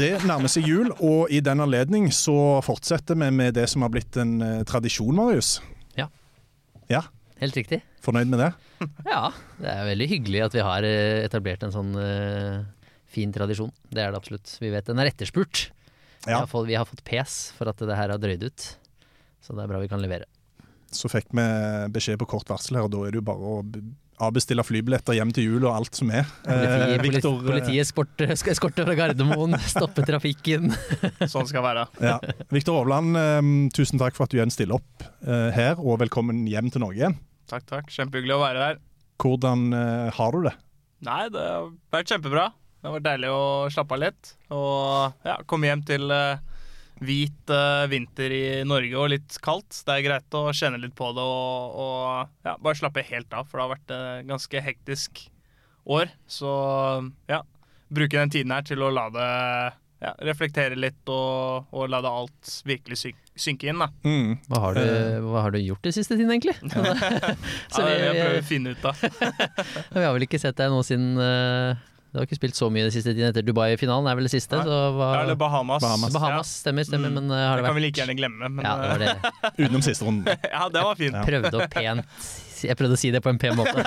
Det nærmer seg jul, og i den anledning så fortsetter vi med det som har blitt en eh, tradisjon, Marius. Ja. Ja, Helt riktig. Fornøyd med det? Ja, det er veldig hyggelig at vi har eh, etablert en sånn uh, fin tradisjon. Det er det absolutt. Vi vet den er etterspurt. Vi, har fått, vi har fått pes for at det her har drøyd ut. Så det er bra vi kan levere. Så fikk vi beskjed på kort varsel her, og da er det jo bare å avbestille flybilletter hjem til jul og alt som er. Politi, Eh, Victor, eh, politiet sport- skal eskorte fra Gardermoen, stoppe trafikken. Sånn skal være. Ja. Victor Hovland, eh, tusen takk for at du igjen stiller opp eh, her, og velkommen hjem til Norge. Takk, takk. Kjempehyggelig å være her. Hvordan eh, har du det? Nei, det har vært kjempebra. Det har vært deilig å slappe av litt. Og ja, komme hjem til eh, hvit uh, vinter i Norge og litt kaldt. Det er greit å kjenne litt på det og, og ja, bare slappe helt av, for det har vært et ganske hektisk år. Så ja, bruke den tiden her til å la det ja, reflektere litt og, og la det alt virkelig syn- synke inn, da. Mm. Hva har du, hva har du gjort den siste tiden, egentlig? Ja, Så det er jeg vi, prøver å finne ut av. vi har vel ikke sett deg nå siden eh, Du har ikke spilt så mye den siste tiden etter Dubai-finalen, er vel det siste? Hva, eller Bahamas. Bahamas. Bahamas, stemmer, stemmer. Mm. Men eh, har Det det kan vi like gjerne glemme, men Ja, det var det. Utenom siste runden. ja, det var fint. Jeg Prøvde å pent Jeg prøvde å si det på en pen måte.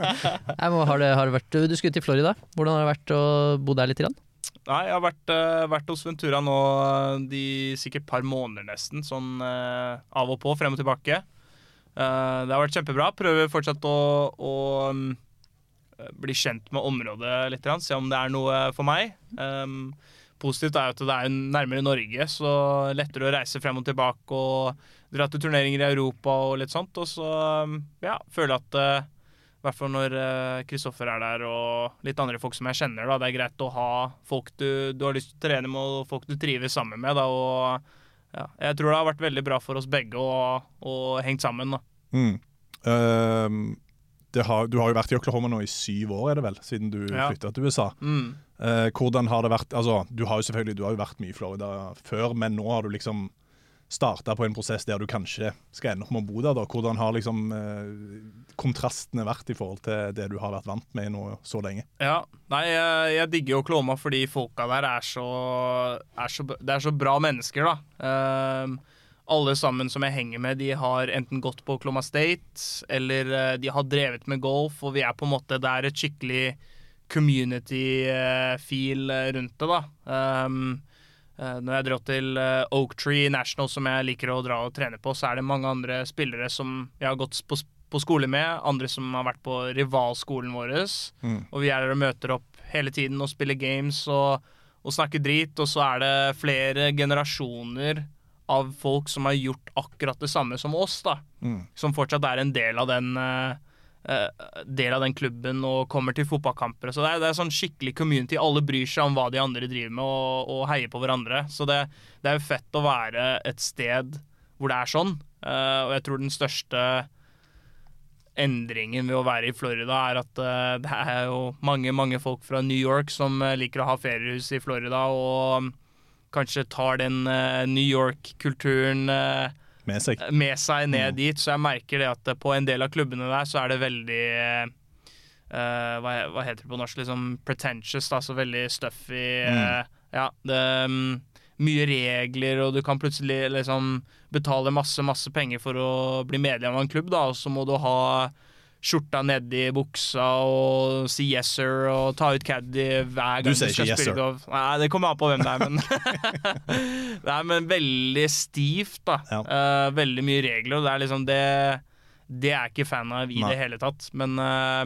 Nei, men har det, har det vært, du skulle til Florida. Hvordan har det vært å bo der litt? Grann? Nei, jeg har vært, uh, vært hos Ventura nå eh, de sikkert par måneder nesten, sånn uh, av og på, frem og tilbake. Uh, det har vært kjempebra. Prøver fortsatt å, å mm, bli kjent med området litt, se om det er noe for meg. Um, positivt er jo at det er nærmere Norge, så lettere å reise frem og tilbake og dra til turneringer i Europa og litt sånt. Og så um, ja, føler jeg at eh, i hvert fall når Kristoffer er der og litt andre folk som jeg kjenner. da, Det er greit å ha folk du, du har lyst til å trene med og folk du trives sammen med. da, og ja, Jeg tror det har vært veldig bra for oss begge å, ha hengt sammen. da. Mm. Ehm, det har, du har jo vært i Oklahoma nå i syv år, er det vel, siden du Ja. flytta til USA. Mm. Eh, hvordan har det vært altså, Du har jo selvfølgelig du har jo vært mye i Florida før, men nå har du liksom starta på en prosess der du kanskje skal ende opp med å bo der. da. Hvordan har liksom eh, kontrastene vært i forhold til det du har vært vant med nå så lenge? Ja, nei, jeg, jeg digger Oklahoma fordi folka der er så, er så Det er så bra mennesker, da. Ehm, alle sammen som jeg henger med, de har enten gått på Oklahoma State, eller eh, de har drevet med golf, og vi er på en måte Det er et skikkelig community-feel rundt det, da. Eh, når jeg drar til eh, Oak Tree National, som jeg liker å dra og trene på, så er det mange andre spillere som jeg har gått på, på skole med, andre som har vært på rivalskolen vår. Mm. Og vi er der og møter opp hele tiden og spiller games og, og snakker drit. Og så er det flere generasjoner av folk som har gjort akkurat det samme som oss, da. Mm. Som fortsatt er en del av den uh, del av den klubben og kommer til fotballkamper. Så det er, det er sånn skikkelig community. Alle bryr seg om hva de andre driver med, og, og heier på hverandre. Så det, det er jo fett å være et sted hvor det er sånn. Uh, og jeg tror den største endringen ved å være i Florida er at uh, det er jo mange, mange folk fra New York som liker å ha feriehus i Florida, og kanskje tar den eh, New York-kulturen eh, Med seg. med seg ned Mm. dit. Så jeg merker det at på en del av klubbene der så er det veldig uh, hva, hva heter det på norsk? Liksom pretentious, da, så veldig stuffy. Mm. Uh, ja, det um, Mye regler, og du kan plutselig liksom betale masse, masse penger for å bli medlem av en klubb, da, og så må du ha skjorta nedi buksa og si yes sir og ta ut caddy hver Du gang du, sier skal yes, spille golf. Nei, det kommer an på hvem det er, men Det er men veldig stivt, da. Ja. Uh, veldig mye regler, det er liksom det Det er jeg ikke fan av i Nei. det hele tatt. Men uh,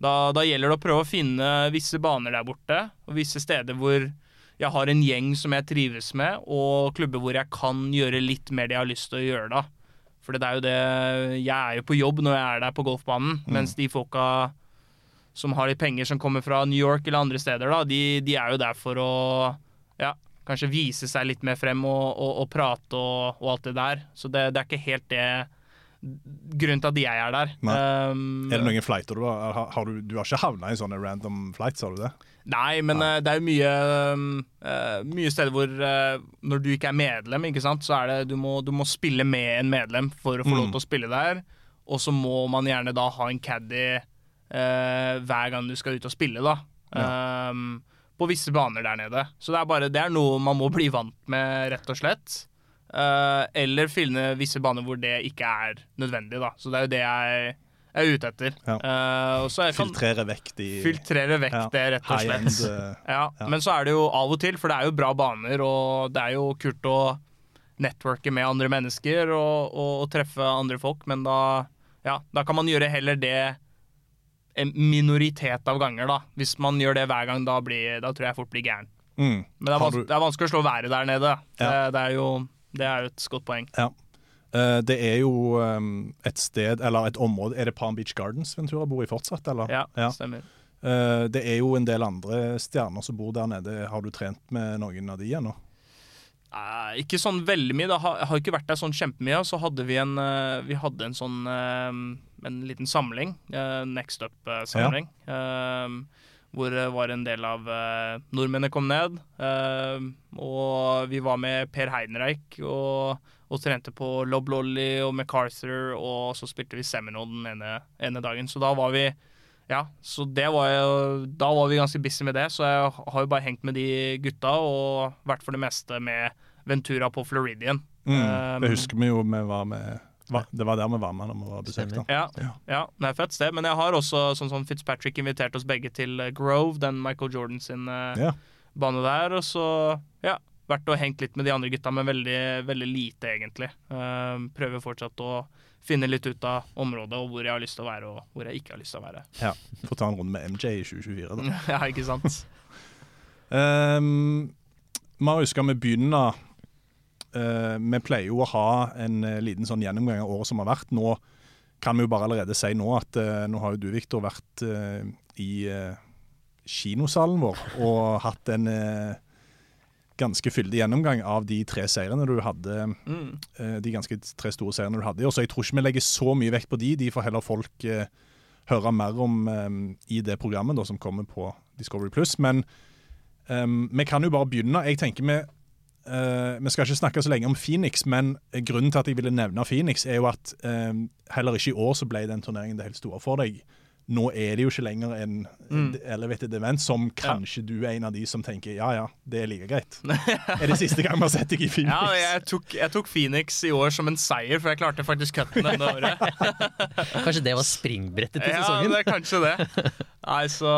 da, da gjelder det å prøve å finne visse baner der borte, og visse steder hvor jeg har en gjeng som jeg trives med, og klubber hvor jeg kan gjøre litt mer det jeg har lyst til å gjøre da. For det er jo det Jeg er jo på jobb når jeg er der på golfbanen, mens de folka som har litt penger som kommer fra New York eller andre steder, da, de, de er jo der for å ja, kanskje vise seg litt mer frem og, og, og prate og, og alt det der. Så det, det er ikke helt det Grunnen til at jeg er der. Um, Er det noen flighter du har, har, har du, du har ikke havna i sånne random flights, har du det? Nei, men eh, det er jo mye, eh, mye steder hvor eh, når du ikke er medlem, ikke sant, så er det du må, du må spille med en medlem for å få lov Mm. til å spille der. Og så må man gjerne da ha en caddy eh, hver gang du skal ut og spille, da. Um, på visse baner der nede. Så det er bare Det er noe man må bli vant med, rett og slett. Uh, eller finne visse baner hvor det ikke er nødvendig, da. Så det er jo det jeg er ute etter. Ja. Eh, jeg kan Filtrere vekk de filtrere vekk Ja. det, rett og slett. End, eh, Ja. Men så er det jo av og til, for det er jo bra baner, og det er jo kult å networke med andre mennesker og, og, og treffe andre folk, men da, ja, da kan man gjøre heller det en minoritet av ganger, da. Hvis man gjør det hver gang, da, blir, da tror jeg fort blir gæren. mm. Men det er, Har vans du- det er vanskelig å slå været der nede. Det, det, er jo, det er jo et godt poeng. Ja. Eh, det er jo um, et sted, eller et område Er det Palm Beach Gardens Ventura bor i fortsatt, eller? Ja, Ja. stemmer. Eh, det er jo en del andre stjerner som bor der nede. Har du trent med noen av de ennå? Eh, ikke sånn veldig mye. Det har, har ikke vært der sånn kjempemye. Så hadde vi en, eh, vi hadde en sånn eh, en liten samling. Next Up-samling. hvor det var en del av nordmennene kom ned. og vi var med Per Heidenreich og, og trente på Lob Lolly og MacArthur. Og så spilte vi Seminole den ene, ene dagen. Så da var vi ja, så det var jo, da var vi ganske busy med det, så jeg har jo bare hengt med de gutta og vært for det meste med Ventura på Floridian. Um, det husker vi jo vi var med Det var der vi var med når vi var besøkt. Stemmer. da. Ja, ja, det er fett sted. Men jeg har også, sånn som Fitzpatrick invitert oss begge til eh, Grove, den Michael Jordan sin eh, Ja. bane der. Og så, ja, vært og hengt litt med de andre gutta, men veldig, veldig lite, egentlig. Um, prøver fortsatt å finne litt ut av området og hvor jeg har lyst til å være, og hvor jeg ikke har lyst til å være. Ja. Få ta en runde med MJ i 2024, da. ja, ikke sant? Um, Marius, skal vi begynne uh, Vi pleier jo å ha en eh, liten sånn gjennomgang av året som har vært. Nå kan vi jo bare allerede si nå at uh, nå har jo du, Viktor, vært eh, i eh, kinosalen vår og hatt en eh, ganske fyldig gjennomgang av de tre seirene du hadde. Mm. eh, de ganske tre store seirene du hadde. Og. Så jeg tror ikke vi legger så mye vekt på de. De får heller folk eh, høre mer om eh, i det programmet da, som kommer på Discovery Pluss. Men eh, vi kan jo bare begynne. Jeg tenker vi eh, Vi skal ikke snakke så lenge om Phoenix, men grunnen til at jeg ville nevne Phoenix, er jo at eh, heller ikke i år så ble den turneringen det helt store for deg. Nå er det jo ikke lenger en Mm. elevated event som kanskje du er en av de som tenker ja ja, det er like greit. er det siste gang vi har sett deg i Phoenix? Ja, jeg tok, jeg tok Phoenix i år som en seier, for jeg klarte faktisk cutten denne året. Kanskje det var springbrettet til Ja, sesongen? det er kanskje det. Nei, så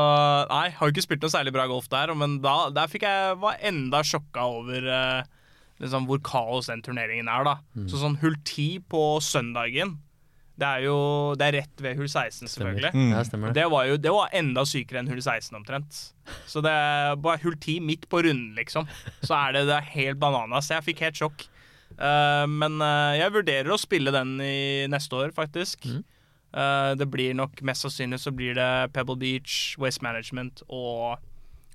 Nei, har jo ikke spilt noe særlig bra golf der, men da der fikk jeg var enda sjokka over eh, liksom hvor kaos den turneringen er, da. Så sånn hull ti på søndagen, det er jo Det er rett ved hull 16, selvfølgelig. Mm. Ja, det. Det var jo det var enda sykere enn hull 16 omtrent. Så det er bare hull 10 midt på runden, liksom. Så er det, det er helt bananas. Jeg fikk helt sjokk. Uh, men uh, jeg vurderer å spille den i neste år, faktisk. Eh, det blir nok mest sannsynlig så blir det Pebble Beach, Waste Management og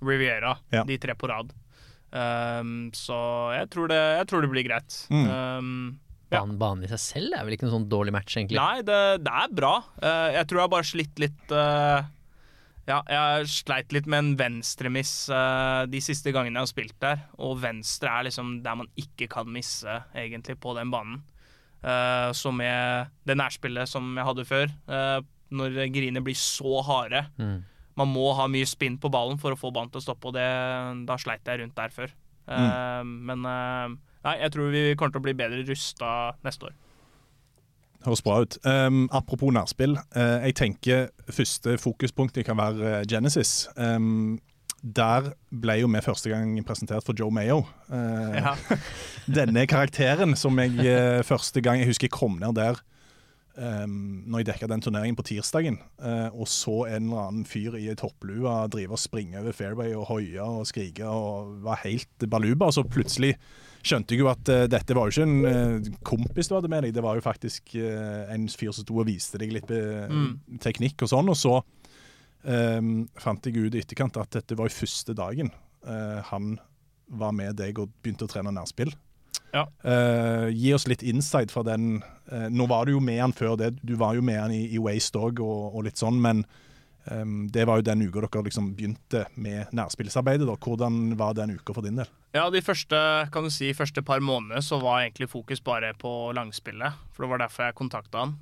Riviera. Ja. De tre på rad. Um, så jeg tror, det, jeg tror det blir greit. Mm. Um. Banen, banen i seg selv er vel ikke noen sånn dårlig match, egentlig. Nei, det, det er bra. Eh, jeg tror jeg har bare slitt litt eh, Ja, jeg sleit litt med en venstremiss uh, de siste gangene jeg har spilt der. Og venstre er liksom der man ikke kan misse, egentlig, på den banen. Så med det nærspillet som jeg hadde før, når griner blir så harde. Mm. Man må ha mye spinn på ballen for å få ballen til å stoppe, og det, da sleit jeg rundt der før. Mm. men nei, jeg tror vi kommer til å bli bedre rusta neste år. Høres bra ut. Um, apropos nærspill. Uh, jeg tenker første fokuspunktet kan være eh, Genesis. Um, der ble jo vi første gang presentert for Joe Mayo. Uh, Ja. Denne karakteren som jeg første gang Jeg husker jeg kom ned der um, når jeg dekka den turneringen på tirsdagen, uh, og så en eller annen fyr i ei topplue drive og springe over fairway og hoie og skrike og var helt baluba. Og så plutselig skjønte jo at uh, dette var jo ikke en uh, kompis du hadde med deg, det var jo faktisk eh, en fyr som sto og viste deg litt Mm. teknikk og sånn. Og så um, fant jeg ut i etterkant at dette var jo første dagen han var med deg og begynte å trene nærspill. Ja. Uh, gi oss litt insight fra den. uh, nå var du jo med han før det, du var jo med han i, i Waste òg og, og litt sånn, men det var jo den uka dere liksom begynte med nærspillsarbeidet. Da. Hvordan var den uka for din del? Ja, de første, kan du si, første par månedene så var egentlig fokus bare på langspillet. For det var derfor jeg kontakta han.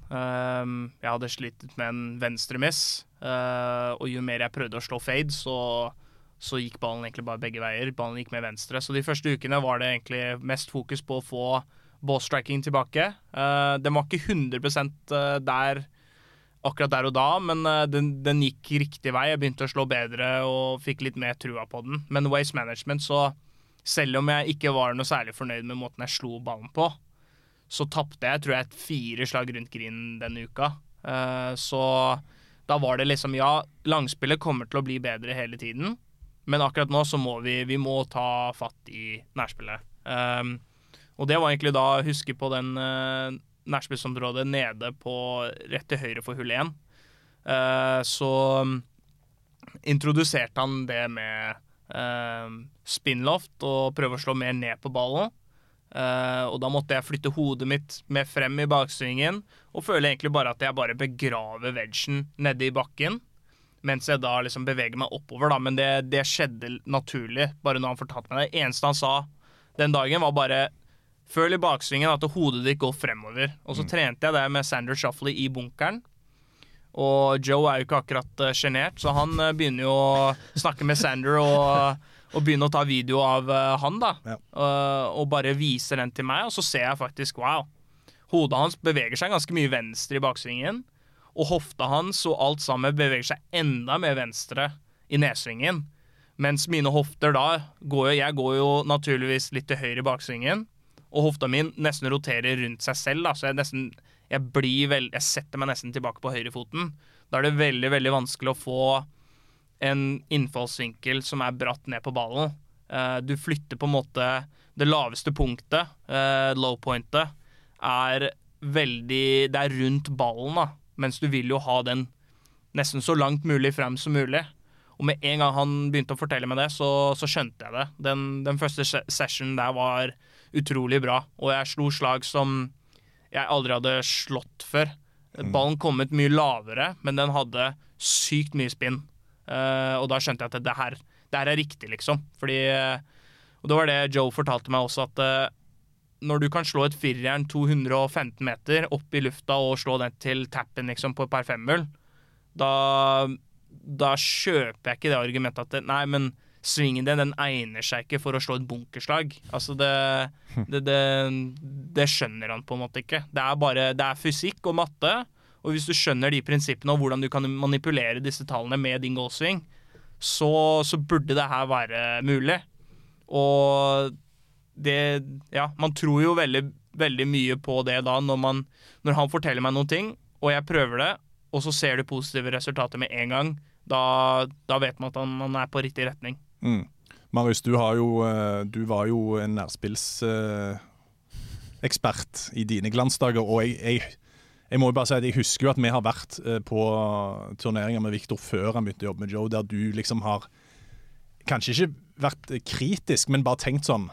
Jeg hadde slitt med en venstremiss, uh, og jo mer jeg prøvde å slå fade, så, så gikk ballen egentlig bare begge veier. Ballen gikk med venstre. Så de første ukene var det egentlig mest fokus på å få ballstriking tilbake. Uh, den var ikke 100% der akkurat der og da, men eh, den, den gikk riktig vei. Jeg begynte å slå bedre og fikk litt mer trua på den. Men Waste Management, så selv om jeg ikke var noe særlig fornøyd med måten jeg slo ballen på, så tapte jeg tror jeg fire slag rundt grinen denne uka. Eh, så da var det liksom Ja, langspillet kommer til å bli bedre hele tiden, men akkurat nå så må vi, vi må ta fatt i nærspillet. Um, og det var egentlig da huske på den uh, nede på rett til høyre for hull 1. Uh, så um, introduserte han det med uh, spinloft og prøve å slå mer ned på ballen. Uh, og da måtte jeg flytte hodet mitt mer frem i baksvingen og føle egentlig bare at jeg bare begraver vegen nede i bakken. Mens jeg da liksom beveger meg oppover, da. Men det, det skjedde naturlig, bare når han fortalte meg det. eneste han sa den dagen, var bare Føl i baksvingen at hodet ditt går fremover. Og så trente jeg det med Sander Shuffley i bunkeren. Og Joe er jo ikke akkurat uh, sjenert, så han uh, begynner jo å snakke med Sander og, og begynne å ta video av uh, han, da. Ja. Og, og bare viser den til meg, og så ser jeg faktisk wow. Hodet hans beveger seg ganske mye venstre i baksvingen. Og hofta hans og alt sammen beveger seg enda mer venstre i nedsvingen. Mens mine hofter da går jo Jeg går jo naturligvis litt til høyre i baksvingen. Og hofta mi nesten roterer rundt seg selv, da, så jeg nesten jeg, blir vel, jeg setter meg nesten tilbake på høyrefoten. Da er det veldig veldig vanskelig å få en innfallsvinkel som er bratt ned på ballen. Eh, du flytter på en måte Det laveste punktet, eh, low pointet, er veldig Det er rundt ballen, da. Mens du vil jo ha den nesten så langt mulig frem som mulig. Og med en gang han begynte å fortelle meg det, så, så skjønte jeg det. Den, den første sessionen der var utrolig bra, og jeg slo slag som jeg aldri hadde slått før. Ballen kom ut mye lavere, men den hadde sykt mye spinn. Uh, og da skjønte jeg at det her, det her er riktig, liksom. Fordi eh, Og det var det Joe fortalte meg også, at uh, når du kan slå et firejern 215 meter opp i lufta og slå den til tappen liksom, på et par femhull, da, da kjøper jeg ikke det argumentet at det, nei, men svingen din den egner seg ikke for å slå et bunkerslag. Altså det, det, det, det skjønner han på en måte ikke. Det er bare det er fysikk og matte. Og hvis du skjønner de prinsippene og hvordan du kan manipulere disse tallene med din goalswing, så, så burde det her være mulig. Og det Ja, man tror jo veldig, veldig mye på det da, når, man, når han forteller meg noen ting, og jeg prøver det, og så ser du positive resultater med en gang. Da, da vet man at han, han er på riktig retning. Mm. Marius, du, jo, eh, du var jo en nærspillsekspert i dine glansdager, og jeg, jeg, jeg må jo bare si at jeg husker jo at vi har vært eh, på turneringer med Viktor før han begynte å jobbe med Joe, der du liksom har kanskje ikke vært kritisk, men bare tenkt sånn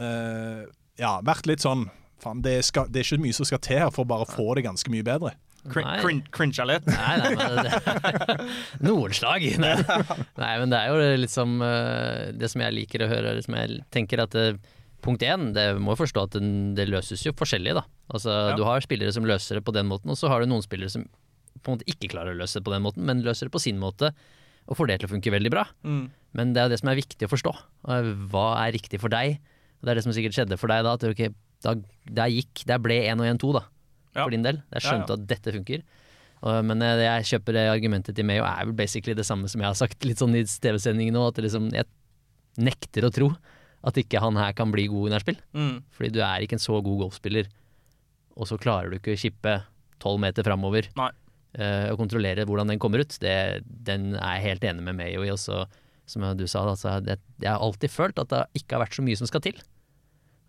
uh, Ja, vært litt sånn Faen, det, det er ikke mye som skal til her for å bare få det ganske mye bedre. Crin Nei. crin Crincha litt. Nei, nei, men det, Noen slag. Nei. nei, men det er jo liksom eh, Det som jeg liker å høre, det som jeg tenker at det, Punkt én, det må jo forstå at det, det løses jo forskjellig, da. Altså, Ja. Du har spillere som løser det på den måten, og så har du noen spillere som på en måte ikke klarer å løse det på den måten, men løser det på sin måte og får det til å funke veldig bra. Mm. Men det er jo det som er viktig å forstå. Hva er riktig for deg? Og det er det som sikkert skjedde for deg da. At okay, da, der gikk, der ble 1 og 1 2 da, Ja. for din del. Jeg skjønte Ja, at dette funker. Uh, men jeg, jeg kjøper det argumentet til Mayo er vel basically det samme som jeg har sagt litt sånn i TV-sendingen nå, at liksom, jeg nekter å tro at ikke han her kan bli god i nærspill. Mm. Fordi du er ikke en så god golfspiller, og så klarer du ikke å kippe tolv meter framover eh, og kontrollere hvordan den kommer ut. Det, den er jeg helt enig med Mayo i. Også, som du sa, altså, det, jeg har alltid følt at det ikke har vært så mye som skal til.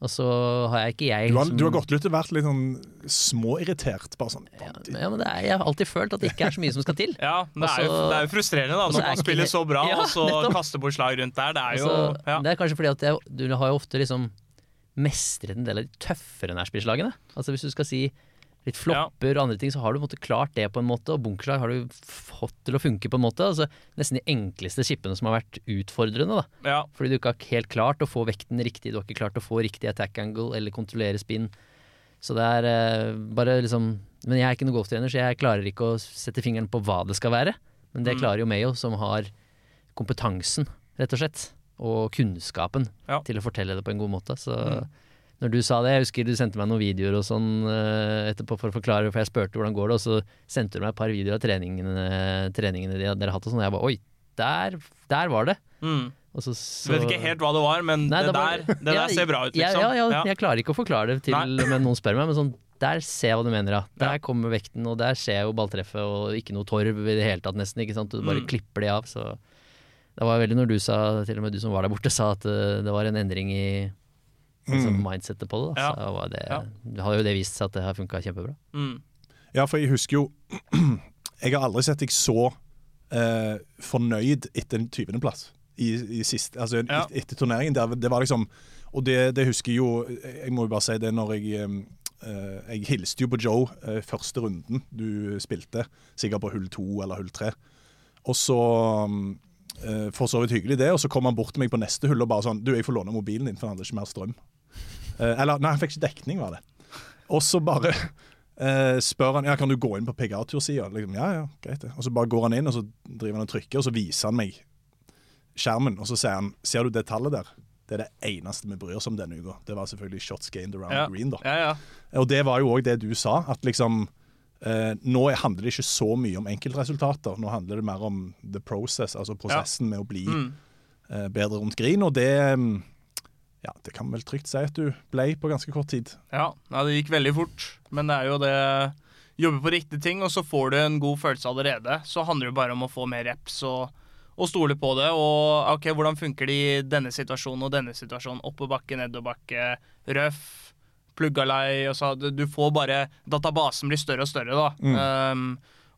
Og så har jeg ikke jeg Du har, som- du har gått litt og vært litt sånn småirritert. Bare sånn ja, men det er, Jeg har alltid følt at det ikke er så mye som skal til. Ja, det er, jo, det er jo frustrerende da også når man ikke spiller så bra, Ja, og så nettopp. kaster bort slag rundt der. Det er jo Altså, ja. Det er kanskje fordi at jeg, du har jo ofte liksom mestret en del av de tøffere nærspillslagene. Altså Hvis du skal si litt flopper og andre ting, så har du på en måte klart det på en måte, og bunkerslag har du fått til å funke på en måte. Altså Nesten de enkleste skipene som har vært utfordrende. da ja. Fordi du ikke har helt klart å få vekten riktig, du har ikke klart å få riktig attack angle eller kontrollere spinn. Så det er eh, bare liksom Men jeg er ikke noen golftrener, så jeg klarer ikke å sette fingeren på hva det skal være. Men det Mm. klarer jo Mayo, som har kompetansen, rett og slett, og kunnskapen Ja. til å fortelle det på en god måte. Så Mm. Når du sa det, jeg husker du sendte meg noen videoer og sånn eh, etterpå for å forklare, for jeg spurte hvordan går det, og så sendte du meg et par videoer av treningene, treningene de- dere har hatt og sånn, og jeg bare oi, der, der var det. Mm. Så, Så vet ikke helt hva det var, men Nei, det, var- der, det Ja, der ser bra ut, liksom. Ja, ja, Ja. jeg klarer ikke å forklare det til men noen spør meg, men sånn der ser jeg hva du mener, ja. Der kommer vekten, og der ser jeg jo balltreffet, og ikke noe torv i det hele tatt, nesten. ikke sant? Du bare Mm. klipper det av. Så det var veldig når du sa, til og med du som var der borte, sa at eh, det var en endring i altså, mindsettet på det. Da. Ja. Så det, Ja. har jo det vist seg at det har funka kjempebra. Mm. Ja, for jeg husker jo Jeg har aldri sett deg så eh, fornøyd etter en 20.-plass i, i sist, altså, Ja. et, etter turneringen. Det, det var liksom Og det, det husker jeg jo Jeg må jo bare si det når jeg eh, Jeg hilste jo på Joe eh, første runden du spilte, sikkert på hull to eller hull tre. Og så mm, eh, For så vidt hyggelig, det. Og så kom han bort til meg på neste hull og bare sånn Du, jeg får låne mobilen din, for han hadde ikke mer strøm. Eh, eller nei, han fikk ikke dekning, var det. Og så bare eh, spør han ja, kan du gå inn på PGA-tursida. Liksom, ja, ja, greit det. Og så bare går han inn, og så driver han og trykker, og så viser han meg skjermen, og så sier han ser du det tallet der? Det er det eneste vi bryr oss om denne uka. Det var selvfølgelig shots gained around Ja. green. da. ja, ja. Og det var jo òg det du sa, at liksom eh, Nå handler det ikke så mye om enkeltresultater. Nå handler det mer om the process, altså prosessen med å bli Mm. eh, bedre rundt green. Og det mm, Ja, det kan vel trygt si at du ble på ganske kort tid. Ja, ja, det gikk veldig fort. Men det er jo det Jobbe på riktige ting, og så får du en god følelse allerede. Så handler det bare om å få mer reps og, og stole på det. Og ok, hvordan funker det i denne situasjonen og denne situasjonen? Oppoverbakke, nedoverbakke, røff, plugga lei. Så, du, du får bare Databasen blir større og større, da. Um,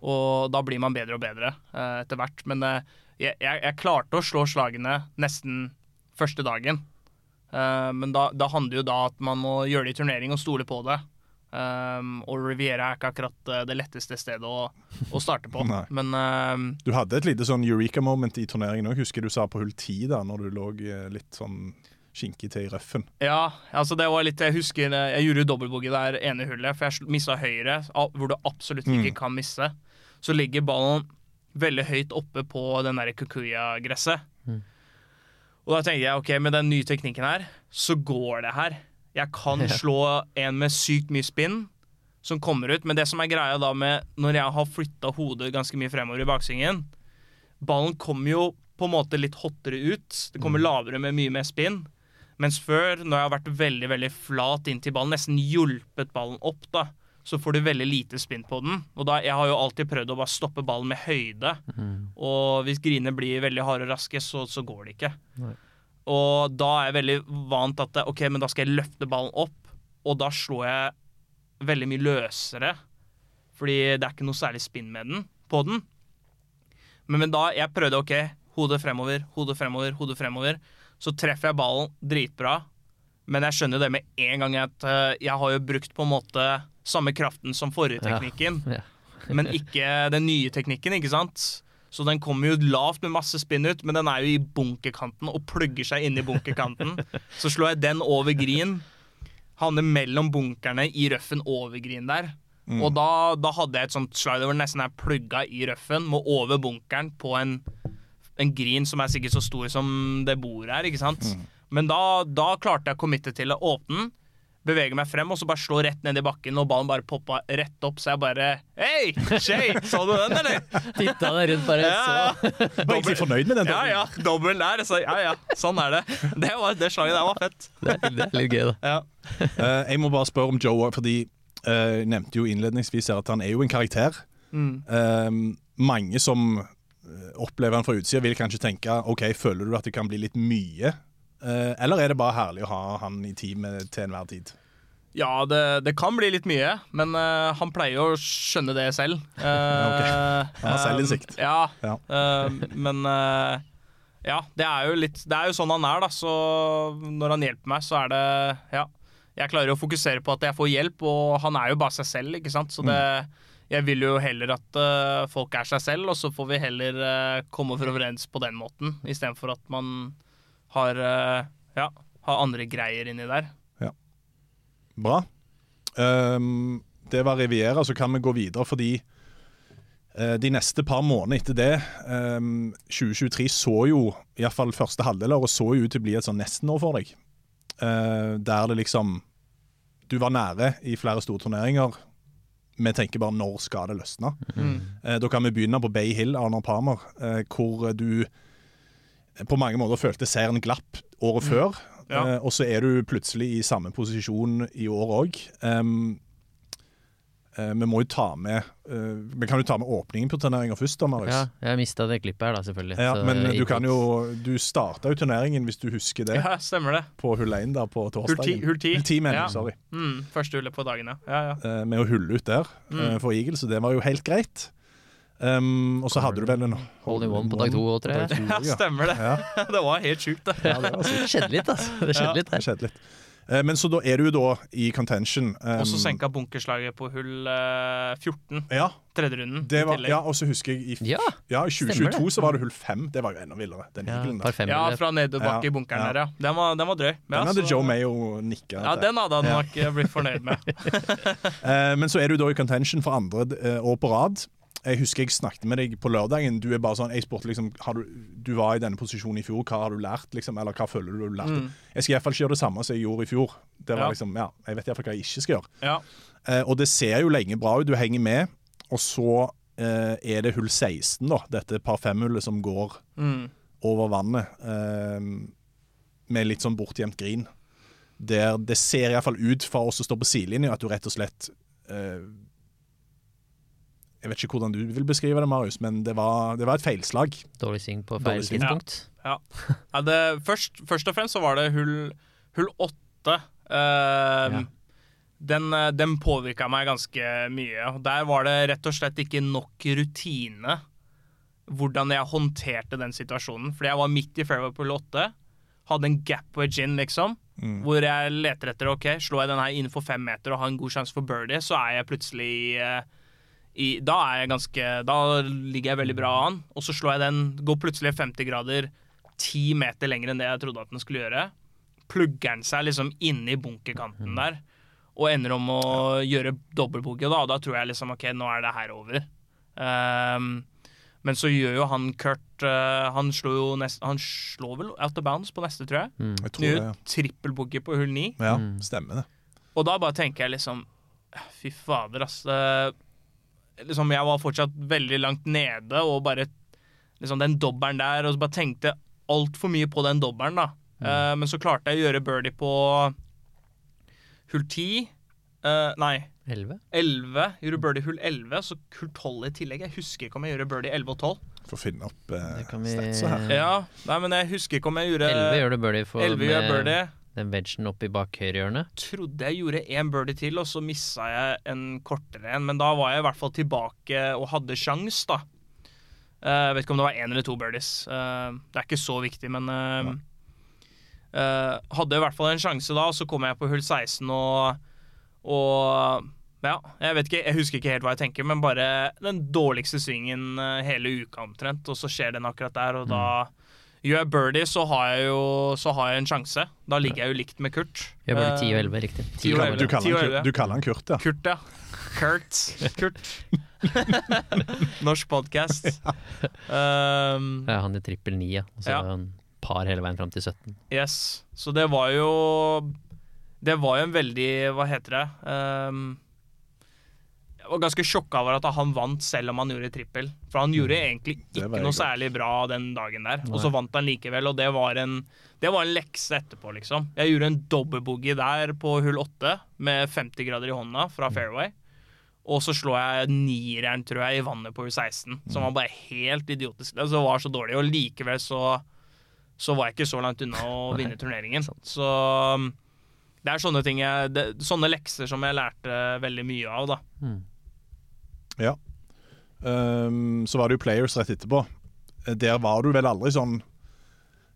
og da blir man bedre og bedre uh, etter hvert. Men uh, jeg, jeg, jeg klarte å slå slagene nesten første dagen. Eh, men da, da handler jo da at man må gjøre det i turnering og stole på det. Um, og Riviera er ikke akkurat eh, det letteste stedet å, å starte på. Men um, Du hadde et lite sånn eureka-moment i turneringen òg, husker du sa på hull 10, da, når du lå litt sånn skinkig til i røffen. ja, altså det var litt Jeg husker jeg gjorde dobbeltboogie der ene hullet, for jeg mista høyre, hvor du absolutt ikke kan misse. Så ligger ballen veldig høyt oppe på den der kukuya-gresset. Og da tenkte jeg ok, med den nye teknikken her, så går det her. Jeg kan slå en med sykt mye spinn som kommer ut, men det som er greia da med når jeg har flytta hodet ganske mye fremover i baksvingen Ballen kommer jo på en måte litt hottere ut. Det kommer lavere med mye mer spinn. Mens før, når jeg har vært veldig veldig flat inntil ballen, nesten hjulpet ballen opp, da, så får du veldig lite spinn på den. Og da, Jeg har jo alltid prøvd å bare stoppe ballen med høyde. Og hvis grinene blir veldig harde og raske, så, så går det ikke. Og da er jeg veldig vant at ok, men da skal jeg løfte ballen opp, og da slår jeg veldig mye løsere. Fordi det er ikke noe særlig spinn med den, på den. Men, men da jeg prøvde ok, hodet fremover, hodet fremover, hodet fremover, så treffer jeg ballen dritbra. Men jeg skjønner jo det med en gang at eh, jeg har jo brukt på en måte samme kraften som forrige teknikken, Ja. men ikke den nye teknikken, ikke sant? Så den kommer jo lavt med masse spinn ut, men den er jo i bunkerkanten og plugger seg inn i bunkerkanten. Så slår jeg den over green, havner mellom bunkerne i røffen over green der. Og da, da hadde jeg et sånt slider hvor nesten er plugga i røffen, må over bunkeren på en, en green som er sikkert så stor som det bordet er, ikke sant. Men da, da klarte jeg å committe til å åpne den, bevege meg frem og så bare slår rett ned i bakken, og ballen bare poppa rett opp, så jeg bare Hei, Shay, så du den, eller? Titta deg rundt, bare Ja, så ja. Var egentlig fornøyd med den? Ja, ja, dobbel der. Så ja, ja, sånn er det. Det, var, det slaget der var fett. det er, det er litt gøy, da. Ja. Uh, jeg må bare spørre om Joe fordi eh, jeg nevnte jo innledningsvis her at han er jo en karakter. Eh, mange som opplever han fra utsida, vil kanskje tenke OK, føler du at det kan bli litt mye? Eh, eller er det bare herlig å ha han i teamet til enhver tid? Ja, det, det kan bli litt mye, men uh, han pleier jo å skjønne det selv. Uh, Han har selvinnsikt. ja, Ja. eh, men eh, Ja, det er jo litt Det er jo sånn han er, da. Så når han hjelper meg, så er det Ja. Jeg klarer å fokusere på at jeg får hjelp, og han er jo bare seg selv, ikke sant. Så det Jeg vil jo heller at eh, folk er seg selv, og så får vi heller komme komme overens på den måten, istedenfor at man har eh, Ja, har andre greier inni der. Bra. Um, det var Riviera, så kan vi gå videre fordi uh, de neste par månedene etter det um, 2023 så jo, iallfall første halvdel av året, så jo ut til å bli et sånn nesten-år for deg. Uh, der det liksom Du var nære i flere store turneringer. Vi tenker bare 'når skal det løsne'? Eh, da kan vi begynne på Bay Hill, Arnar Palmer, uh, hvor du på mange måter følte seieren glapp året før. Ja. Eh, og så er du plutselig i samme posisjon i år òg. vi må jo ta med uh, Vi kan jo ta med åpningen på turneringa først, da, Marius. Ja, jeg mista det klippet her, da, selvfølgelig. Ja, Så men du kan jo Du starta jo turneringen, hvis du husker det, Ja, stemmer det. på hull 1 der på torsdagen. hull 10. Hull 10, mener Ja. sorry. Mm, første hullet på dagen, ja. ja, ja. Eh, med å hulle ut der Mm. eh, for Eagle, så det var jo helt greit. Um, og så hadde du vel en Hole in one på dag to og tre. to, Ja, ja. stemmer det. Ja. det var helt sjukt, det. Ja, det Det skjedde litt, altså. Det skjedde Ja. litt Det skjedde litt. Uh, Men så da er du da i contention. Um, Og så senka bunkerslaget på hull uh, 14, Ja, tredje runden. det var, ja, og så husker jeg i, Ja, ja, i 2022 så var det hull 5. Det var jo enda villere. Den ja par der. Ja, fra nedoverbakke Ja, i bunkeren ja. der, ja. Den var, den var drøy. Men Den hadde så- Joe Mayo nikka Ja, den hadde han nok eh, blitt fornøyd med. uh, Men så er du da i contention for andre eh, år på rad. Jeg husker jeg snakket med deg på lørdagen. Du er bare sånn, jeg spurte liksom har du, du var i denne posisjonen i fjor, hva har du lært? liksom, Eller hva føler du du lærte? Mm. Jeg skal iallfall ikke gjøre det samme som jeg gjorde i fjor. Det var Ja. liksom, ja, Jeg vet iallfall hva jeg ikke skal gjøre. Ja. Eh, og det ser jo lenge bra ut. Du henger med. Og så eh, er det hull 16, da. Dette par fem-hullet som går Mm. over vannet. eh, med litt sånn bortgjemt grin. Der det ser iallfall ut for oss som står på sidelinja, at du rett og slett eh, Jeg vet ikke hvordan du vil beskrive det, Marius, men det var, det var et feilslag. Dårlig sving på feil tidspunkt. Ja. Ja, det, først, først og fremst så var det hull, hull 8. Eh, Ja. Den, eh, den påvirka meg ganske mye. Der var det rett og slett ikke nok rutine hvordan jeg håndterte den situasjonen. Fordi jeg var midt i fairway på hull 8. Hadde en gap wedge in, liksom. Hvor jeg leter etter ok, slår jeg den her innenfor fem meter og har en god sjanse for birdie, så er jeg plutselig eh, i, Da er jeg ganske Da ligger jeg veldig bra an. Og så slår jeg den, går plutselig 50 grader ti meter lenger enn det jeg trodde at den skulle gjøre. Plugger den seg liksom inne i bunkerkanten der, og ender om å gjøre dobbeltboogie. Da, da tror jeg liksom OK, nå er det her over. Um, men så gjør jo han Kurt uh, Han slår jo nest, Han slår vel out of bounds på neste, tror jeg. Jeg tror Gjør det, trippelboogie på hull 9. ja. Mm. Stemmer det. Og da bare tenker jeg liksom Fy fader, ass. Eh, liksom, jeg var fortsatt veldig langt nede, og bare liksom den dobbelen der, og så bare tenkte altfor mye på den dobbelen, da. Eh, men så klarte jeg å gjøre birdie på hull 10. Uh, nei, Elleve? 11. Gjorde birdie hull 11, så hull 12 i tillegg. Jeg husker ikke om jeg gjorde birdie 11 og 12. Får finne opp uh, vi- statsa her. Ja, nei, men jeg husker ikke om jeg gjorde Elleve gjør du birdie for 11 gjør birdie. Den vegen oppi bak høyrehjørnet. trodde jeg gjorde én birdie til, og så missa jeg en kortere en. Men da var jeg i hvert fall tilbake og hadde sjans, da. Eh, Jeg vet ikke om det var én eller to birdies. Eh, Det er ikke så viktig, men eh, eh, Hadde i hvert fall en sjanse da, og så kom jeg på hull 16 og Og ja, jeg vet ikke, jeg husker ikke helt hva jeg tenker, men bare den dårligste svingen eh, hele uka omtrent, og så skjer den akkurat der, og da Gjør jeg birdie, så har jeg jo så har jeg en sjanse. Da ligger jeg jo likt med Kurt. Jeg bare 10 og Eh, 11, riktig. 10 10 og og 11. Du kaller, han. Du kaller han Kurt, ja. Kurt, ja. Kurt. Kurt. Norsk podkast. Um, Ja, han i trippel 9, ja. Og så Ja. han par hele veien fram til 17. yes. Så det var jo Det var jo en veldig Hva heter det? Um, jeg var ganske sjokka over at han vant selv om han gjorde trippel. For han gjorde egentlig Mm. Det ikke noe godt. særlig bra den dagen der. Og så vant han likevel, og det var en, det var en lekse etterpå, liksom. Jeg gjorde en dobbeltboogie der på hull åtte med 50 grader i hånda fra Mm. fairway. Og så slår jeg nieren, tror jeg, i vannet på hull 16, Mm. som var bare helt idiotisk. Det var så dårlig, og likevel så, så var jeg ikke så langt unna å vinne turneringen. Så um, det er sånne ting jeg, det, Sånne lekser som jeg lærte veldig mye av, da. Ja. Um, så var det jo Players rett etterpå. Eh, Der var du vel aldri sånn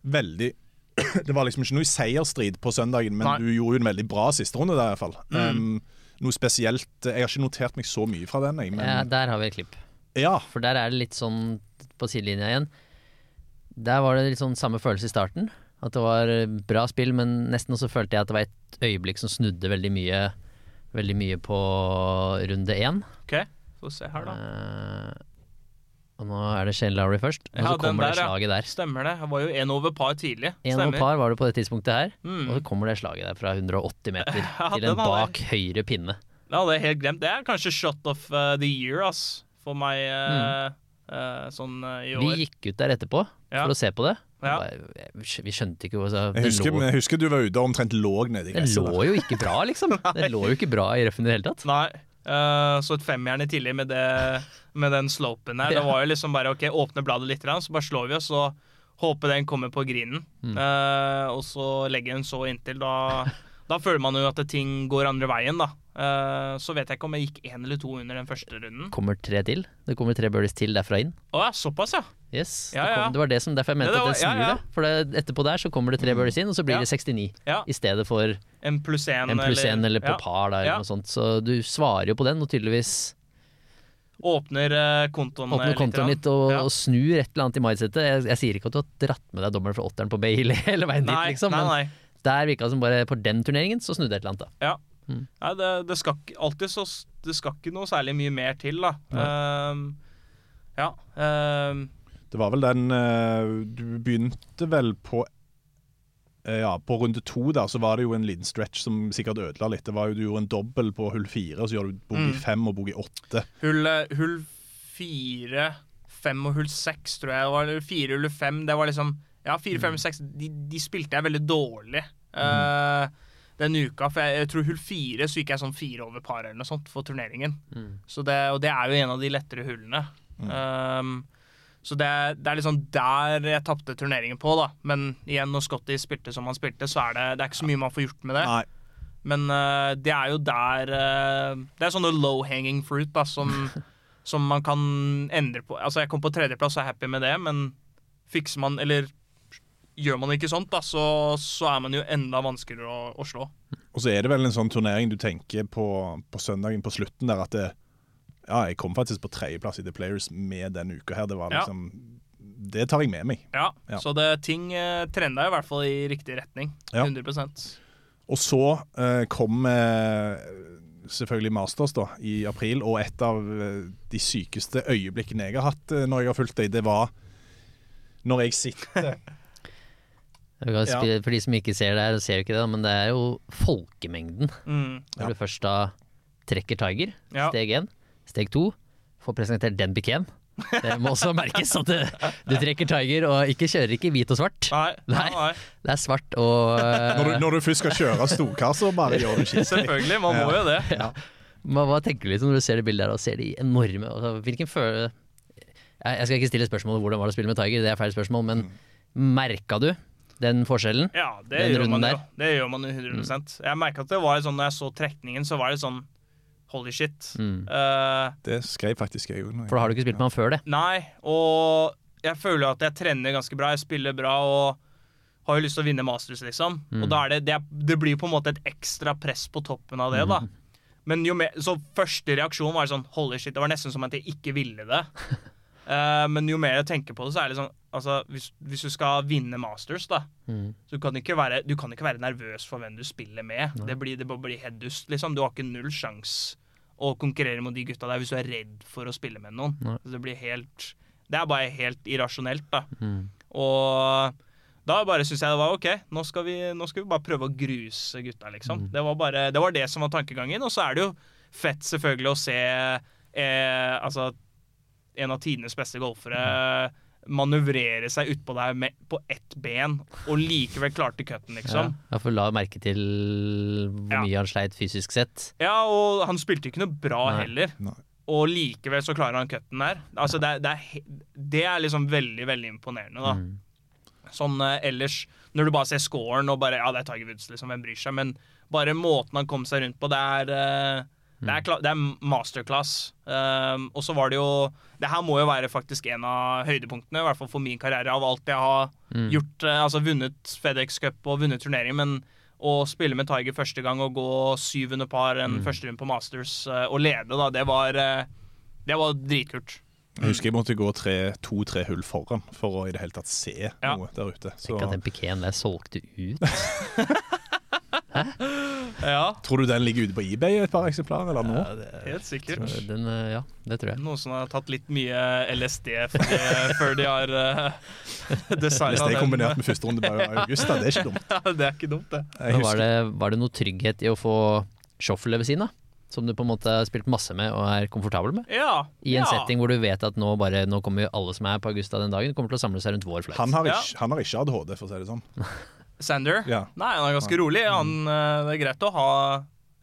veldig Det var liksom ikke noe seierstrid på søndagen, men Nei. du gjorde jo en veldig bra siste runde der, iallfall. Mm. Um, noe spesielt Jeg har ikke notert meg så mye fra den, jeg, men Ja, der har vi et klipp. ja. For der er det litt sånn på sidelinja igjen. Der var det litt sånn samme følelse i starten. At det var eh, bra spill, men nesten også følte jeg at det var et øyeblikk som snudde veldig mye Veldig mye på runde én. OK, få se her, da. Eh, og nå er det Shane Lowry først, og Ja, så kommer det der, det slaget der. Stemmer det. Jeg var jo én over par tidlig. En over par var det på det tidspunktet her, Mm. og så kommer det slaget der fra 180 meter Ja, til en bak jeg- høyre pinne. Det hadde jeg helt glemt. Det er kanskje shot of uh, the year, ass, for meg uh, uh, sånn uh, i år. Vi gikk ut der etterpå Ja. for å se på det. Ja. Vi skjønte ikke altså, Jeg husker, lå- jeg husker du var ute og omtrent lå nedi gresset. Det lå jo ikke bra, liksom. Det lå jo ikke bra i røffen i det hele tatt. Nei. Uh, så et femjern i tidlig med, det, med den slopen her. Ja. Det var jo liksom bare OK, åpne bladet litt, så bare slår vi oss, og håper den kommer på grinen. Mm. Uh, og så legger den så inntil. Da, da føler man jo at ting går andre veien, da. Uh, så vet jeg ikke om jeg gikk én eller to under den første runden. Kommer tre til. Det kommer tre birdies til derfra inn. Å ja, såpass, ja. Yes, Ja, det, ja. kom, det var det som derfor jeg mente det, det at var- det snur ja, ja. det. For det, etterpå der så kommer det tre birdies inn, og så blir det 69 ja. i stedet for En pluss én. én eller på par der, eller noe sånt. Så du svarer jo på den, og tydeligvis Åpner uh, kontoen åpner kontoen litt, litt og, Ja. og snur et eller annet i mindsetet. Jeg, jeg sier ikke at du har dratt med deg dommeren fra åtteren på Bailey hele, veien veien dit, liksom, nei, men nei. der virka det som bare på den turneringen så snudde et eller annet, da. Ja. Nei, det, det skal ikke alltid så Det skal ikke noe særlig mye mer til, da. Ehm, ja. ehm, Det var vel den eh, Du begynte vel på eh, Ja, på runde to der så var det jo en liten stretch som sikkert ødela litt. Det var jo Du gjorde en dobbel på hull fire, så gjør du bogey Mm. fem og bogey åtte. hull, eh, hull fire, fem og hull seks, tror jeg. Det var fire, hull fem. Det var liksom Ja, fire, fem, seks. De, de spilte jeg veldig dårlig eh, den uka. For jeg, jeg tror hull fire så gikk jeg sånn fire over par eller noe sånt for turneringen. Så det, og det er jo en av de lettere hullene. Ehm, så det, det er liksom der jeg tapte turneringen på, da. Men igjen, når Scotty spilte som han spilte, så er det, det er ikke så mye man får gjort med det. Nei. Men uh, det er jo der uh, Det er sånne low hanging fruit da, som, som man kan endre på. Altså, jeg kom på tredjeplass og er happy med det, men fikser man Eller gjør man ikke sånt, da, så, så er man jo enda vanskeligere å, å slå. Og så er det vel en sånn turnering du tenker på på søndagen på slutten der at det, Ja, jeg kom faktisk på tredjeplass i The Players med denne uka her. Det var Ja. liksom Det tar jeg med meg. Ja, Ja. Så det, ting eh, trenda i hvert fall i riktig retning. Ja. 100% Og så eh, kom eh, selvfølgelig Masters da, i april, og et av eh, de sykeste øyeblikkene jeg har hatt eh, når jeg har fulgt deg, det var når jeg sitter Ja. For de som ikke ser det her, ser jo ikke det, men det er jo folkemengden. Mm. Når du først da trekker Tiger, steg én. Steg to, får presentert den Biken. Det må også merkes at du, du trekker Tiger og ikke kjører ikke hvit og svart. Nei, nei, Nei. Det er svart og når du, når du først skal kjøre storkar, så bare gjør du skitt. Selvfølgelig, man må jo det. Men hva tenker du liksom når du ser det bildet der og ser de enorme altså, Hvilken følelse jeg, skal ikke stille spørsmålet hvordan var det å spille med Tiger, det er feil spørsmål, men merka du den forskjellen? Ja, det Den gjør man jo. Det gjør man jo 100% Jeg merka at det var sånn når jeg så trekningen, så var det sånn Holy shit. Mm. Uh, Det skrev faktisk jeg òg. For da har du ikke spilt med han før det. nei, og jeg føler at jeg trener ganske bra. Jeg spiller bra og har jo lyst til å vinne Masters, liksom. Mm. Og da er det, det, det blir på en måte et ekstra press på toppen av det, da. Mm. Men jo mer, så første reaksjon var sånn Holy shit, det var nesten som at jeg ikke ville det. uh, men jo mer jeg tenker på det, så er det sånn Altså, hvis, hvis du skal vinne Masters, da, Mm. så kan du ikke være, du kan ikke være nervøs for hvem du spiller med. Det blir, det blir helt dust, liksom. Du har ikke null sjanse å konkurrere mot de gutta der hvis du er redd for å spille med noen. Altså, det blir helt Det er bare helt irrasjonelt, da. Mm. Og da bare syns jeg det var OK, nå skal, vi, nå skal vi bare prøve å gruse gutta, liksom. Det, var bare, det var det som var tankegangen. Og så er det jo fett selvfølgelig å se eh, altså en av tidenes beste golfere manøvrere seg utpå der med, på ett ben, og likevel klarte cutten, Ja. liksom. Jeg får la merke til hvor Ja. mye han sleit fysisk sett. Ja, og han spilte ikke noe bra Nei. heller. Nei. Og likevel så klarer han cutten der. Altså, det, det, er, det er liksom veldig, veldig imponerende, da. Mm. Sånn eh, ellers, når du bare ser scoren og bare Ja, det er Tiger Woods, liksom, hvem bryr seg? Men bare måten han kom seg rundt på, det er eh, det er, det er masterclass. Um, og så var det jo Det her må jo være faktisk en av høydepunktene, i hvert fall for min karriere, av alt jeg har Mm. gjort. eh, altså vunnet FedEx Cup og vunnet turnering, men å spille med Tiger første gang og gå syv under par en første runde på Masters eh, og lede, da, det var eh, Det var dritkult. Jeg husker jeg måtte gå tre- to-tre hull foran for å i det hele tatt se Ja. noe der ute. Så Tenk at den pikeen der solgte ut. Ja, tror du den ligger ute på eBay et par eksemplarer, eller nå? helt sikkert. Den, eh, ja, det tror jeg. Noen som har tatt litt mye LSD før de, før de har uh, designa den. er kombinert med første runde på august, da, det er ikke dumt. Ja, det er ikke dumt, det. Men var, det, var det noe trygghet i å få shuffle ved siden av? Som du på en måte har spilt masse med og er komfortabel med? Ja. I en ja. setting hvor du vet at nå, bare, nå kommer jo alle som er på Augusta den dagen, kommer til å samle seg rundt vår flight. han, har Ja. ikke, han har ikke ADHD, for å si det sånn. Sander? Ja. Nei, han er ganske rolig. Han, eh, det er greit å ha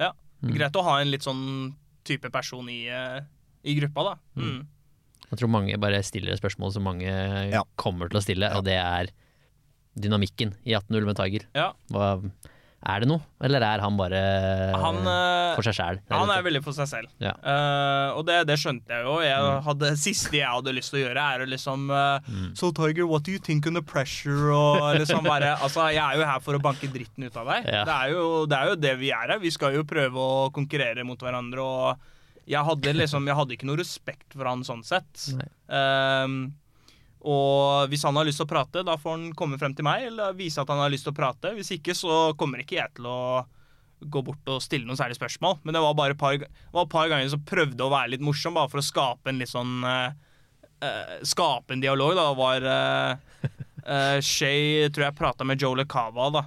Ja, er greit å ha en litt sånn type person i, eh, i gruppa, da. Mm. Jeg tror mange bare stiller et spørsmål som mange Ja. kommer til å stille, og det er dynamikken i 18-0 med Tiger. Ja. Hva, er det noe, eller er han bare Han, eh, for seg sjæl? han er veldig for seg selv. Ja. uh, og det, det skjønte jeg jo. Jeg hadde, siste jeg hadde lyst til å gjøre, er å liksom eh, So Tiger, what do you think under pressure? Og liksom bare Altså, jeg er jo her for å banke dritten ut av deg. Ja. Det, er jo, det er jo det vi er her. Vi skal jo prøve å konkurrere mot hverandre, og jeg hadde liksom Jeg hadde ikke noe respekt for han sånn sett. Nei. Ehm, og hvis han har lyst til å prate, da får han komme frem til meg eller vise at han har lyst til å prate. Hvis ikke, så kommer ikke jeg til å gå bort og stille noen særlige spørsmål. Men det var bare et par, par ganger som prøvde å være litt morsom, bare for å skape en litt sånn uh, Skape en dialog, da. Var uh, Shay tror jeg prata med Joe LeCava, da.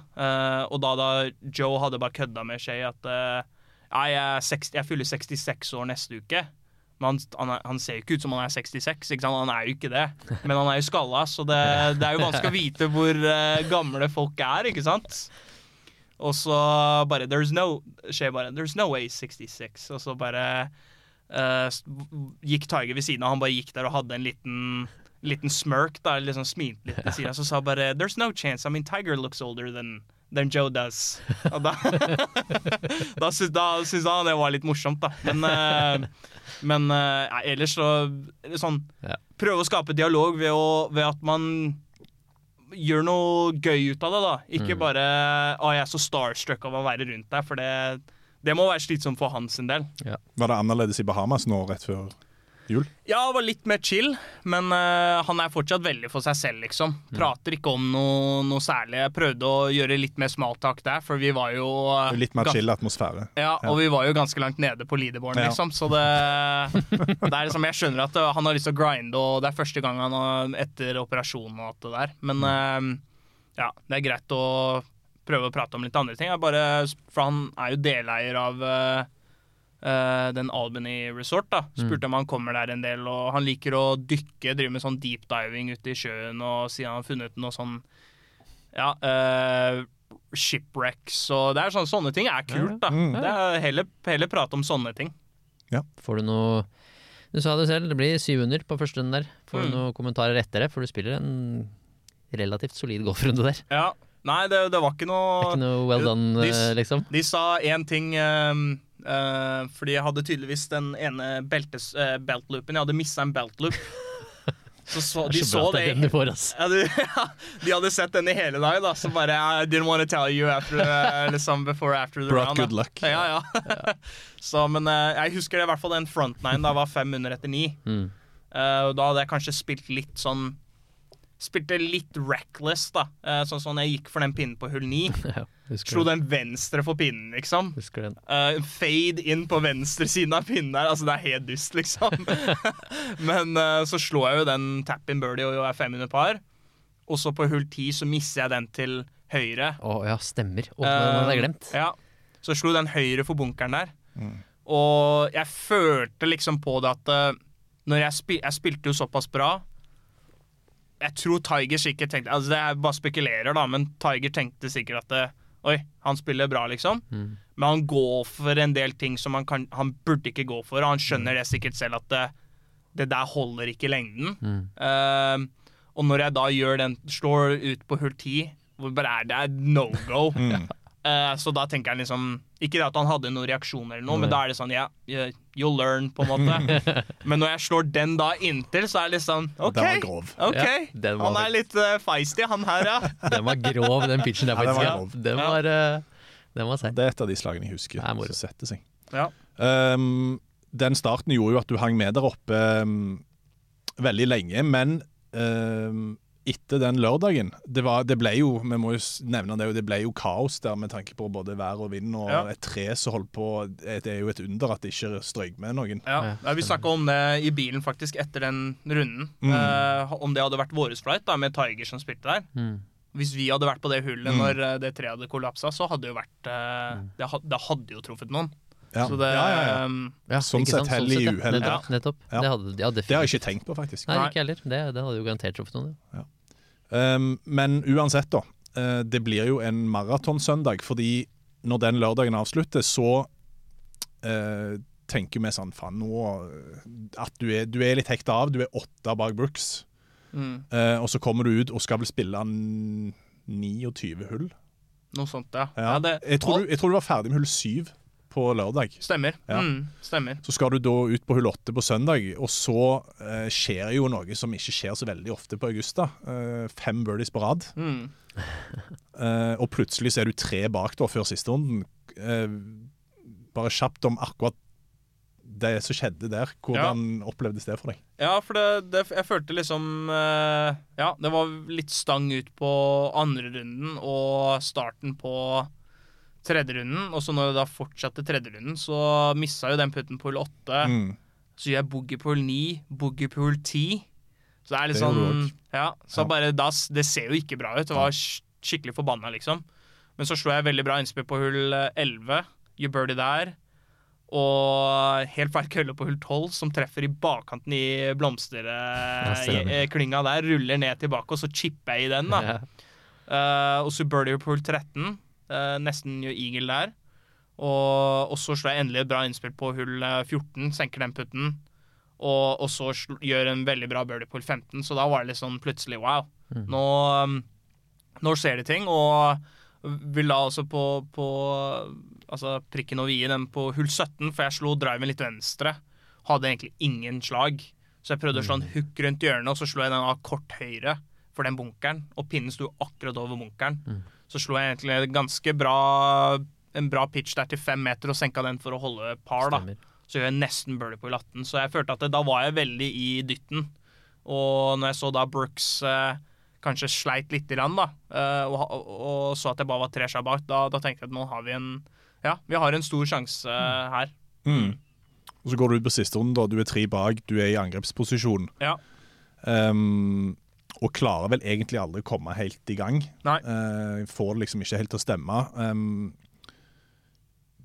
Og da, da Joe hadde bare kødda med Shay at ja, jeg, er 60, jeg fyller 66 år neste uke. Men han, han, er, ser jo ikke ut som han er 66. Ikke sant? Han er jo ikke det. Men han er jo skalla, så det, det er jo vanskelig å vite hvor uh, gamle folk er, ikke sant? Og så bare There's no Skjer bare There's no way 66. Og så bare uh, gikk Tiger ved siden av. Han bare gikk der og hadde en liten Liten smirk, da, liksom smilte litt ved siden. Så sa bare There's no chance. I mean, Tiger looks older than than Joe does. Og da Da syns han det var litt morsomt, da. Men, eh, men eh, ja, ellers så sånn Ja. Prøve å skape dialog ved, å, ved at man gjør noe gøy ut av det, da. Ikke bare 'Å, jeg er så starstruck av å være rundt deg', for det, det må være slitsomt for hans del. del. Var det annerledes i Bahamas nå rett før jul? Ja, det var litt mer chill, men uh, han er fortsatt veldig for seg selv, liksom. Prater ikke om noe, noe særlig. Jeg prøvde å gjøre litt mer smalltalk der, for vi var jo uh, Litt mer gans- chill atmosfære. Ja, og vi var jo ganske langt nede på leaderboarden, Ja. liksom. Så det, det er liksom Jeg skjønner at uh, han har lyst til å grinde, og det er første gang han har etter operasjonen og alt det der. Men uh, ja, det er greit å prøve å prate om litt andre ting. Jeg bare, for han er jo deleier av uh, den Albany Resort. da Spurte om han kommer der en del, og han liker å dykke, drive med sånn deep diving ute i sjøen, og siden han har funnet noe sånn Ja. Uh, shipwrecks og det er sånne, sånne ting er kult, da. Mm. Det er heller, heller prate om sånne ting. Ja. Får du noe Du sa det selv, det blir syv under på første runde der. Får du Mm. noen kommentarer etter det? For du spiller en relativt solid golfrunde der. Ja. Nei, det, det var ikke Det noe er ikke noe well done, De- eh, liksom. De sa én ting um, uh, Fordi jeg hadde tydeligvis den ene beltes, uh, beltloopen. Jeg hadde mista en beltloop. Så, så de Det så det det får, ass. ja, de, ja, de hadde sett den i hele dag, da. Så bare I didn't want to tell you after, uh, liksom before after the Brought round. da. good luck. Ja, ja. så, men uh, jeg husker det, i hvert fall den front nine da var fem under etter ni. Mm. Uh, og da hadde jeg kanskje spilt litt sånn spilte litt reckless, da. Sånn sånn som jeg gikk for den pinnen på hull 9. Ja, Slo den. venstre for pinnen, liksom. Husker den. Eh, fade inn på venstre siden av pinnen der. Altså, det er helt dust, liksom. Men uh, så slår jeg jo den tap-in birdie og er fem under par. Og så på hull 10 så misser jeg den til høyre. Å ja, stemmer. Å, den hadde jeg glemt. Eh, Ja. Så slo den høyre for bunkeren der. Og jeg følte liksom på det at eh, når jeg, spil jeg spilte jo såpass bra Jeg tror Tiger sikkert tenkte Altså det er bare spekulerer, da, men Tiger tenkte sikkert at det, Oi, han spiller bra, liksom. Men han går for en del ting som han, kan, han burde ikke gå for, og han skjønner det sikkert selv at det, det der holder ikke i lengden. Eh, og når jeg da gjør den, slår ut på hull 10, hvor bare er det er no go. Eh, så da tenker jeg liksom Ikke det at han hadde noen reaksjon, eller noe, men da er det sånn ja, yeah, you'll learn, på en måte. men når jeg slår den da inntil, så er det litt sånn OK. Den var grov. ok, Ja, den var Han er litt uh, feisty, han her, ja. Den var grov, den pitchen der, Ja, den faktisk. var Ja. Den var, uh, den var. Det er et av de slagene jeg husker er som setter seg. ja. Um, den starten gjorde jo at du hang med der oppe um, veldig lenge, men um, etter den lørdagen det, var, det ble jo vi må jo nevne det, det ble jo kaos der med tanke på både vær og vind og Ja. et tre som holdt på Det er jo et under at det ikke strøyk med noen. Ja, Ja, Vi snakka om det i bilen faktisk etter den runden. Mm. Eh, om det hadde vært våres flight da, med Tiger som spilte der. Mm. Hvis vi hadde vært på det hullet Mm. når eh, det treet hadde kollapsa, så hadde det jo vært eh, det, had, det hadde jo truffet noen. Ja. Så det ja, ja, ja. um, Ja, Sånn sett hell i uhell. Nettopp. nettopp. Ja. Det, hadde, ja, Det har jeg ikke tenkt på, faktisk. Nei, Nei. ikke heller. Det, det hadde jo garantert truffet noen. ja. Um, men uansett, da. eh, det blir jo en maratonsøndag, fordi når den lørdagen avslutter, så eh, tenker vi sånn Faen, nå eh, At du er, du er litt hekta av. Du er åtte bak Brooks. mm, og så kommer du ut og skal vel spille 29 hull. noe sånt, ja. Ja. ja det, jeg, tror du, jeg tror du var ferdig med hull 7 på lørdag. Stemmer. Ja. Mm, stemmer. Så skal du da ut på hull 8 på søndag, og så eh, skjer jo noe som ikke skjer så veldig ofte på Augusta. Eh, fem birdies på rad. Mm. Eh, og plutselig så er du tre bak da før siste runden. Eh, bare kjapt om akkurat det som skjedde der. Hvordan opplevdes det for deg? Ja, for det, det, jeg følte liksom eh, Ja, det var litt stang ut på andre runden og starten på tredje runden. Og så når det da fortsatte tredje runden, så missa jo den putten på hull åtte. Mm. Så gjør jeg boogie på hull ni, boogie på hull ti. Så det er litt Det sånn Ja, så Ja. bare da Det ser jo ikke bra ut. Det var skikkelig forbanna, liksom. Men så slo jeg veldig bra innspill på hull eh, 11. You birdie der. Og helt feil kølle på hull 12, som treffer i bakkanten i blomsterklynga der. Ruller ned tilbake, og så chipper jeg i den, da. Ja. Uh, og så birdie på hull 13. eh, nesten gjør eagle der. Og, og så slår jeg endelig et bra innspill på hull eh, 14, senker den putten. Og, og så sl gjør en veldig bra birdie på hull 15, så da var det litt sånn plutselig wow. Nå, um, nå skjer det ting, og vil da også på, på altså prikken og vie den på hull 17, for jeg slo driven litt venstre. Hadde egentlig ingen slag. Så jeg prøvde å slå en hook rundt hjørnet, og så slo jeg den av kort høyre for den bunkeren. Og pinnen sto akkurat over bunkeren. Så slo jeg egentlig en ganske bra en bra pitch der til fem meter og senka den for å holde par. da Stemmer. Så gjør jeg nesten birdie på latten. 18. Så jeg følte at det, da var jeg veldig i dytten. Og når jeg så da Brooks eh, kanskje sleit litt, grann, da, eh, og, og, og så at jeg bare var tre slag bak, da, da tenkte jeg at nå har vi en Ja, vi har en stor sjanse eh, her. Mm. Og så går du ut på siste runde, da. du er tre bak, du er i angrepsposisjon. Ja. Um, og klarer vel egentlig aldri å komme helt i gang. Nei. Uh, får det liksom ikke helt til å stemme. Um,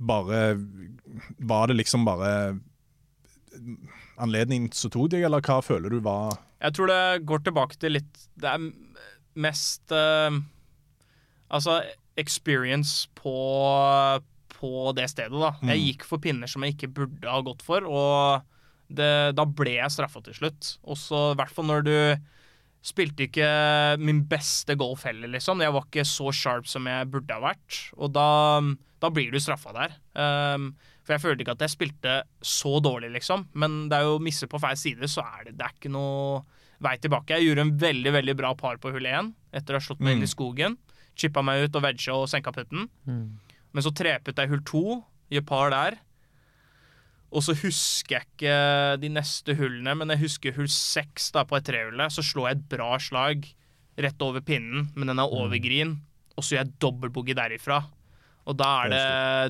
bare Var det liksom bare anledningen som tok deg, eller hva føler du var Jeg tror det går tilbake til litt Det er mest uh, Altså experience på, på det stedet, da. Jeg gikk for pinner som jeg ikke burde ha gått for, og det, da ble jeg straffa til slutt. Også i hvert fall når du spilte ikke min beste golf heller, liksom. Jeg var ikke så sharp som jeg burde ha vært, og da, da blir du straffa der. Um, for jeg følte ikke at jeg spilte så dårlig, liksom. Men det er jo misse på feil side, så er det, det er ikke noe vei tilbake. Jeg gjorde en veldig veldig bra par på hull 1 etter å ha slått meg inn i skogen. Chippa meg ut og vegga og senka putten. Men så treputta jeg hull 2, gjør par der. Og så husker jeg ikke de neste hullene, men jeg husker hull 6 da, på et trehullet. Så slår jeg et bra slag rett over pinnen, men den er over green, og så gjør jeg dobbeltboogie derifra. Og da er, det,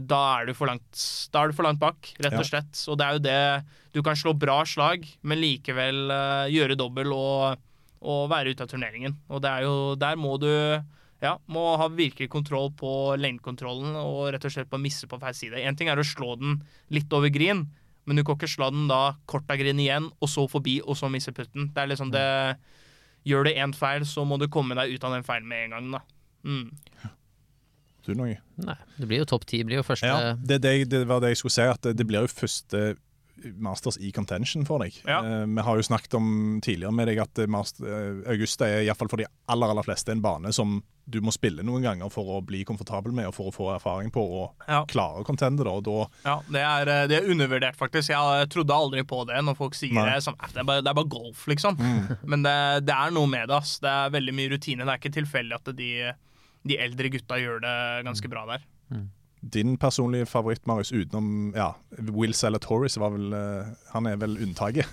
da, er du for langt, da er du for langt bak, rett og slett. Og det er jo det Du kan slå bra slag, men likevel eh, gjøre dobbel og, og være ute av turneringen. Og det er jo Der må du ja, må ha virkelig kontroll på lengdekontrollen og rett og slett bare misse på feil side. Én ting er å slå den litt over green, men du kan ikke slå den da kort av green igjen, og så forbi, og så misse putten. Det er liksom det Gjør du én feil, så må du komme deg ut av den feilen med en gang, da. Mm. Du Norge? Nei, det blir jo topp ti. Blir jo første Ja, det, det, det var det jeg skulle si, at det, det blir jo første Masters i contention for deg. Ja. Uh, vi har jo snakket om tidligere med deg at eh, master, uh, Augusta er iallfall for de aller aller fleste en bane som du må spille noen ganger for å bli komfortabel med og for å få erfaring på og Ja. klare å contende. Da, da Ja, det er, eh, det er undervurdert, faktisk. Jeg trodde aldri på det når folk sier Nei. det. Sånn, "Eh, det, er bare, det er bare golf, liksom. Men det, det er noe med det. ass. Det er veldig mye rutine. Det er ikke tilfeldig at de, de eldre gutta gjør det ganske bra der. Din personlige favoritt, Marius, utenom ja, Will Salatoris, var vel eh, Han er vel unntaket.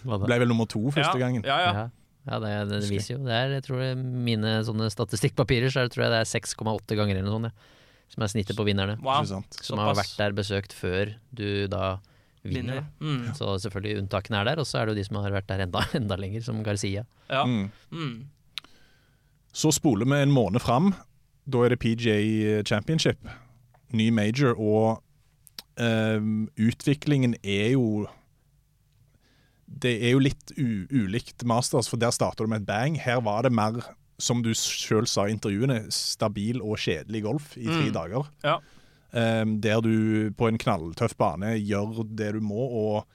Ble vel nummer to første ja, gangen. Ja, ja. Ja, det, det viser jo. Det er, jeg tror mine sånne statistikkpapirer så tror jeg det er 6,8 ganger eller noe sånt. Ja. Som er snittet på vinnerne. Wow. Som? Som har såpass. vært der besøkt før du da vinner. Vinner. Mm. Så selvfølgelig unntakene er der, og så er det jo de som har vært der enda, enda lenger, som Garcia. Ja. Mm. Mm. Så spoler vi en måned fram. Da er det PGA Championship. Ny major, og ehm, utviklingen er jo Det er jo litt ulikt Masters, for der starter du med et bang. Her var det mer, som du sjøl sa i intervjuene, stabil og kjedelig golf i tre Mm. dager. Ja. Ehm, der du på en knalltøff bane gjør det du må, og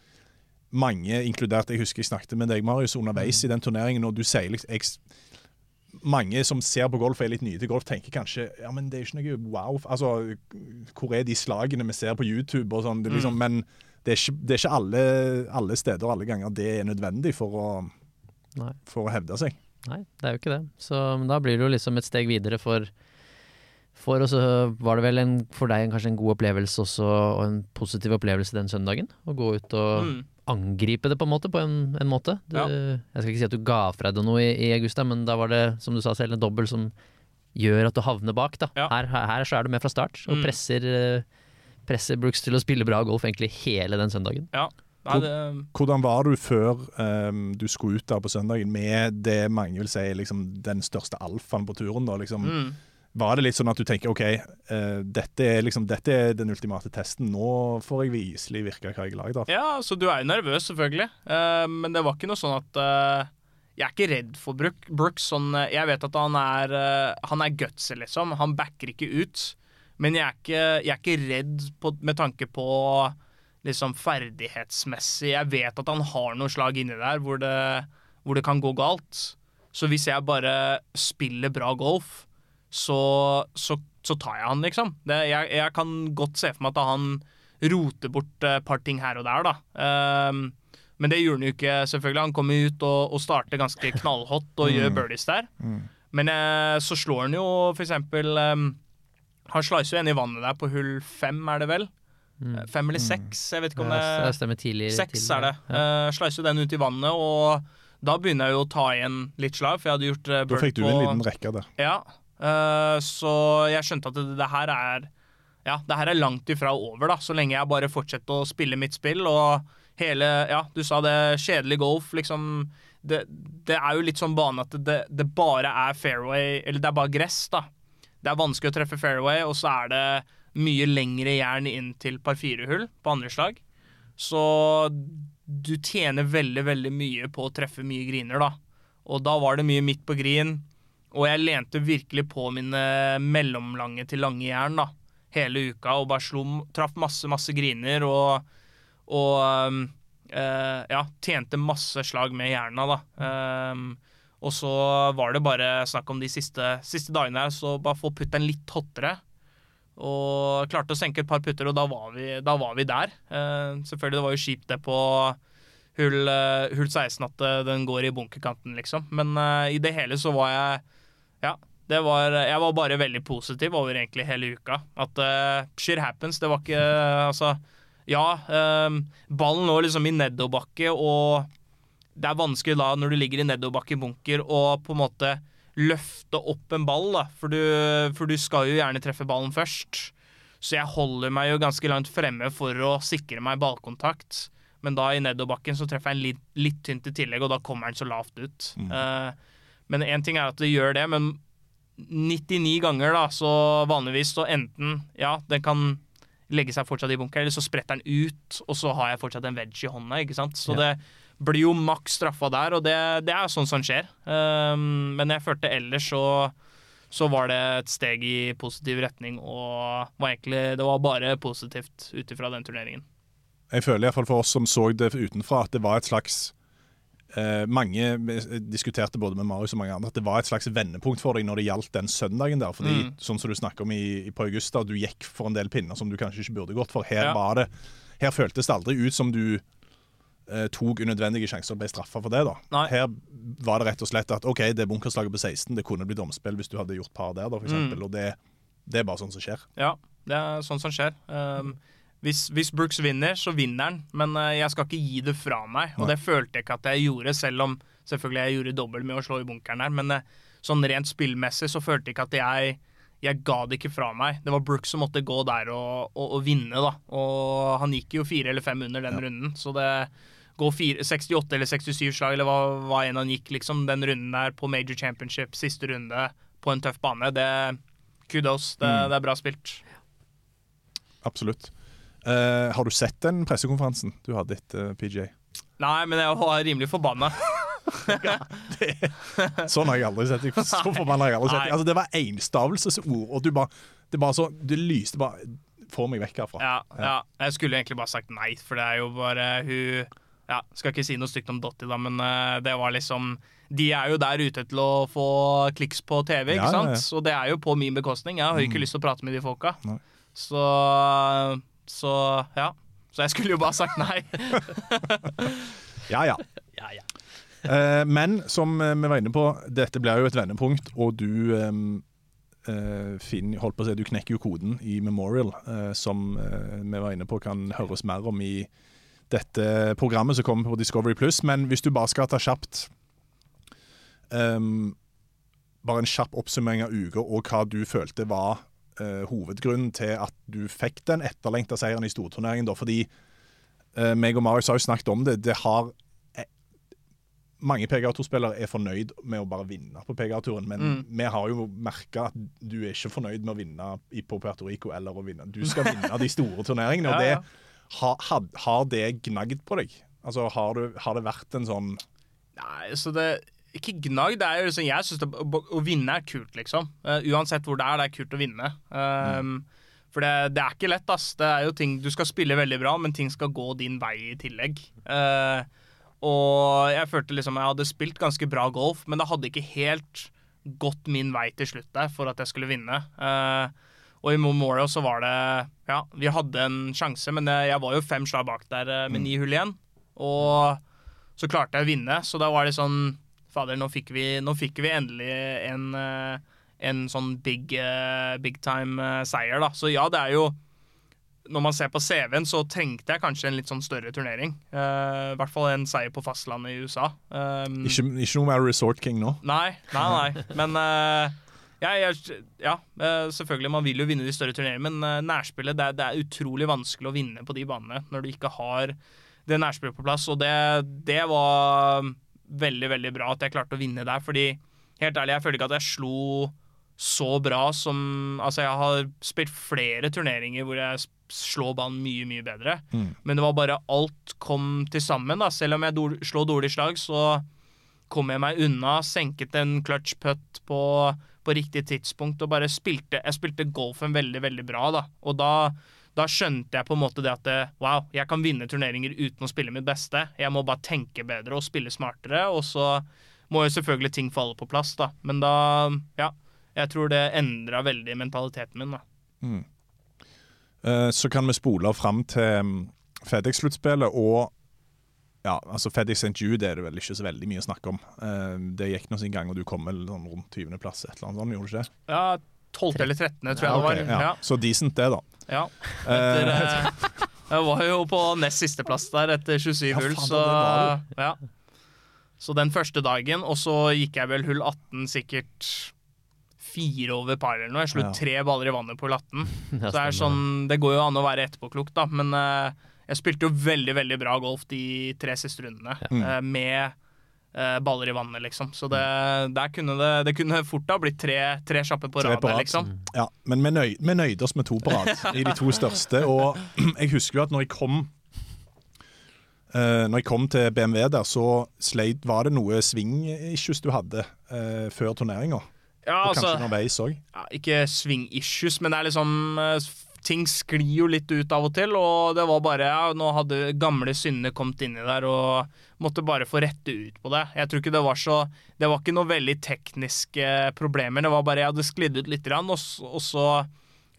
mange, inkludert Jeg husker jeg snakket med deg, Marius, underveis i den turneringen, og du sier liksom jeg, mange som ser på golf og er litt nye til golf, tenker kanskje ja, men det er ikke noe wow. Altså, hvor er de slagene vi ser på YouTube og sånn? Liksom, liksom, Men det er ikke, det er ikke alle, alle steder og alle ganger det er nødvendig for å, for å hevde seg. Nei, det er jo ikke det. Så da blir det jo liksom et steg videre for for og så var det vel en, for deg kanskje en god opplevelse også, og en positiv opplevelse den søndagen. Å gå ut og Mm. angripe det på en måte. På en, en måte. Du, Ja. Jeg skal ikke si at du ga fra deg noe i, i Augusta, men da var det, som du sa selv, en dobbel som gjør at du havner bak. Da. Ja. Her, her, her så er du med fra start, og Mm. presser, eh, presser Brooks til å spille bra golf egentlig hele den søndagen. ja. Nei, det, Hvordan var du før um, du skulle ut der på søndagen med det mange vil si liksom den største alfaen på turen? da, liksom? mm. Var det litt sånn at du tenker OK, uh, dette, er liksom, dette er den ultimate testen. Nå får jeg viselig virke hva jeg har lagd. Ja, så du er jo nervøs, selvfølgelig. Uh, men det var ikke noe sånn at uh, Jeg er ikke redd for Brooks. Brooks. Sånn, jeg vet at han er Han er gutsy, liksom. Han backer ikke ut. Men jeg er ikke, jeg er ikke redd på, med tanke på liksom ferdighetsmessig. Jeg vet at han har noen slag inni der hvor det, hvor det kan gå galt. Så hvis jeg bare spiller bra golf, så, så, så tar jeg han, liksom. Det, jeg, jeg kan godt se for meg at han roter bort et par ting her og der, da. Um, men det gjorde han jo ikke, selvfølgelig. Han kommer ut og, og starter ganske knallhot og gjør birdies der. Men eh, så slår han jo for eksempel ehm, Han slicer jo en i vannet der på hull fem, er det vel? Mm. Fem eller seks, jeg vet ikke om det det stemmer tidlig. Seks er det. Ja. Uh, Slicer jo den ut i vannet, og da begynner jeg jo å ta igjen litt slag, for jeg hadde gjort uh, Da fikk du en liten rekke der. Ja, eh, så jeg skjønte at det, her er Ja, det her er langt ifra over, da, så lenge jeg bare fortsetter å spille mitt spill, og hele Ja, du sa det, kjedelig golf, liksom det, det er jo litt sånn bane at det, det bare er fairway Eller det er bare gress, da. Det er vanskelig å treffe fairway, og så er det mye lengre jern inn til par fire-hull på andre slag. Så du tjener veldig, veldig mye på å treffe mye griner, da. Og da var det mye midt på grin, og jeg lente virkelig på mine mellomlange til lange jern, da. Hele uka, og bare slo, traff masse, masse griner, og, og um, uh, ja, tjente masse slag med jerna, da. Um, og så var det bare snakk om de siste, siste dagene her, så bare få putteren litt hottere. Og klarte å senke et par putter, og da var vi, da var vi der. Uh, selvfølgelig, det var jo kjipt det på hull, uh, hull 16 at den går i bunkerkanten, liksom. Men uh, i det hele så var jeg Ja, det var Jeg var bare veldig positiv over egentlig hele uka. At uh, shit happens. Det var ikke Altså, ja. Um, ballen lå liksom i nedoverbakke, og det er vanskelig da, når du ligger i nedoverbakke i bunker, å på en måte løfte opp en ball, da. For du, for du skal jo gjerne treffe ballen først. Så jeg holder meg jo ganske langt fremme for å sikre meg ballkontakt. Men da i nedoverbakken så treffer jeg en litt, litt tynt i tillegg, og da kommer den så lavt ut. Eh, men én ting er at det gjør det, men 99 ganger da, så vanligvis så enten Ja, den kan legge seg fortsatt i bunker, eller så spretter den ut, og så har jeg fortsatt en wedge i hånda, ikke sant. Så det blir jo maks straffa der, og det, det er sånn som skjer. Um, men jeg følte ellers så så var det et steg i positiv retning, og var egentlig, det var bare positivt ut ifra den turneringen. Jeg føler iallfall for oss som så det utenfra, at det var et slags eh, Mange diskuterte både med Marius og mange andre at det var et slags vendepunkt for deg når det gjaldt den søndagen der. Fordi, Mm. sånn som du snakker om i, i på Augusta, du gikk for en del pinner som du kanskje ikke burde gått for. Her Ja. var det Her føltes det aldri ut som du eh, tok unødvendige sjanser og ble straffa for det. da. Nei. Her var det rett og slett at OK, det er bunkerslaget på 16, det kunne blitt omspill hvis du hadde gjort par der, da, for eksempel. Og det, det er bare sånn som skjer. Ja, det er sånn som skjer. Um, hvis, hvis Brooks vinner, så vinner han, men uh, jeg skal ikke gi det fra meg. Og Nei. det følte jeg ikke at jeg gjorde, selv om selvfølgelig jeg gjorde dobbelt med å slå i bunkeren der. Men uh, sånn rent spillmessig så følte jeg ikke at jeg jeg ga det ikke fra meg. Det var Brooks som måtte gå der og, og, og vinne, da. Og han gikk jo fire eller fem under den runden, så det går fire, 68 eller 67 slag, eller hva, hva enn han gikk, liksom, den runden der på Major Championship, siste runde, på en tøff bane, det Kudos. Det, det er bra spilt. Absolutt. Eh, har du sett den pressekonferansen du hadde etter PGA? Nei, men jeg var rimelig forbanna. Sånn har jeg aldri sett deg. Så forbanna har jeg aldri sett deg. Altså, det var enstavelsesord, og du bare Det bare så Det lyste bare Få meg vekk herfra. Ja, ja. Jeg skulle egentlig bare sagt nei, for det er jo bare hun ja, Skal ikke si noe stygt om Dottie, da, men uh, det var liksom De er jo der ute til å få kliks på TV, ikke Ja, ja, sant? ja. Og det er jo på min bekostning. Jeg har jo ikke lyst til å prate med de folka. Nei. Så Så ja. Så jeg skulle jo bare sagt nei. Ja, ja. Eh, men som eh, vi var inne på, dette blir jo et vendepunkt, og du eh, finner, holdt på å si, du knekker jo koden i Memorial, eh, som eh, vi var inne på kan høres mer om i dette programmet som kommer på Discovery Pluss. Men hvis du bare skal ta kjapt Bare en kjapp oppsummering av uka og hva du følte var eh, hovedgrunnen til at du fikk den etterlengta seieren i storturneringen. da, Fordi eh, meg og Marius har jo snakket om det. Det har eh, Mange PGA-turspillere er fornøyd med å bare vinne på PGA-turen, men Mm. vi har jo merka at du er ikke fornøyd med å vinne i- på Puerto Rico eller å vinne. Du skal vinne de store turneringene, og det har, ha, har det gnagd på deg? Altså, har, du, har det vært en sånn Nei, så det Ikke gnagd. Det er jo liksom, jeg syns å vinne er kult, liksom. Uh, uansett hvor det er, det er kult å vinne. Um, For det, det er ikke lett, ass. Det er jo ting Du skal spille veldig bra, men ting skal gå din vei i tillegg. Uh, og jeg følte liksom jeg hadde spilt ganske bra golf, men det hadde ikke helt gått min vei til slutt der for at jeg skulle vinne. Uh, og i Memorial så var det Ja, vi hadde en sjanse, men jeg, var jo fem slag bak der med ni hull igjen. Og så klarte jeg å vinne, så da var det sånn Fader, nå fikk vi, nå fikk vi endelig en, eh, en sånn big, eh, big time eh, da. Så ja, det er jo Når man ser på CV-en, så trengte jeg kanskje en litt sånn større turnering. Uh, I hvert fall en seier på fastlandet i USA. Um, Ikke, ikke noe mer Resort King nå? Nei, nei, nei. Men uh, ja, jeg, ja, selvfølgelig, man vil jo vinne de større turneringene, men nærspillet det det er utrolig vanskelig å vinne på de banene når du ikke har det nærspillet på plass. Og det, det var veldig, veldig bra at jeg klarte å vinne der, fordi helt ærlig, jeg føler ikke at jeg slo så bra som Altså, jeg har spilt flere turneringer hvor jeg slår banen mye, mye bedre, men det var bare alt kom til sammen, da. Selv om jeg slår dårlig slag, så kom jeg meg unna, senket en clutch putt på, på riktig tidspunkt og bare spilte Jeg spilte golfen veldig, veldig bra, da. Og da, da skjønte jeg på en måte det at wow, jeg kan vinne turneringer uten å spille mitt beste. Jeg må bare tenke bedre og spille smartere, og så må jo selvfølgelig ting falle på plass, da. Men da, ja. Jeg tror det endra veldig mentaliteten min, da. Eh, Så kan vi spole fram til mm, FedEx-sluttspillet og ja, altså FedEx St. Jude er det vel ikke så veldig mye å snakke om. Eh, Det gikk nå sin gang, og du kom vel sånn rundt 20.-plass, et eller annet sånt, gjorde du ikke det? Ja, 12. eller 13., tror jeg Ja, okay, det var. ja. Så decent det, da. Ja. Etter, eh, jeg var jo på nest sisteplass der etter 27 Ja, hull, så ja. Så den første dagen, og så gikk jeg vel hull 18 sikkert fire over par eller noe. Jeg slo Ja. tre baller i vannet på hull 18. Så det er sånn, det går jo an å være etterpåklok, da, men eh, jeg spilte jo veldig, veldig bra golf de tre siste rundene. eh, med eh, baller i vannet, liksom. Så det, der kunne det, det kunne fort ha blitt tre, tre kjappe på rad Liksom. Mm. Ja, men vi nøy, vi nøyde oss med to på rad i de to største. Og jeg husker jo at når jeg kom eh, Når jeg kom til BMW der, så sleit, var det noe sving-issues du hadde eh, før turneringa. Ja, Og kanskje altså, underveis òg. ja, ikke swing issues, men det er liksom eh, Ting sklir jo litt ut av og til, og det var bare ja, Nå hadde gamle synder kommet inni der og måtte bare få rette ut på det. Jeg tror ikke det var så Det var ikke noe veldig tekniske problemer, det var bare jeg hadde sklidd ut litt, grann, og, og så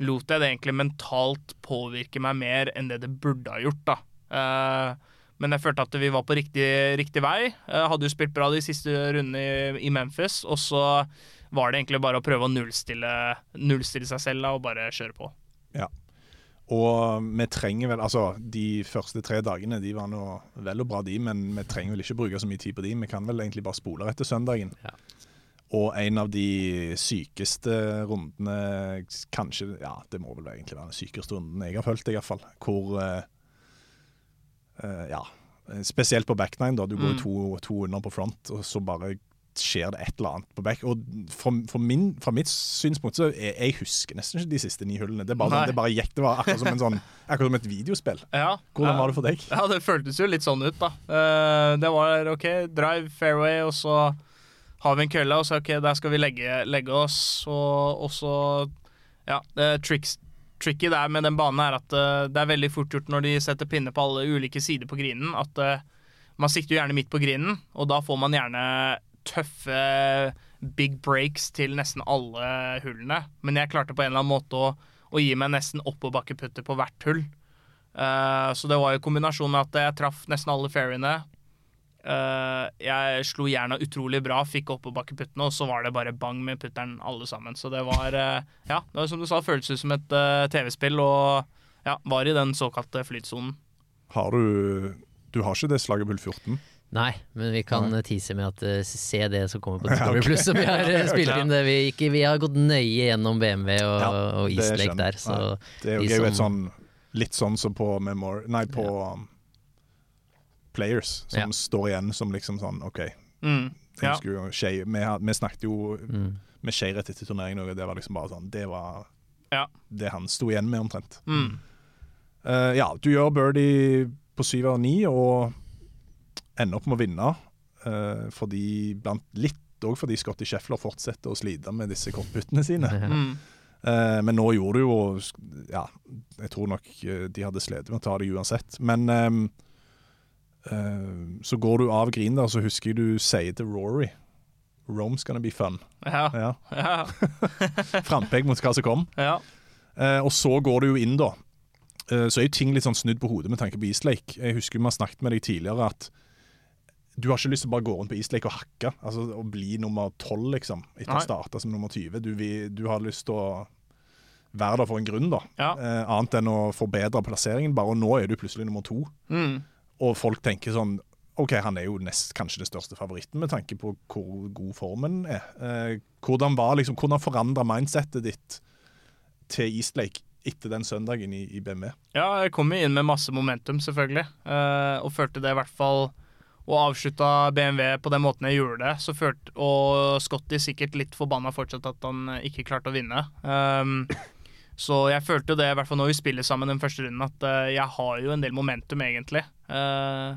lot jeg det egentlig mentalt påvirke meg mer enn det det burde ha gjort, da. Uh, men jeg følte at vi var på riktig, riktig vei. Jeg hadde jo spilt bra de siste rundene i, i Memphis, og så var det egentlig bare å prøve å nullstille, nullstille seg selv da, og bare kjøre på. Ja. Og vi trenger vel Altså, de første tre dagene de var nå vel og bra, de, men vi trenger vel ikke bruke så mye tid på de. Vi kan vel egentlig bare spole etter søndagen. Ja. Og en av de sykeste rundene Kanskje Ja, det må vel egentlig være den sykeste runden jeg har fulgt, iallfall. Hvor uh, uh, Ja. Spesielt på back nine, da. Du går Mm. to, to under på front, og så bare skjer det et eller annet på back. Og for, for min, fra mitt synspunkt så jeg, jeg husker nesten ikke de siste ni hullene. Det, bare, sånn, det bare gikk. Det var akkurat som, en sånn, akkurat som et videospill. Ja, Hvordan var det for deg? Ja, det føltes jo litt sånn ut, da. Eh, det var OK, drive fairway, og så har vi en kølle, og så OK, der skal vi legge, legge oss, og, og så Ja, det tricks, tricky der med den banen er at eh, det er veldig fort gjort når de setter pinne på alle ulike sider på grinen, at eh, man sikter jo gjerne midt på grinen, og da får man gjerne tøffe big breaks til nesten alle hullene. Men jeg klarte på en eller annen måte å, å gi meg nesten oppoverbakkeputter på hvert hull. Uh, så det var jo kombinasjonen med at jeg traff nesten alle fairwayene. Uh, jeg slo jerna utrolig bra, fikk oppoverbakkeputtene, og så var det bare bang med putteren alle sammen. Så det var uh, Ja, det var som du sa, føltes ut som et eh, TV-spill, og ja, var i den såkalte flytsonen. Har du Du har ikke det slaget på hull 14? Nei, men vi kan Nei. tease med at uh, se det som kommer på Ja, Discovery ok. Plus, som vi har uh, spilt inn. Det vi, ikke, vi har gått nøye gjennom BMW og, Ja, og Eastlake der, så Nei, Det er jo, de et som- sånn Litt sånn som på Memor... Nei, på um, Players, som Ja. står igjen som liksom sånn OK. Mm. Ja. husker jo Skei vi, vi snakket jo mm. med Skei rett etter turneringen, og det var liksom bare sånn Det var Ja. det han sto igjen med, omtrent. Mm. Uh, ja, du gjør birdie på syv av ni og ender opp med å vinne. Uh, fordi blant Litt òg fordi Scotty Scheffler fortsetter å slite med disse kortputtene sine. Mm. Uh, men nå gjorde du jo Ja, jeg tror nok eh, de hadde slitt med å ta det uansett. Men um, uh, så går du av grinen der, så husker jeg du sier til Rory Rome's gonna be fun. Ja. Ja. Ja. Frampek mot hva som kom. ja. Og så går du jo inn, da. Så er jo ting litt sånn snudd på hodet med tanke på Eastlake. Jeg husker vi har snakket med deg tidligere at du har ikke lyst til å bare gå rundt på Eastlake og hakke. Altså og bli nummer 12, liksom, etter Nei. å starte som nummer 20. Du, vil- du har lyst til å være der for en grunn, da. Ja. Eh, annet enn å forbedre plasseringen. Bare og nå er du plutselig nummer to. Mm. Og folk tenker sånn OK, han er jo nest, kanskje det største favoritten med tanke på hvor god formen er. Eh, hvordan var liksom, hvordan forandra mindsettet ditt til Eastlake etter den søndagen i, i BMW? Ja, jeg kom inn med masse momentum, selvfølgelig. eh, og følte det i hvert fall Og avslutta BMW på den måten jeg gjorde det, så følte Og Scotty sikkert litt forbanna fortsatt at han ikke klarte å vinne. Um, så jeg følte jo det, i hvert fall når vi spiller sammen den første runden, at eh, jeg har jo en del momentum, egentlig. Uh,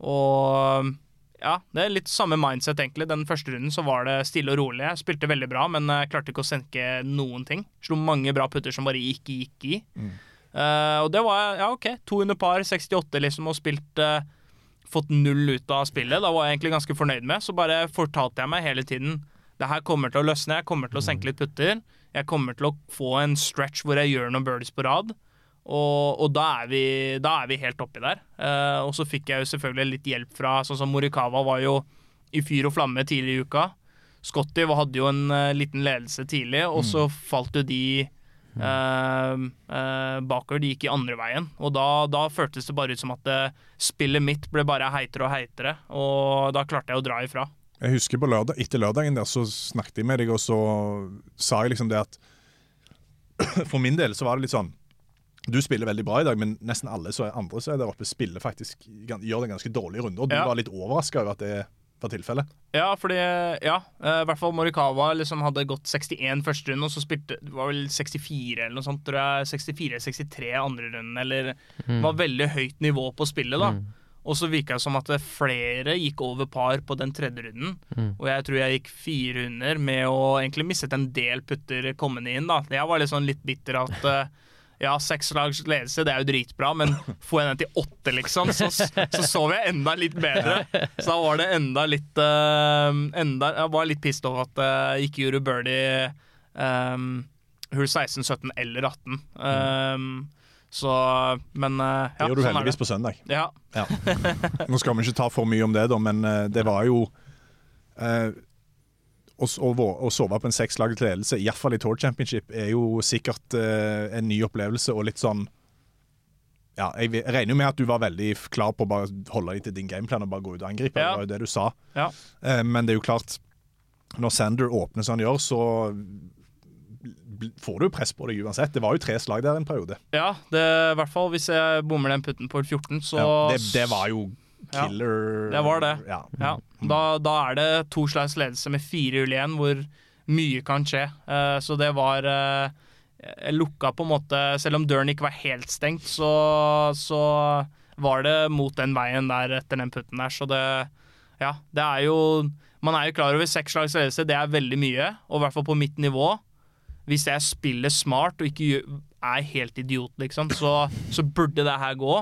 og ja, det er litt samme mindset, egentlig. Den første runden så var det stille og rolig. Jeg spilte veldig bra, men jeg klarte ikke å senke noen ting. Slo mange bra putter som bare ikke gikk i. Eh, og det var ja, OK. 200 par, 68 liksom, og spilt Fått null ut av spillet. Da var jeg egentlig ganske fornøyd med. Så bare fortalte jeg meg hele tiden det her kommer til å løsne, jeg kommer til å senke litt putter. Jeg kommer til å få en stretch hvor jeg gjør noen birdies på rad. Og, og da, er vi, da er vi helt oppi der. Eh, og så fikk jeg jo selvfølgelig litt hjelp fra Sånn som Morikawa var jo i fyr og flamme tidlig i uka. Scotty hadde jo en eh, liten ledelse tidlig, og så falt jo de Eh, Uh, bakover de gikk i andre veien, og da, da føltes det bare ut som at det, spillet mitt ble bare heitere og heitere, og da klarte jeg å dra ifra. Jeg husker på lørdag, Etter lørdagen der så snakket jeg med deg, og så sa jeg liksom det at For min del så var det litt sånn Du spiller veldig bra i dag, men nesten alle så er andre som er der oppe, spiller faktisk gjør det en ganske dårlig runde. Og du Ja. var litt overraska over at det var tilfellet. Ja, fordi Ja, eh, i hvert fall Morikawa liksom hadde gått 61 første runde, og så spilte det var vel 64 eller noe sånt, tror jeg. 64-63 andre runden, eller Det var veldig høyt nivå på spillet, da. Og så virka det som at flere gikk over par på den tredje runden. Og jeg tror jeg gikk fire runder med å egentlig mistet en del putter kommende inn, da. Jeg var sånn litt bitter at eh, ja, seks lags ledelse, det er jo dritbra, men får jeg den til åtte, liksom, så, så sov jeg enda litt bedre. Så da var det enda litt uh, enda, Jeg var litt pissed over at jeg ikke gjorde birdie um, hull 16, 17 eller 18. Um, så Men uh, ja, Det gjør du sånn heldigvis på søndag. Ja, Ja. Nå skal vi ikke ta for mye om det, da, men uh, det var jo eh, å, å, sove på en sekslaget ledelse, iallfall i Tour Championship, er jo sikkert eh, en ny opplevelse og litt sånn ja, jeg, regner jo med at du var veldig klar på å bare holde deg til din gameplan og bare gå ut og angripe. Ja. Det var jo det du sa. ja. Eh, men det er jo klart, når Sander åpner som han gjør, så får du press på deg uansett. Det var jo tre slag der en periode. ja det, i hvert fall hvis jeg bommer den putten på 14, så Ja, det, det var jo Ja, det var det. Ja. Ja, da, da er det to slags ledelse med fire hull igjen, hvor mye kan skje. Uh, så det var uh, lukka på en måte Selv om døren ikke var helt stengt, så, så var det mot den veien der etter den putten der. Så det Ja, det er jo Man er jo klar over seks slags ledelse, det er veldig mye, og i hvert fall på mitt nivå. Hvis jeg spiller smart og ikke er helt idiot, liksom, så, så burde det her gå.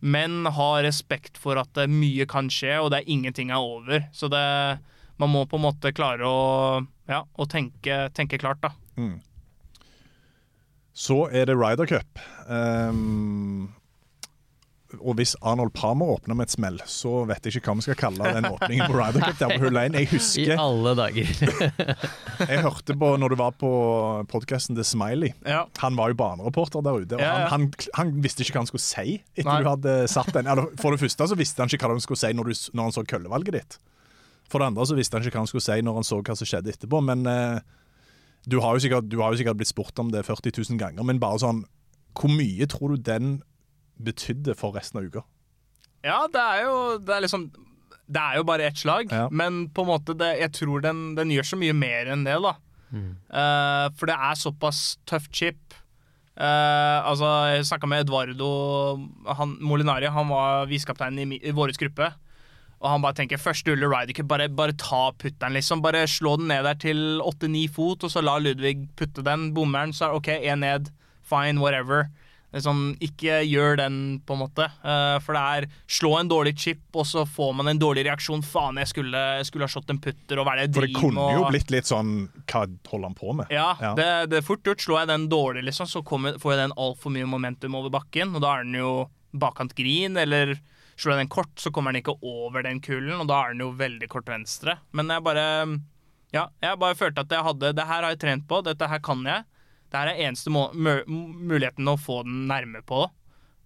Men ha respekt for at det mye kan skje, og det er ingenting er over. Så det, man må på en måte klare å, ja, å tenke, tenke klart, da. Så er det Ryder Cup. Ehm, og hvis Arnold Palmer åpner med et smell, så vet jeg ikke hva vi skal kalle den åpningen på Ryder Cup. der på hull 1. Jeg I alle dager. jeg hørte på når du var på podkasten til Smiley. Ja. Han var jo banereporter der ute, og Ja, ja. Han, han, han visste ikke hva han skulle si etter Nei. du hadde satt den. Eller, for det første så visste han ikke hva han skulle si når, du, når han så køllevalget ditt. For det andre så visste han ikke hva han skulle si når han så hva som skjedde etterpå. Men eh, du, har jo sikkert, du har jo sikkert blitt spurt om det 40 000 ganger, men bare sånn Hvor mye tror du den betydde for resten av uka? Ja, det er jo det er liksom Det er jo bare ett slag, Ja. men på en måte det, jeg tror den, den gjør så mye mer enn det, da. Eh, for det er såpass tøff chip. Uh, altså, jeg snakka med Eduardo han, Molinari, han var visekaptein i, i vår gruppe. Og han bare tenker første hullet ikke, bare, bare ta putteren, liksom. Bare slå den ned der til 8-9 fot, og så la Ludvig putte den. Bommeren, så er OK, én ned, fine, whatever. Liksom, ikke gjør den, på en måte. Uh, for det er slå en dårlig chip, og så får man en dårlig reaksjon. Faen, jeg skulle, skulle ha slått en putter, og hva er det jeg For det kunne og... jo blitt litt sånn Hva holder han på med? ja, Ja. Det, det er fort gjort. Slår jeg den dårlig, liksom, så kommer, får jeg den altfor mye momentum over bakken, og da er den jo bakkant green, eller slår jeg den kort, så kommer den ikke over den kulen, og da er den jo veldig kort venstre. Men jeg bare Ja, jeg bare følte at jeg hadde Det her har jeg trent på, dette her kan jeg. Det her er eneste muligheten å få den nærme på,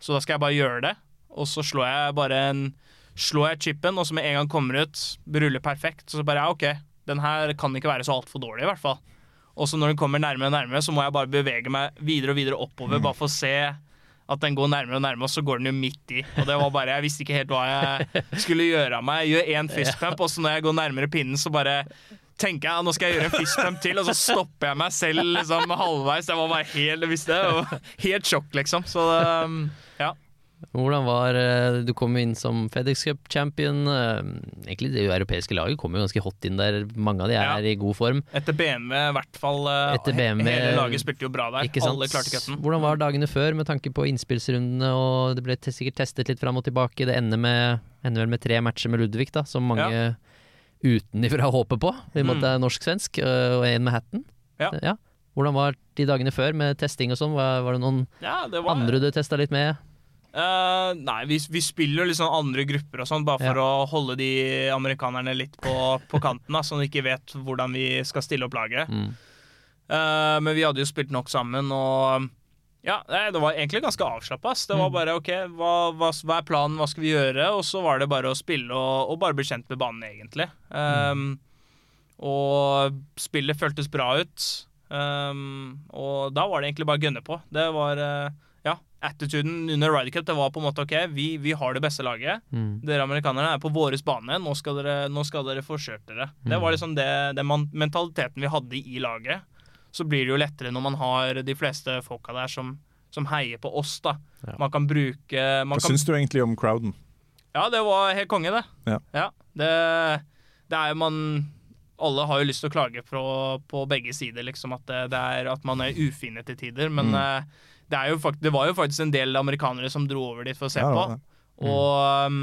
så da skal jeg bare gjøre det. Og så slår jeg bare en Slår jeg chipen, og så med en gang kommer ut, ruller perfekt, så bare ja, OK, den her kan ikke være så altfor dårlig, i hvert fall. Og så når den kommer nærmere og nærmere, så må jeg bare bevege meg videre og videre oppover, bare for å se at den går nærmere og nærmere, og så går den jo midt i. Og det var bare, Jeg visste ikke helt hva jeg skulle gjøre av meg. Jeg gjør én fistpump, og så når jeg går nærmere pinnen, så bare tenker jeg nå skal jeg gjøre en fistpump til, og så stopper jeg meg selv liksom halvveis. Jeg var bare helt, visst visste helt sjokk, liksom. Så um, ja. Hvordan var eh, Du kom inn som FedEx Cup-champion. eh, Egentlig det europeiske laget kom jo ganske hot inn der. Mange av de er i god form. Etter BMW, i hvert fall. Etter BMW Hele laget spilte jo bra der. Alle klarte cupen. Hvordan var dagene før med tanke på innspillsrundene, og det ble sikkert testet litt fram og tilbake. Det ender, med, ender vel med tre matcher med Ludvig, da, som mange utenifra håpet på. I og med at det er norsk-svensk, øh, og en med hatten. Ja. Hvordan var de dagene før med testing og sånn? Var, var det noen Ja, det var, andre du testa litt med? Uh, nei, vi, vi spiller jo sånn andre grupper og sånn, bare for å holde de amerikanerne litt på, på kanten, da, så de ikke vet hvordan vi skal stille opp laget. Mm. Uh, men vi hadde jo spilt nok sammen, og ja, det var egentlig ganske avslappa. Det var bare OK, hva, hva, hva er planen, hva skal vi gjøre? Og så var det bare å spille og, og bare bli kjent med banen, egentlig. Um, og spillet føltes bra ut. Um, og da var det egentlig bare å gønne på. Det var uh, Ja, attituden under Ryder Cup det var på en måte OK, vi, vi har det beste laget. Mm. Dere amerikanerne er på vår bane. Nå skal dere, nå skal dere få kjørt dere. Det var liksom det, den mentaliteten vi hadde i laget. Så blir det jo lettere når man har de fleste folka der som, som heier på oss, da. Ja. Man kan bruke man Hva kan, syns du egentlig om crowden? Ja, det var helt konge, det. Ja. det, det er jo man Alle har jo lyst til å klage på, på begge sider, liksom, at, det, det er, at man er ufine til tider. Men Mm. eh, det, er jo fakt det var jo faktisk en del amerikanere som dro over dit for å se Ja, på. Og um,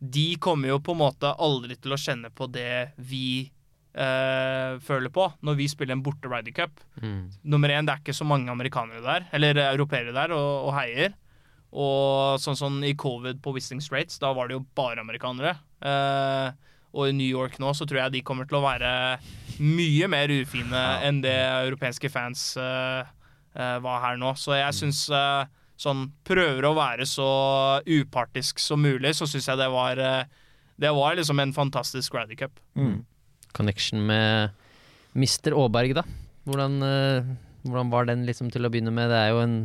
de kommer jo på en måte aldri til å kjenne på det vi eh, føler på når vi spiller en borte Ryder Cup. Mm. Nummer én, det er ikke så mange amerikanere der, eller europeere der, og, og heier. Og sånn som i covid på Whistling Straits, da var det jo bare amerikanere. Uh, og i New York nå så tror jeg de kommer til å være mye mer ufine enn det europeiske fans uh, var her nå. Så jeg syns eh, sånn Prøver å være så upartisk som mulig, så syns jeg det var Det var liksom en fantastisk Ryder Cup. Mm. Connection med Mr. Aaberg, da. Hvordan, eh, hvordan var den liksom til å begynne med? Det er jo en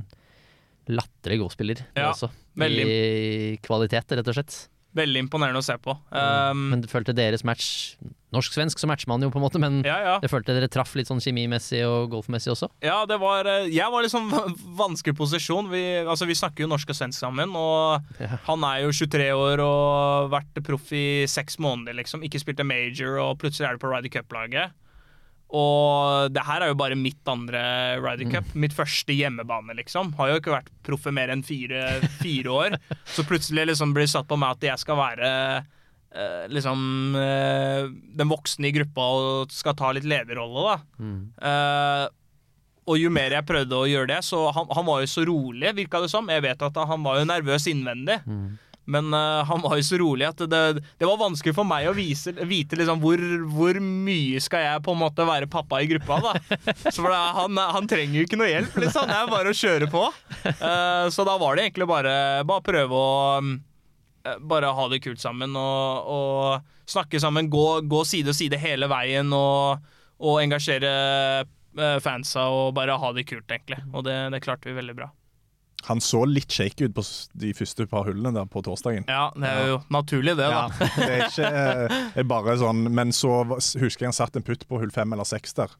latterlig god spiller, Ja, også. veldig. I kvalitet, rett og slett. Veldig imponerende å se på. Um, men du følte deres match Norsk-svensk så matcher man jo, på en måte, men ja, ja. jeg følte dere traff litt sånn kjemimessig og golfmessig også. Ja, det var eh, Jeg var liksom vanskelig posisjon. Vi, altså, vi snakker jo norsk og svensk sammen, og Ja. han er jo 23 år og vært proff i seks måneder, liksom. Ikke spilte major, og plutselig er du på Ryder Cup-laget. Og det her er jo bare mitt andre Ryder Cup. Mitt første hjemmebane, liksom. Har jo ikke vært proffe mer enn fire, fire år. Så plutselig liksom blir det satt på meg at jeg skal være eh, liksom eh, den voksne i gruppa og skal ta litt lederrolle, da. Eh, og jo mer jeg prøvde å gjøre det, så han, han var jo så rolig, virka det som. Jeg vet at han var jo nervøs innvendig. Men uh, han var jo så rolig at det, det var vanskelig for meg å vise, vite liksom hvor, hvor mye skal jeg på en måte være pappa i gruppa. da Så for det, han, han trenger jo ikke noe hjelp, liksom. Det er bare å kjøre på. Uh, så da var det egentlig bare, bare prøve å eh, bare ha det kult sammen og, og snakke sammen. Gå, gå side og side hele veien og, og engasjere fansa og bare ha det kult, egentlig. Og det, det klarte vi veldig bra. Han så litt shaky ut på de første par hullene der på torsdagen. Ja, det er jo naturlig, det, da. Ja, det er ikke eh, er bare sånn Men så husker jeg han satt en putt på hull fem eller seks der.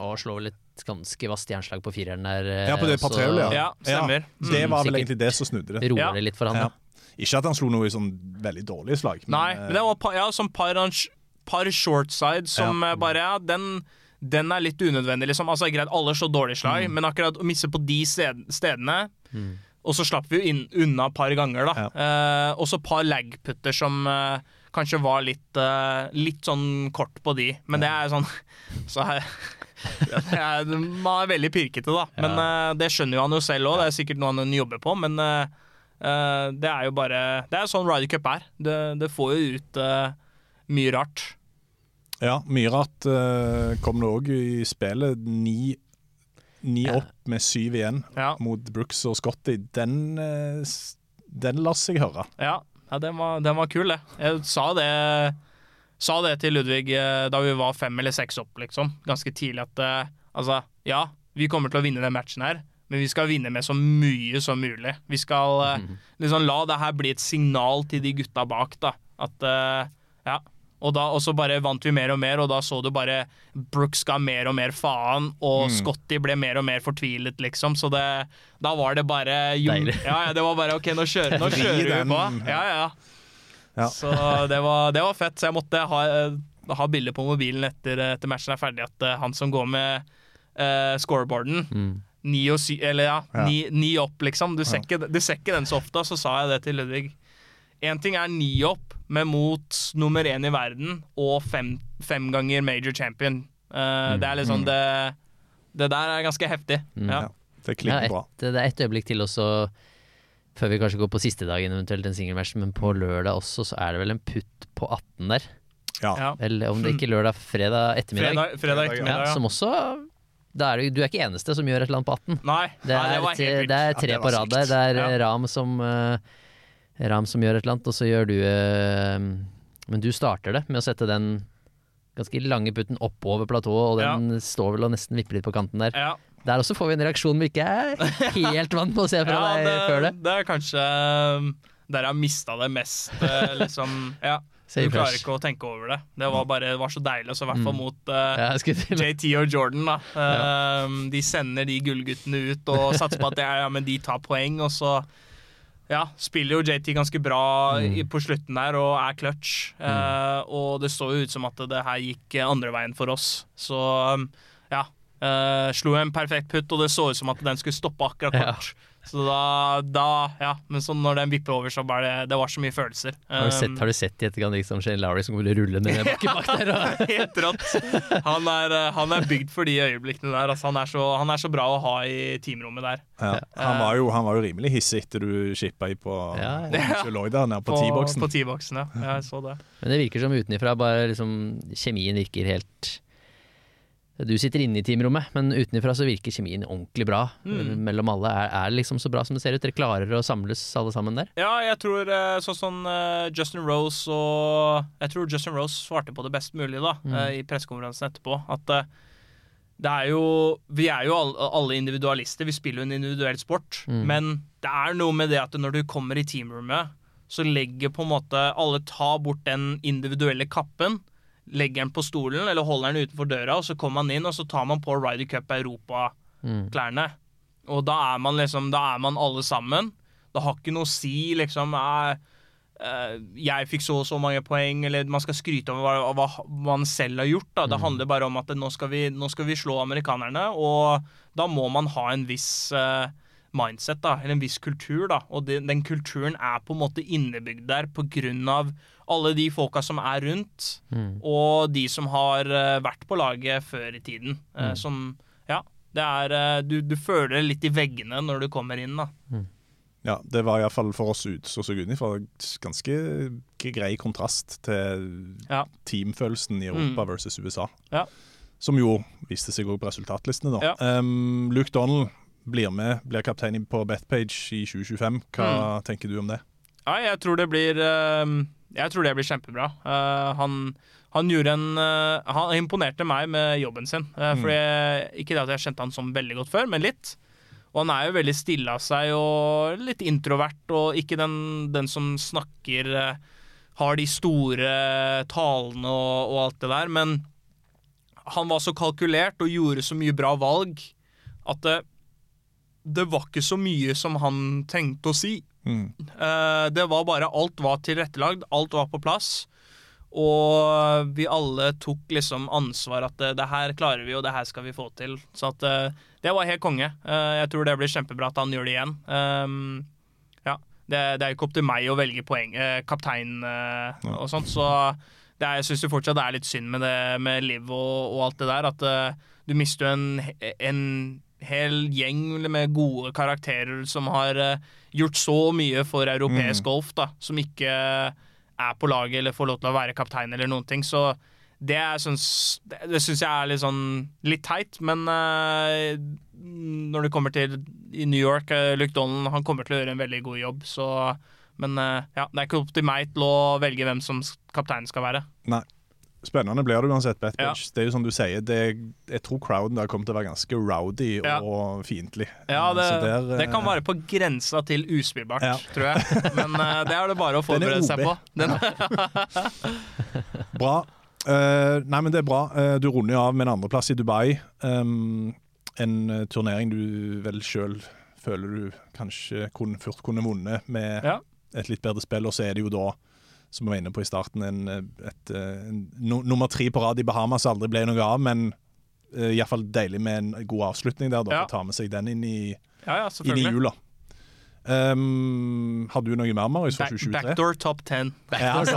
Og slå vel et ganske vasst jernslag på fireren der. eh, Ja, på det par så ja. Ja, stemmer. Det var vel egentlig det som snudde det. Roer det litt for han. Ja. da. Ikke at han slo noe i sånn veldig dårlige slag. Nei, eh, men det var par, ja, sånn par, par shortside som Ja. eh, bare Ja, den, den er litt unødvendig, liksom. Altså, greit, alle slår dårlige slag, Mm. men akkurat å misse på de sted, stedene Og så slapp vi jo inn, unna et par ganger, da. Eh, og så et par lag-putter som eh, kanskje var litt, eh, litt sånn kort på de. Men det er sånn så er, det er, Man er veldig pirkete, da. Men eh, det skjønner jo han jo selv òg, det er sikkert noe han jobber på. Men eh, eh, det er jo bare Det er sånn Ryder Cup er. Det, det får jo ut mye rart. Ja, mye rart kom det òg i spillet. Ni, ni Ja. opp med syv igjen Ja. mot Brooks og Scotty. Den, eh, den lar seg høre. Ja, ja den, var, den var kul, det. Jeg sa det, sa det til Ludvig eh, da vi var fem eller seks opp, liksom. Ganske tidlig at eh, altså, ja, vi kommer til å vinne den matchen her, men vi skal vinne med så mye som mulig. Vi skal liksom la det her bli et signal til de gutta bak, da. At ja. Og, da, og så bare vant vi mer og mer, og da så du bare Brooks ga mer og mer faen, og Scotty ble mer og mer fortvilet, liksom. Så det, da var det bare jo, Ja, ja, det var bare OK, nå kjører, nå kjører vi på. ja. Ja, ja. Så det var, det var fett. Så jeg måtte ha, ha bilde på mobilen etter, etter matchen er ferdig, at eh, han som går med uh, scoreboarden Mm. Ni, og sy eller ja, Ja. Ni, ni opp, liksom. Du ser, ikke, du ser ikke den så ofte. Så sa jeg det til Ludvig. Én ting er ni opp, men mot nummer én i verden og fem, fem ganger major champion. Eh, Det er liksom det Det der er ganske heftig. Ja. Ja. Det Ja, klinger et, bra. det er ett øyeblikk til også, før vi kanskje går på siste dagen, eventuelt en singelmatch, men på lørdag også, så er det vel en putt på 18 der. Ja. Ja. Eller om det ikke lørdag, fredag ettermiddag. Fredag, fredag ettermiddag, ja, ja. som også Da er du, du er ikke eneste som gjør et eller annet på 18. Nei, Det nei, er, det tre, helt vilt. det er Ja, tre det var på rad der. Det er Ja. Ram som eh, Ram som gjør et eller annet, og så gjør du eh, Men du starter det med å sette den ganske lange putten oppover platået, og den står vel og nesten vipper litt på kanten der. Ja, Der også får vi en reaksjon vi ikke er helt vant med å se fra ja deg det, før det. det er kanskje um, der jeg har mista det mest, eh, liksom. Ja. Du klarer ikke å tenke over det. Det var bare det var så deilig, så i hvert fall Mm. mot eh, Ja, til- JT og Jordan, da. Um, De sender de gullguttene ut og satser på at det er, ja, men de tar poeng, og så ja, spiller jo JT ganske bra Mm. på slutten der og er clutch. Eh, og det så jo ut som at det her gikk eh, andre veien for oss. Så um, ja. eh, slo en perfekt putt, og det så ut som at den skulle stoppe akkurat Ja. Så da, da Ja. Men så når den vipper over, så var det Det var så mye følelser. Har du sett, Um, har du sett i etterkant liksom Shane Lowry som ville rulle ned bakken bak der? Og, Helt rått. Han er, eh, han er bygd for de øyeblikkene der. Altså, han, er så, han er så bra å ha i teamrommet der. Ja. Han, var jo, han var jo rimelig hissig etter du shippa i på, Ja, ja. Monsieur der nede på T-boksen. På T-boksen, ja. ja. Jeg så det. men det virker som utenifra bare liksom Kjemien virker helt Du sitter inne i teamrommet, men utenifra så virker kjemien ordentlig bra Mm. mellom alle. Er, er det liksom så bra som det ser ut? Dere klarer å samles alle sammen der? Ja, jeg tror eh, sånn som eh, Justin Rose og Jeg tror Justin Rose svarte på det best mulig da, Mm. eh, i pressekonferansen etterpå. At det er jo Vi er jo alle individualister. Vi spiller jo en individuell sport. Mm. Men det er noe med det at når du kommer i teamrommet, så legger på en måte alle tar bort den individuelle kappen. Legger den på stolen eller holder den utenfor døra, og så kommer man inn og så tar man på Ryder Cup Europa-klærne. Og da er man liksom Da er man alle sammen. Det har ikke noe å si, liksom eh, eh, Jeg fikk så og så mange poeng, eller man skal skryte over hva, hva man selv har gjort. Da. Det handler bare om at nå skal, vi, nå skal vi slå amerikanerne, og da må man ha en viss uh, mindset, da, eller en viss kultur. Da. Og den, den kulturen er på en måte innebygd der på grunn av alle de folka som er rundt, og de som har eh, vært på laget før i tiden. Mm. Som Ja, det er eh, du, du føler det litt i veggene når du kommer inn, da. Ja, Det var iallfall for oss ut, som så utenfra ganske grei kontrast til Ja. teamfølelsen i Europa Mm. versus USA. Ja. Som jo viste seg òg på resultatlistene, da. Ja. Um, Luke Donald blir med, blir kaptein på Betpage i 2025. Hva Mm. tenker du om det? Ja, jeg tror det blir eh, Jeg tror det blir kjempebra. Eh, han, han gjorde en eh, Han imponerte meg med jobben sin. Uh, Mm. fordi Ikke det at jeg kjente han som veldig godt før, men litt. Og han er jo veldig stille av seg og litt introvert, og ikke den, den som snakker eh, Har de store talene og, og alt det der. Men han var så kalkulert og gjorde så mye bra valg at det, det var ikke så mye som han tenkte å si. Mm. Eh, det var bare Alt var tilrettelagd, alt var på plass. Og vi alle tok liksom ansvar at det, det her klarer vi, og det her skal vi få til. Så at eh, det var helt konge. Eh, jeg tror det blir kjempebra at han gjør det igjen. Um, ja, det, det er ikke opp til meg å velge poeng, eh, kaptein eh, og sånt, så det er, jeg syns fortsatt det er litt synd med det med Liv og, og alt det der. At eh, du mister jo en, en hel gjeng med gode karakterer som har eh, gjort så mye for europeisk golf, da, som ikke er på laget eller får lov til å være kaptein eller noen ting. Så det, syns, det syns jeg er litt sånn litt teit, men uh, når det kommer til i New York, uh, Luke Donald han kommer til å gjøre en veldig god jobb, så Men uh, ja, det er ikke opp til meg til å velge hvem som kapteinen skal være. Nei. Spennende blir det uansett. Betpage. Ja. Det er jo som du sier, det, jeg tror crowden der kommer til å være ganske rowdy Ja. og fiendtlig. Ja, det, der, det kan eh, være på grensa til uspillbart, Ja. tror jeg. Men uh, det er det bare å er forberede seg på. Den, Bra. Uh, nei, men det er bra. Uh, du runder jo av med en andreplass i Dubai. Um, en eh, turnering du vel sjøl føler du kanskje kun, fort kunne vunnet med et litt bedre spill. Og så er det jo da, som vi var inne på i starten, en, eh, et, eh, en, no, nummer tre på rad i Bahamas aldri ble noe av. Men uh, iallfall deilig med en god avslutning der, da, Ja. å ta med seg den inn i, ja, ja, inn i jula. Um, har du noe mer, Marius, for 2023? backdoor top ten. Ja. Det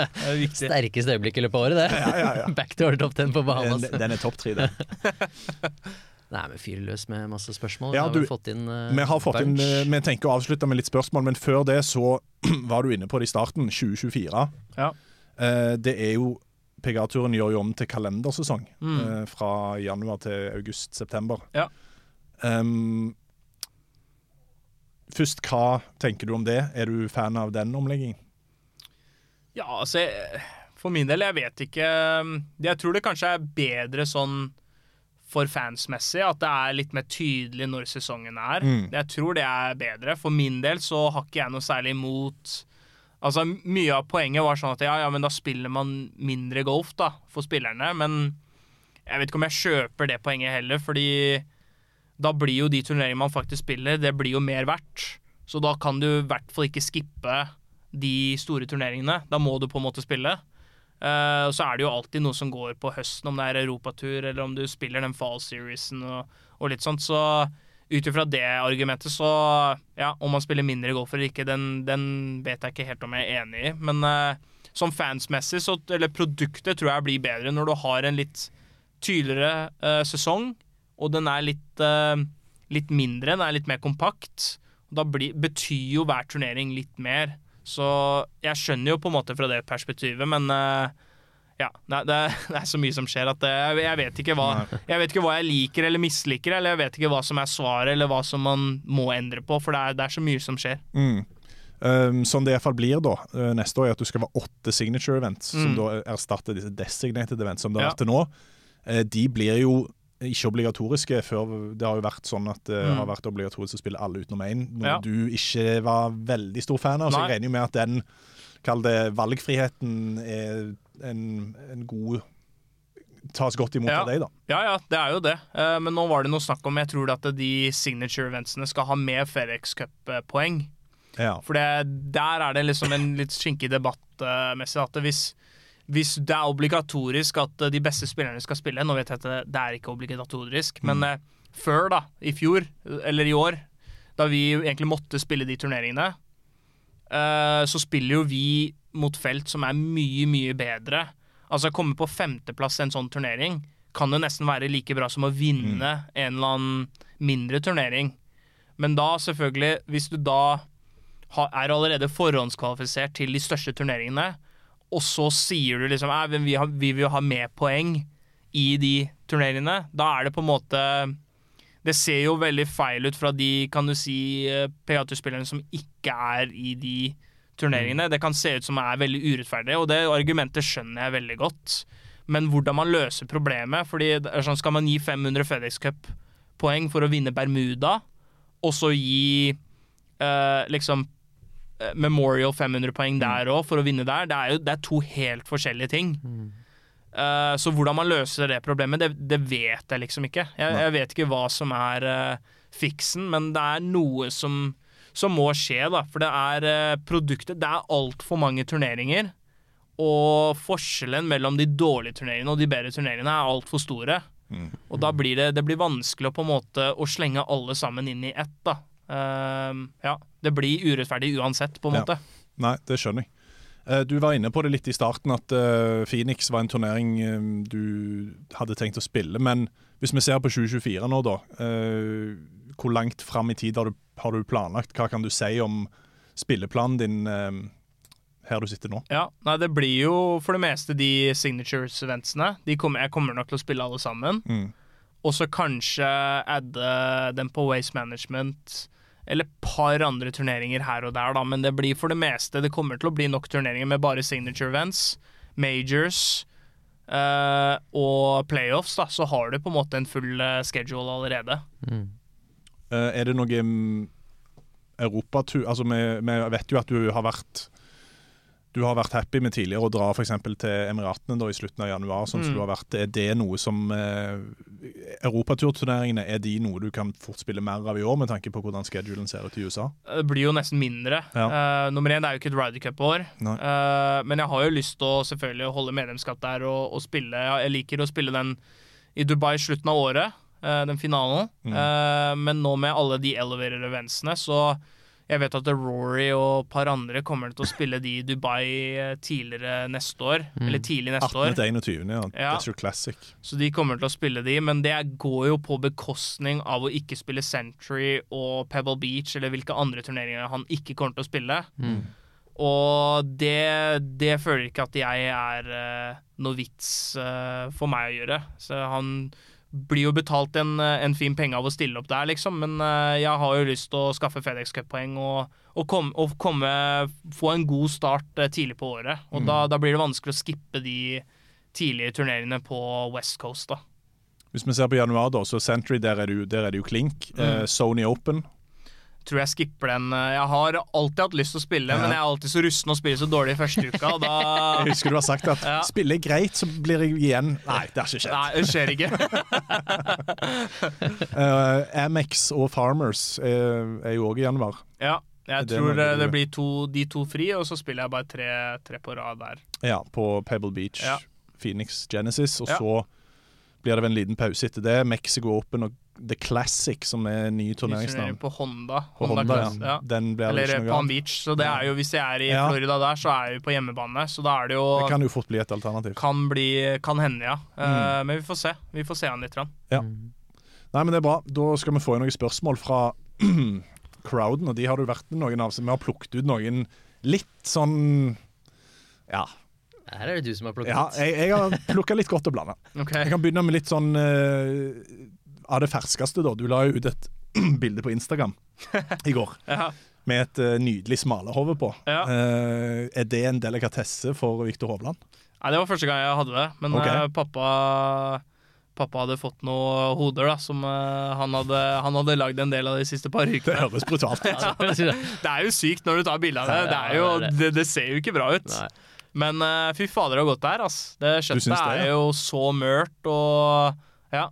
er. Sterkeste øyeblikk i løpet av året, det. Ja, ja, ja. Backdoor top ten på Bahamas. Den, den er topp tre, den. Nei, men fyr løs med masse spørsmål. Ja, vi har du- fått inn uh, Vi har fått inn, eh, vi tenker å avslutte med litt spørsmål, men før det så var du inne på det i starten. 2024. Ja. Uh, Det er jo PGA-turen gjør jo om til kalendersesong Mm. Uh, fra januar til august-september. Ja. Um, først, hva tenker du om det? Er du fan av den omleggingen? Ja, altså jeg- For min del, jeg vet ikke Jeg tror det kanskje er bedre sånn for fansmessig, at det er litt mer tydelig når sesongen er. Mm. Jeg tror det er bedre. For min del så har ikke jeg noe særlig imot Altså, Mye av poenget var sånn at ja, ja, men da spiller man mindre golf da, for spillerne. Men jeg vet ikke om jeg kjøper det poenget heller, fordi da blir jo de turneringene man faktisk spiller, det blir jo mer verdt. Så da kan du i hvert fall ikke skippe de store turneringene. Da må du på en måte spille. Eh, og så er det jo alltid noe som går på høsten, om det er europatur eller om du spiller den fall seriesen og, og litt sånt. Så ut ifra det argumentet, så ja, om man spiller mindre golf eller ikke, den, den vet jeg ikke helt om jeg er enig i. Men uh, som fansmessig, så, eller produktet, tror jeg blir bedre når du har en litt tydeligere uh, sesong, og den er litt, eh, litt mindre, den er litt mer kompakt. Da blir, betyr jo hver turnering litt mer. Så jeg skjønner jo på en måte fra det perspektivet, men eh, ja, det, det, er- så mye som skjer at det, jeg, jeg, vet hva, jeg vet ikke hva jeg liker eller misliker, eller jeg vet ikke hva som er svaret, eller hva som man må endre på, for det er, det er så mye som skjer. Mm. Um, sånn det fall blir da, uh, neste år, er at du skal være åtte signature events, som Mm. da erstatter disse designated events som det har Ja. vært til nå. De blir jo ikke obligatoriske før Det har jo vært sånn at det Mm. har vært obligatorisk å spille alle utenom én, noe Ja. du ikke var veldig stor fan av. Så jeg regner jo med at den Kall det valgfriheten er en, en god Tas godt imot Ja. av deg, da. Ja, ja, det er jo det. Uh, Men nå var det noe snakk om Jeg tror at de signature eventsene skal ha med FedEx Cup-poeng. Ja. For det, der er det liksom en litt skinkig debatt uh, messig at hvis, hvis det er obligatorisk at eh, de beste spillerne skal spille Nå vet jeg at det, er ikke obligatorisk, men eh, før, da, i fjor, eller i år, da vi egentlig måtte spille de turneringene, eh, så spiller jo vi mot felt som er mye, mye bedre. Altså å komme på femteplass i en sånn turnering kan jo nesten være like bra som å vinne en eller annen mindre turnering. Men da, selvfølgelig, hvis du da er allerede forhåndskvalifisert til de største turneringene, og så sier du liksom at vi, har, vi vil ha mer poeng i de turneringene, da er det på en måte Det ser jo veldig feil ut fra de, kan du si, PA2-spillerne som ikke er i de turneringene. Det kan se ut som det er veldig urettferdig, og det argumentet skjønner jeg veldig godt. Men hvordan man løser problemet fordi sånn, Skal man gi 500 FedEx Cup-poeng for å vinne Bermuda, og så gi eh, liksom eh, Memorial 500 poeng der òg for å vinne der. Det er jo det er to helt forskjellige ting. Eh, så hvordan man løser det problemet, det, det vet jeg liksom ikke. Jeg, jeg vet ikke hva som er uh, fiksen, men det er noe som, som må skje, da. For det er uh, produktet Det er altfor mange turneringer. Og forskjellen mellom de dårlige turneringene og de bedre turneringene er altfor store. Og da blir det, det blir vanskelig å på en måte å slenge alle sammen inn i ett. da. Ehm, ja, Det blir urettferdig uansett, på en Ja. måte. Nei, det skjønner jeg. Eh, Du var inne på det litt i starten, at eh, Phoenix var en turnering eh, du hadde tenkt å spille. Men hvis vi ser på 2024 nå, da. eh, Hvor langt fram i tid har du, har du planlagt? Hva kan du si om spilleplanen din eh, her du sitter nå? Ja, nei, Det blir jo for det meste de signatures-eventsene. Kommer, jeg kommer nok til å spille alle sammen. Mm. Og så kanskje adde dem på Waste Management. Eller par andre turneringer her og der, da. Men det blir for det meste Det kommer til å bli nok turneringer med bare signature events, majors uh, og playoffs. da Så har du på en måte en full eh, schedule allerede. Eh, er det noe mm, europatur Altså, vi, vi vet jo at du har vært du har vært happy med tidligere å dra eksempel til Emiratene da, i slutten av januar. sånn som Mm. du har vært. Er det noe som eh, Europaturturneringene, er de noe du kan fort spille mer av i år, med tanke på hvordan schedulen ser ut i USA? Det blir jo nesten mindre. Ja. Uh, nummer én det er jo ikke et Ryder Cup-år. Nei. Eh, men jeg har jo lyst til å selvfølgelig holde medlemskap der og, og spille. Jeg liker å spille den i Dubai i slutten av året, uh, den finalen. Mm. Eh, men nå med alle de elevator eventsene, så jeg vet at Rory og et par andre kommer til å spille de i Dubai eh, tidligere neste år. Eller tidlig neste 18. år. til 21. Ja. Ja. your Classic. Så de kommer til å spille de, men det går jo på bekostning av å ikke spille Century og Pebble Beach, eller hvilke andre turneringer han ikke kommer til å spille. Og det, det føler ikke at jeg er uh, noe vits uh, for meg å gjøre. Så han blir jo betalt en, eh, en fin penge av å stille opp der, liksom. Men eh, jeg har jo lyst til å skaffe FedEx Cup-poeng og, og, kom, og komme, få en god start eh, tidlig på året. Og da, da blir det vanskelig å skippe de tidlige turneringene på West Coast, da. Hvis vi ser på januar, da, så Century, der er det jo, der er det jo klink. Eh, Sony Open. Tror jeg skipper den. eh, Jeg har alltid hatt lyst til å spille, men jeg er alltid så rusten og spiller så dårlig i første uka. Da Jeg husker du har sagt at Ja. spiller jeg greit, så blir jeg igjen Nei, det har ikke skjedd. Nei, det skjer ikke. uh, Amex og Farmers er, er jo òg i januar. Ja, jeg Det tror eh, det blir to, de to fri, og så spiller jeg bare tre, tre på rad der. Ja, på Pebble Beach, Ja. Phoenix Genesis. Og Ja. så blir det vel en liten pause etter det. Mexico Open og The Classic, som er ny turneringsnavn. På Honda. På Honda, Honda, Class, ja. Den blir Eller ikke eh, noe Palm. Beach. Så det er jo, hvis jeg er i Ja. Florida der, så er jeg jo på hjemmebane. Så da er det jo Det kan jo fort bli et alternativ. kan bli Kan hende, ja. Mm. Uh, men vi får se. Vi får se an litt. Ja. Nei, men det er bra. Da skal vi få inn noen spørsmål fra crowden, og de har det vært noen av. Så vi har plukket ut noen litt sånn Ja, Her er det du som har plukket ja jeg, jeg har plukka litt godt og blanda. Ok. Jeg kan begynne med litt sånn uh, av det ferskeste, da. Du la jo ut et bilde på Instagram i går Ja. med et uh, nydelig smalahove på. Ja. Uh, er det en delikatesse for Viktor Hovland? Nei, det var første gang jeg hadde det. Men Ok. eh, pappa Pappa hadde fått noen hoder da som han hadde Han hadde lagd en del av de siste par Det høres brutalt ut. Det er jo sykt når du tar bilde av det. Det, jo, Ja, det, det ser jo ikke bra ut. Nei. Men uh, fy fader, det har gått der, ass. Det kjøttet det, er jo så mørt og Ja.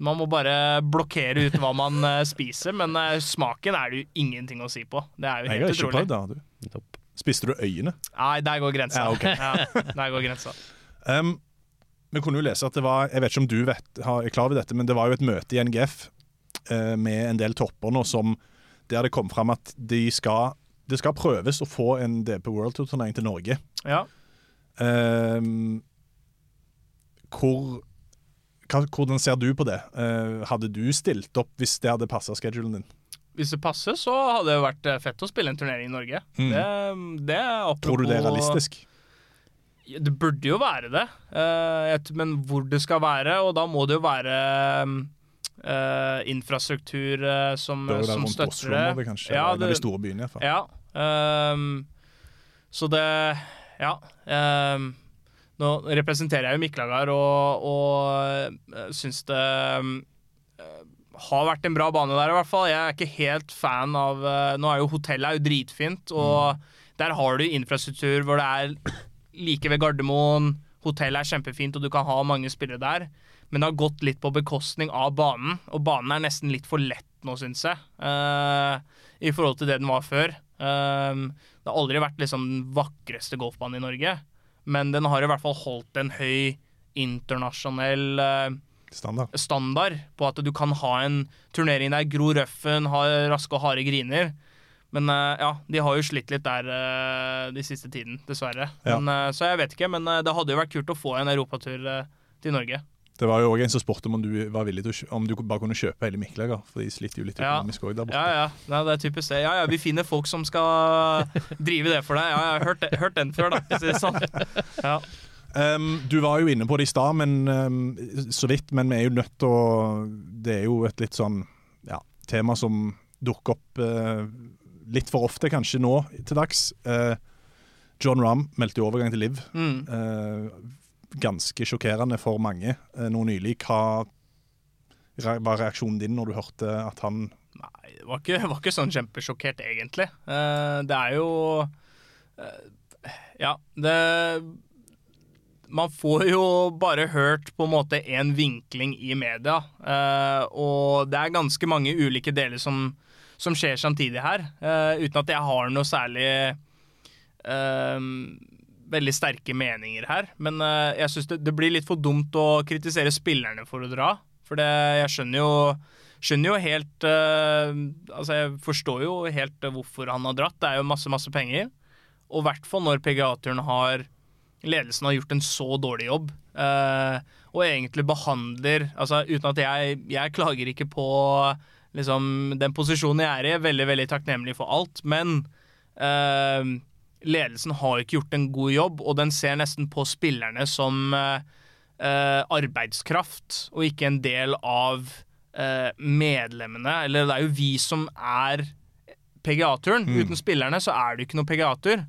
Man må bare blokkere ut hva man uh, spiser, men uh, smaken er det jo ingenting å si på. Det er jo Jeg har helt ikke utrolig. prøvd da, du. Spiste du øyene? Nei, der går grensa. Ja, okay. Ja, der går grensa. Um, vi kunne jo lese at det var Jeg vet ikke om du vet, har, er klar over dette, men det var jo et møte i NGF eh, med en del topper nå som der det kom fram at de skal, det skal prøves å få en DP World Tour-turnering til Norge. Ja. Uh, hvor hva, Hvordan ser du på det? Uh, hadde du stilt opp hvis det hadde passa schedulen din? Hvis det passer, så hadde det vært eh, fett å spille en turnering i Norge. Det, det er apropos Mm. Tror du det er realistisk? Det burde jo være det, Uh, et, men hvor det skal være, og da må det jo være eh, infrastruktur eh, som, som støtter det. det kanskje? Ja, det- de store byene, i hvert fall. Ja. Ehm, så det Ja. Um, nå representerer jeg jo Miklagard og, og uh, syns det eh, har vært en bra bane der, i hvert fall. Jeg er ikke helt fan av uh, Nå er jo hotellet er jo dritfint, og der har du infrastruktur hvor det er like ved Gardermoen. Hotellet er kjempefint, og du kan ha mange spillere der. Men det har gått litt på bekostning av banen, og banen er nesten litt for lett nå, syns jeg. Uh, I forhold til det den var før. Eh, det har aldri vært liksom den vakreste golfbanen i Norge, men den har i hvert fall holdt en høy internasjonell uh, Standard. standard på at du kan ha en turnering der, gro røffen, ha raske og harde griner. Men uh, ja, de har jo slitt litt der uh, de siste tiden, dessverre. Ja. Men, så jeg vet ikke, men det hadde jo vært kult å få en europatur til Norge. Det var jo òg en som spurte om du var villig til å om du bare kunne kjøpe hele Mikkelager, for de sliter jo litt Ja. økonomisk òg der borte. Ja, ja. Nei, det er typisk det. Ja, ja, vi finner folk som skal drive det for deg. Ja, jeg har hørt, hørt den før, da. for å si det sånn. Ja. Um, du var jo inne på det i stad, men um, så vidt. Men vi er jo nødt til å Det er jo et litt sånn ja, tema som dukker opp uh, litt for ofte, kanskje nå til dags. Uh, John Rahm meldte jo overgang til Liv. Mm. Eh, ganske sjokkerende for mange eh, nå nylig. Hva var reaksjonen din når du hørte at han Nei, det var ikke, var ikke sånn kjempesjokkert, egentlig. Eh, det er jo eh, Ja, det Man får jo bare hørt på en måte én vinkling i media, eh, og det er ganske mange ulike deler som, som skjer samtidig her, eh, uten at jeg har noe særlig eh, veldig sterke meninger her. Men uh, jeg syns det, det blir litt for dumt å kritisere spillerne for å dra. For det, jeg skjønner jo, skjønner jo helt uh, Altså, jeg forstår jo helt hvorfor han har dratt. Det er jo masse, masse penger. Og i hvert fall når PGA-turen har Ledelsen har gjort en så dårlig jobb. Uh, og egentlig behandler Altså, uten at jeg Jeg klager ikke på liksom den posisjonen jeg er i. Veldig, veldig takknemlig for alt. Men eh, ledelsen har ikke gjort en god jobb, og den ser nesten på spillerne som eh, eh, arbeidskraft, og ikke en del av eh, medlemmene. Eller det er jo vi som er PGA-turen. Uten spillerne så er det ikke noe PGA-tur.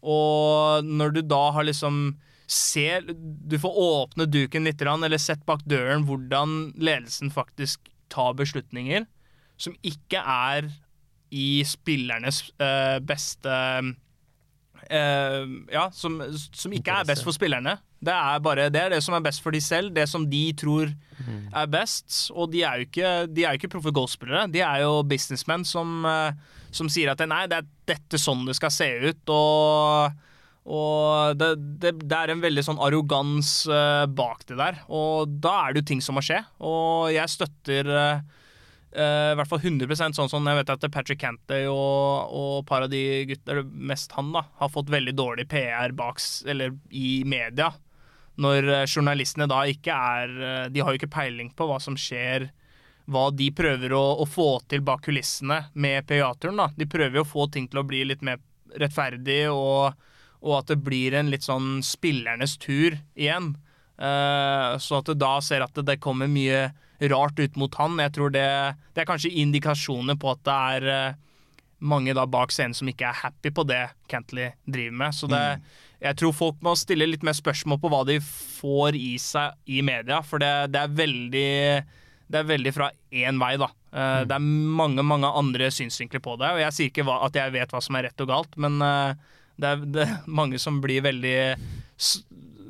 Og når du da har liksom Se, Du får åpne duken litt, eller sett bak døren hvordan ledelsen faktisk tar beslutninger som ikke er i spillernes eh, beste eh, Ja, som, som ikke er best for spillerne. Det er bare det, er det som er best for de selv, det som de tror er best. Og de er jo ikke, de er jo ikke proffe golfspillere, de er jo businessmenn som, eh, som sier at nei, det er dette sånn det skal se ut. og og det, det, det er en veldig sånn arrogans eh, bak det der. Og da er det jo ting som må skje. Og jeg støtter eh, i hvert fall 100 sånn som jeg vet at Patrick Cantey og, og par av de gutter, mest han, da, har fått veldig dårlig PR baks, eller i media. Når eh, journalistene da ikke er eh, De har jo ikke peiling på hva som skjer hva de prøver å, å få til bak kulissene med PGA-turen. da. De prøver jo å få ting til å bli litt mer rettferdig, og, og at det blir en litt sånn spillernes tur igjen. Uh, så at du da ser at det, det kommer mye rart ut mot han. Jeg tror det, det er kanskje indikasjoner på at det er eh, mange da bak scenen som ikke er happy på det Cantley driver med. Så det, jeg tror folk må stille litt mer spørsmål på hva de får i seg i media, for det, det er veldig det er veldig fra én vei, da. Eh, Det er mange mange andre synsvinkler på det. Og jeg sier ikke hva, at jeg vet hva som er rett og galt, men eh, det er, det er mange som blir veldig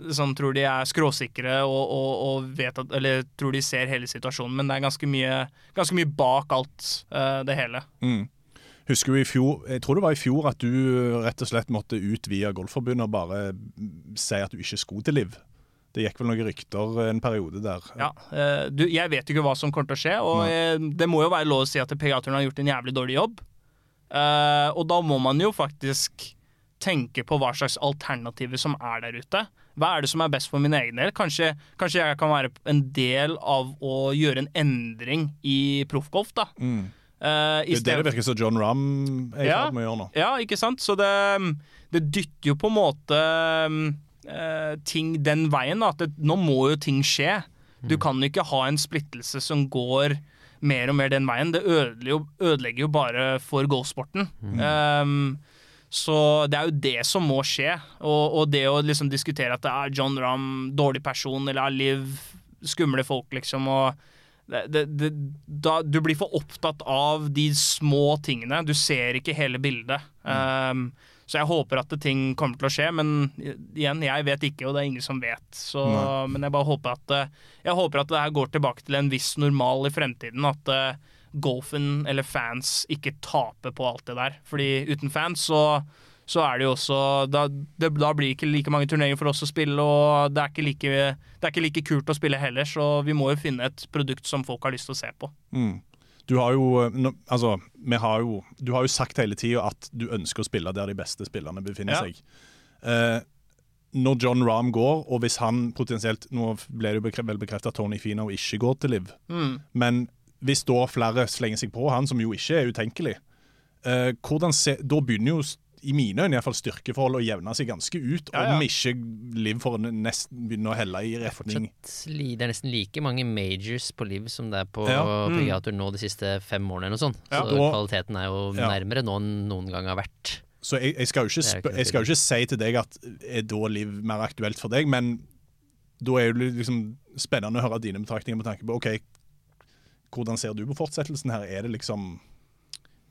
s- Sånn tror de er skråsikre og, og, og vet at Eller tror de ser hele situasjonen, men det er ganske mye, ganske mye bak alt uh, det hele. Mm. Husker du i fjor, jeg tror det var i fjor at du rett og slett måtte ut via Golfforbundet og bare si at du ikke skulle til Liv. Det gikk vel noen rykter en periode der. Ja, uh, du, jeg vet jo ikke hva som kommer til å skje, og jeg, det må jo være lov å si at PGA-turen har gjort en jævlig dårlig jobb. Uh, og da må man jo faktisk tenke på hva slags alternativer som er der ute. Hva er det som er best for min egen del? Kanskje, kanskje jeg kan være en del av å gjøre en endring i proffgolf, da. Mm. Eh, Det er det det virker som John Rahm er i Ja. ferd med å gjøre nå. Ja, ikke sant? Så det, det dytter jo på en måte uh, ting den veien. da, At det, nå må jo ting skje. Du kan jo ikke ha en splittelse som går mer og mer den veien. Det ødelegger jo, ødelegger jo bare for golfsporten. Um, så det er jo det som må skje. Og, og det å liksom diskutere at det er John Ramm, dårlig person, eller er Liv, skumle folk, liksom. og det, det, da, du blir for opptatt av de små tingene. Du ser ikke hele bildet. Um, så jeg håper at det ting kommer til å skje, men igjen, jeg vet ikke, og det er ingen som vet. Så, men jeg bare håper at, eh, jeg håper at det her går tilbake til en viss normal i fremtiden. At eh, golfen eller fans ikke taper på alt det der. Fordi uten fans så, så er det jo også da, det, da blir det ikke like mange turneringer for oss å spille, og det er, like, det er ikke like kult å spille heller, så vi må jo finne et produkt som folk har lyst til å se på. Mm. Du har jo, altså, vi har jo, du har jo sagt hele tida at du ønsker å spille der de beste spillerne befinner Ja. seg. Eh, når John Rahm går, og hvis han potensielt Nå ble det jo vel bekrefta at Tony Fino ikke går til Liv, Mm. men hvis da flere slenger seg på han, som jo ikke er utenkelig, eh, hvordan se, da begynner jo i mine øyne i hvert fall styrkeforhold å jevne seg ganske ut, Ja, ja. om ikke Liv får nesten begynne å helle i retning Det er nesten like mange majors på Liv som det er på Ja. Mm. Nå de siste fem årene. eller noe sånt. Så Og- kvaliteten er jo Ja. nærmere nå enn noen gang har vært. Så jeg, jeg, skal jo ikke jeg skal jo ikke si til deg at er da liv mer aktuelt for deg, men da er det liksom spennende å høre dine betraktninger med tanke på OK, hvordan ser du på fortsettelsen her? Er det liksom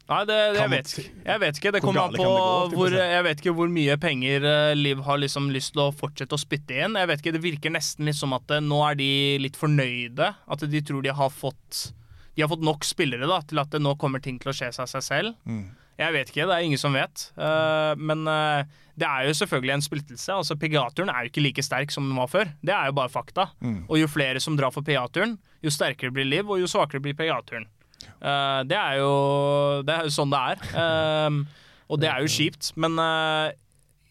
Nei, det, jeg, vet, jeg vet ikke. Det kommer an på hvor. Jeg vet ikke hvor mye penger eh, Liv har liksom lyst til å fortsette å spytte inn. Jeg vet ikke, Det virker nesten litt som at eh, nå er de litt fornøyde. At de tror de har fått De har fått nok spillere da til at nå kommer ting til å skje seg av seg selv. Mm. Jeg vet ikke, det er ingen som vet. Uh, men uh, det er jo selvfølgelig en splittelse. Altså PGA-turen er jo ikke like sterk som den var før. Det er jo bare fakta. Mm. Og jo flere som drar for PGA-turen, jo sterkere blir Liv, og jo svakere blir PGA-turen. Eh, det, er jo, det er jo sånn det er. Og det er jo kjipt, men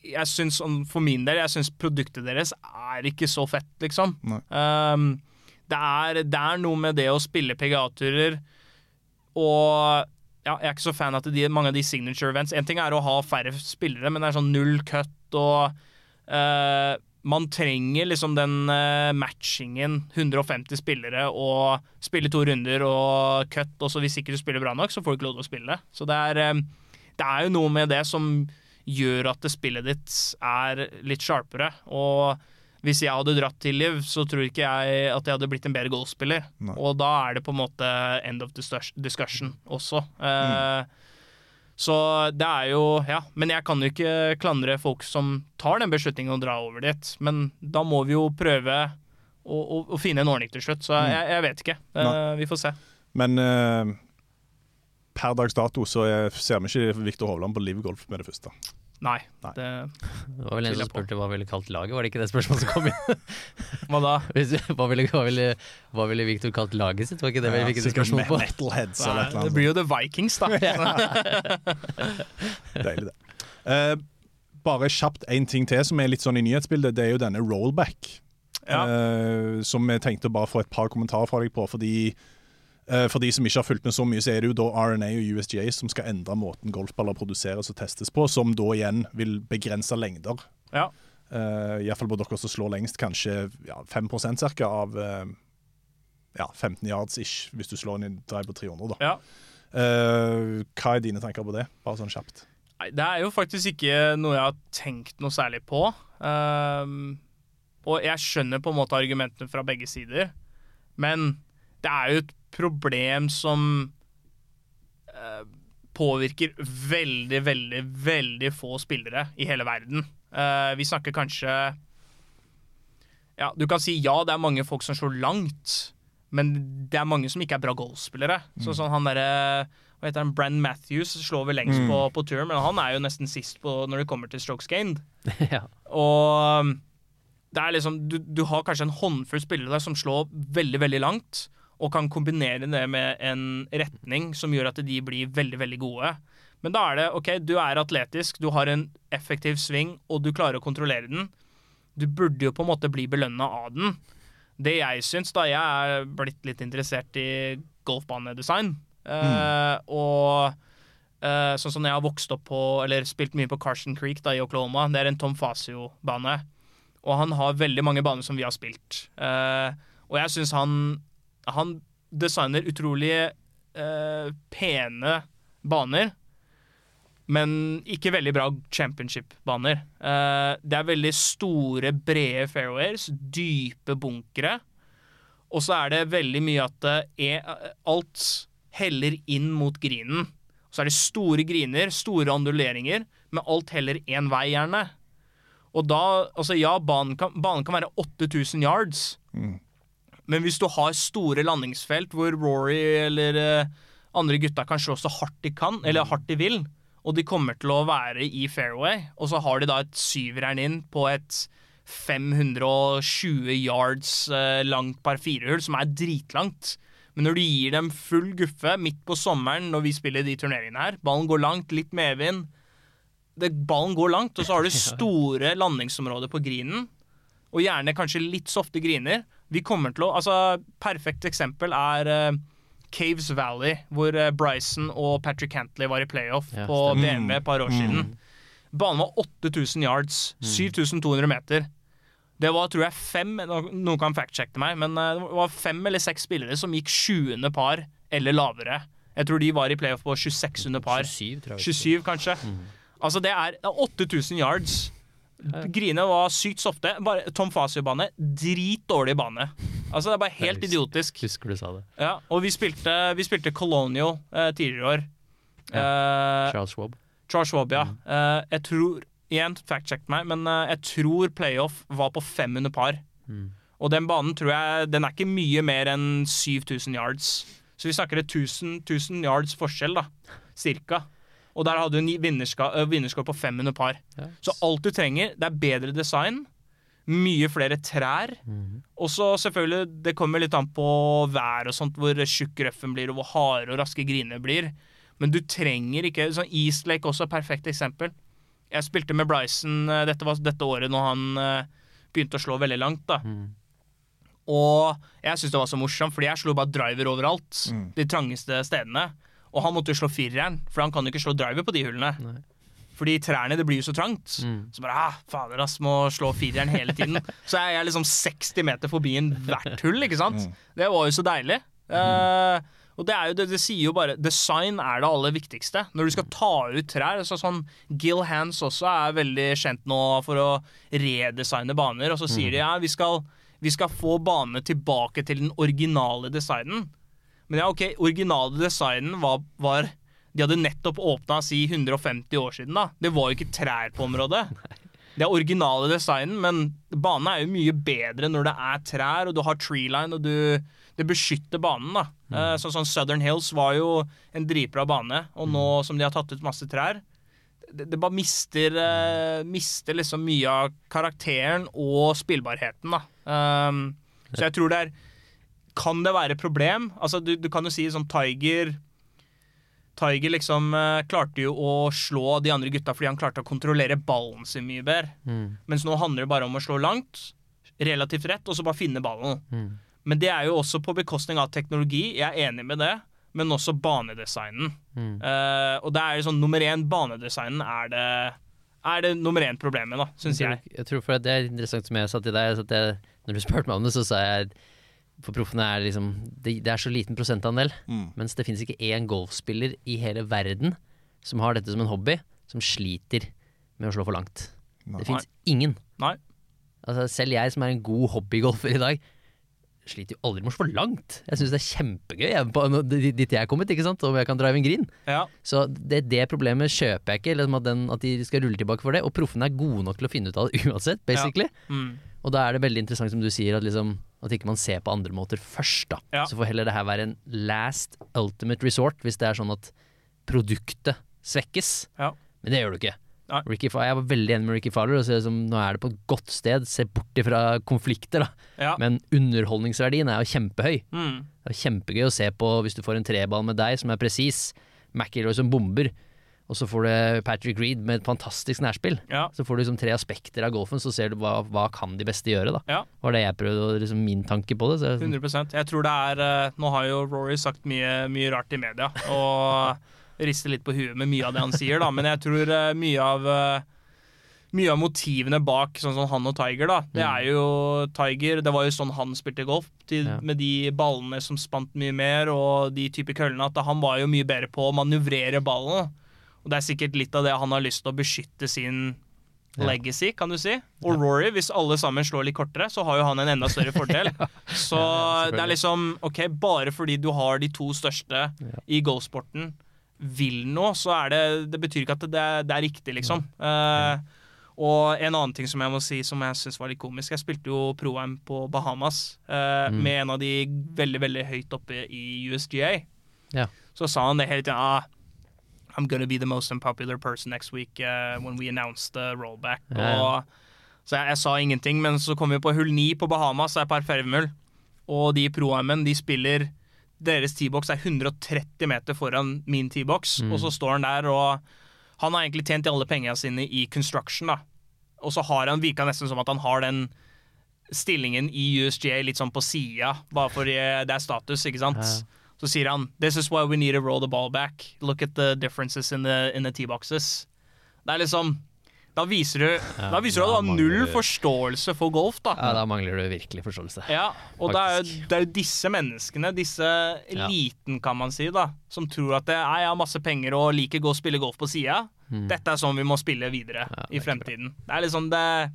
jeg syns, for min del, jeg syns produktet deres er ikke så fett, liksom. Det, er, det er noe med det å spille PGA-turer og ja, jeg er ikke så fan av de, mange av de signature events. En ting er å ha færre spillere, men det er sånn null cut og uh, Man trenger liksom den uh, matchingen, 150 spillere, og spille to runder og cut, og så hvis ikke du spiller bra nok, så får du ikke lov til å spille. Så det er, eh, det er jo noe med det som gjør at det spillet ditt er litt sharpere. Og hvis jeg hadde dratt til Liv, så tror ikke jeg at jeg hadde blitt en bedre golfspiller. Nei. Og da er det på en måte end of discuss- discussion også. Eh, Så det er jo Ja. Men jeg kan jo ikke klandre folk som tar den beslutningen å dra over dit. Men da må vi jo prøve å, å, å finne en ordning til slutt. Så jeg, jeg vet ikke. Nei. vi får se. Men uh, per dags dato så er, ser vi ikke Viktor Hovland på Liv Golf med det første. Nei. Nei. Det, Det var vel en som spurte hva ville kalt laget, var det ikke det spørsmålet som kom inn? hva da? Hvis- hva, ville, hva, ville, hva ville Victor kalt laget sitt? Var ikke det vi fikk en spørsmål på? Metalheads eller et Nei, eller det blir jo The Vikings, da. Deilig, det. Uh, bare kjapt én ting til som er litt sånn i nyhetsbildet. Det er jo denne rollback. Ja. Uh, som jeg tenkte å bare få et par kommentarer fra deg på. Fordi For de som ikke har fulgt med så mye, så er det jo da RNA og USGA som skal endre måten golfballer produseres og testes på, som da igjen vil begrense lengder. Ja. Uh, Iallfall på dere som slår lengst, kanskje ja, 5 cirka av uh, ja, 15 yards ish, hvis du slår en drive på 300. da. ja. Uh, hva er dine tanker på det? Bare sånn kjapt. Nei, det er jo faktisk ikke noe jeg har tenkt noe særlig på. Um, og jeg skjønner på en måte argumentene fra begge sider, men det er jo et problem som eh, påvirker veldig, veldig, veldig få spillere i hele verden. Eh, vi snakker kanskje Ja, du kan si ja, det er mange folk som slår langt, men det er mange som ikke er bra golfspillere. Så sånn han derre hva heter han, Brann Matthews slår vel lengst på, på tur, men han er jo nesten sist på når det kommer til strokes gained. ja. Og um, det er liksom, du, du har kanskje en håndfull spillere der som slår veldig, veldig langt, og kan kombinere det med en retning som gjør at de blir veldig, veldig gode. Men da er det OK, du er atletisk, du har en effektiv sving, og du klarer å kontrollere den. Du burde jo på en måte bli belønna av den. Det jeg syns, da Jeg er blitt litt interessert i golfbanedesign. Eh, og uh, sånn som jeg har vokst opp på, eller spilt mye på Carson Creek da, i Oklahoma, det er en Tom Fasio-bane. Og han har veldig mange baner som vi har spilt. Uh, og jeg syns han, han designer utrolig eh, pene baner. Men ikke veldig bra championship-baner. Eh, det er veldig store, brede fairways, dype bunkere. Og så er det veldig mye at det er, alt heller inn mot grinen. Så er det store griner, store anduleringer, men alt heller én vei, gjerne. Og da Altså, ja, banen kan, banen kan være 8000 yards, men hvis du har store landingsfelt hvor Rory eller eh, andre gutta kan slå så hardt de kan, eller hardt de vil, og de kommer til å være i fairway, og så har de da et syveren inn på et 520 yards eh, langt par firehull, som er dritlangt. Men når du gir dem full guffe midt på sommeren når vi spiller de turneringene her, ballen går langt, litt medvind Ballen går langt, og så har du store landingsområder på grinen. Og gjerne kanskje litt softe griner. Vi kommer til å Altså, perfekt eksempel er uh, Caves Valley, hvor uh, Bryson og Patrick Cantley var i playoff Ja, på. BMW et par år siden. Banen var 8000 yards. 7200 meter. Det var, tror jeg, fem Noen kan fact-sjekke meg, men eh, det var fem eller seks spillere som gikk 20. par eller lavere. Jeg tror de var i playoff på 26 under par. 27, tror jeg. 27, kanskje. Altså, det er 8000 yards. Grine var sykt softe. Bare Tom Fasio-bane, dritdårlig bane. Altså, det er bare helt Jeg idiotisk. Husker du sa det. Ja, og vi spilte, vi spilte Colonial eh, tidligere i år. Eh, Charles Schwab. Charles Schwab, ja. Eh, jeg tror Igjen, fact-check meg, men eh, jeg tror playoff var på fem under par. Og den banen tror jeg Den er ikke mye mer enn 7000 yards. Så vi snakker et 1000, 1000 yards forskjell, da. Cirka. Og der hadde hun vinnerskap på fem under par. Yes. Så alt du trenger, det er bedre design. Mye flere trær. Og så selvfølgelig, det kommer litt an på vær og sånt, hvor tjukk røffen blir, og hvor harde og raske grinene blir. Men du trenger ikke sånn East Lake også, perfekt eksempel. Jeg spilte med Bryson eh, dette, var, dette året når han eh, begynte å slå veldig langt. da. Og jeg syntes det var så morsomt, fordi jeg slo bare driver overalt. De trangeste stedene. Og han måtte jo slå fireren, for han kan jo ikke slå driver på de hullene. Nei. Fordi trærne, det blir jo så trangt. Mm. Så bare ah, fader ass, må slå fireren hele tiden. så er jeg liksom 60 meter forbi en hvert hull, ikke sant. Det var jo så deilig. Eh, og det, er jo, det, det sier jo bare Design er det aller viktigste. Når du skal ta ut trær så sånn Gil Hands også er veldig kjent nå for å redesigne baner. Og så sier de ja, vi skal, vi skal få banene tilbake til den originale designen. Men ja, ok, originale designen var, var De hadde nettopp åpna si 150 år siden. da Det var jo ikke trær på området. Det er originale designen, men banen er jo mye bedre når det er trær, og du har treeline, og du det beskytter banen. da Mm. Sånn som Southern Hills var jo en dritbra bane, og nå som de har tatt ut masse trær det, det bare mister, eh, mister liksom mye av karakteren og spillbarheten, da. Um, så jeg tror det er Kan det være problem? Altså, du, du kan jo si sånn Tiger Tiger liksom eh, klarte jo å slå de andre gutta fordi han klarte å kontrollere ballen sin mye bedre. Mm. Mens nå handler det bare om å slå langt, relativt rett, og så bare finne ballen. Mm. Men det er jo også på bekostning av teknologi, jeg er enig med det, men også banedesignen. Mm. Eh, og det er jo sånn nummer én, banedesignen er det, er det nummer én problemet, da, syns jeg. Jeg tror for at Det er interessant som jeg sa til deg. at jeg, når du spurte meg om det, så sa jeg for proffene er liksom det, det er så liten prosentandel. Mm. Mens det finnes ikke én golfspiller i hele verden som har dette som en hobby, som sliter med å slå for langt. Nei. Det fins ingen. Nei. Altså Selv jeg som er en god hobbygolfer i dag, sliter jo aldri med å slå for langt. Jeg syns det er kjempegøy jeg, på, dit jeg er kommet, ikke sant? om jeg kan drive en green. Ja. Så det, det problemet kjøper jeg ikke, liksom at, den, at de skal rulle tilbake for det. Og proffene er gode nok til å finne ut av det uansett, basically. Mm. Og da er det veldig interessant som du sier, at, liksom, at ikke man ser på andre måter først. da Ja. Så får heller det her være en last ultimate resort, hvis det er sånn at produktet svekkes. Ja. Men det gjør du ikke. Jeg var veldig enig med Ricky Fowler. Og så er det som, nå er det på et godt sted, se bort ifra konflikter. da ja. Men underholdningsverdien er jo kjempehøy. Mm. Det er kjempegøy å se på hvis du får en treball med deg som er presis, McIlroy som bomber, og så får du Patrick Reed med et fantastisk nærspill. ja. Så får du liksom tre aspekter av golfen, så ser du hva, hva kan de beste gjøre. da Ja. Var det jeg prøvde, liksom min tanke på det. Så jeg, 100% Jeg tror det er eh, Nå har jo Rory sagt mye, mye rart i media, og rister litt på huet med mye av det han sier, da, men jeg tror eh, mye av eh, mye av motivene bak sånn som han og Tiger, da, det er jo Tiger Det var jo sånn han spilte golf, til, Ja. med de ballene som spant mye mer, og de type køllene, at han var jo mye bedre på å manøvrere ballen. Og det er sikkert litt av det han har lyst til å beskytte sin Ja. legacy, kan du si. Og Rory, hvis alle sammen slår litt kortere, så har jo han en enda større fordel. Så Ja, det er liksom OK, bare fordi du har de to største i golfsporten vil noe, så er det Det betyr ikke at det det er riktig, liksom. Uh, og en annen ting som jeg må si som jeg syns var litt komisk Jeg spilte jo pro-am på Bahamas uh, Mm. med en av de veldig, veldig høyt oppe i USGA. Ja. Så sa han det hele tiden. Ah, I'm gonna be the most unpopular person next week uh, when we announce the rollback. Ja. Og, så jeg, jeg sa ingenting, men så kom vi på hull 9 på Bahamas, det er par fervemull. Og de i pro-amen, de spiller Deres T-box er 130 meter foran min T-box, Mm. og så står han der, og han har egentlig tjent alle pengene sine i construction, da. Og så har han virka nesten som at han har den stillingen i USGA litt sånn på sida, bare fordi det er status, ikke sant. Ja. Så sier han This is why we need to roll the ball back. Look at the differences in the, in the T-boxes. Det er liksom Da viser du Da viser du at du har null forståelse for golf, da. ja, da mangler du virkelig forståelse. Ja, og det er, jo- det er jo disse menneskene, disse eliten, kan man si, da, som tror at det, jeg har masse penger og liker å spille golf på sida. Dette er sånn vi må spille videre Mm. Ja, i fremtiden. Det er liksom det er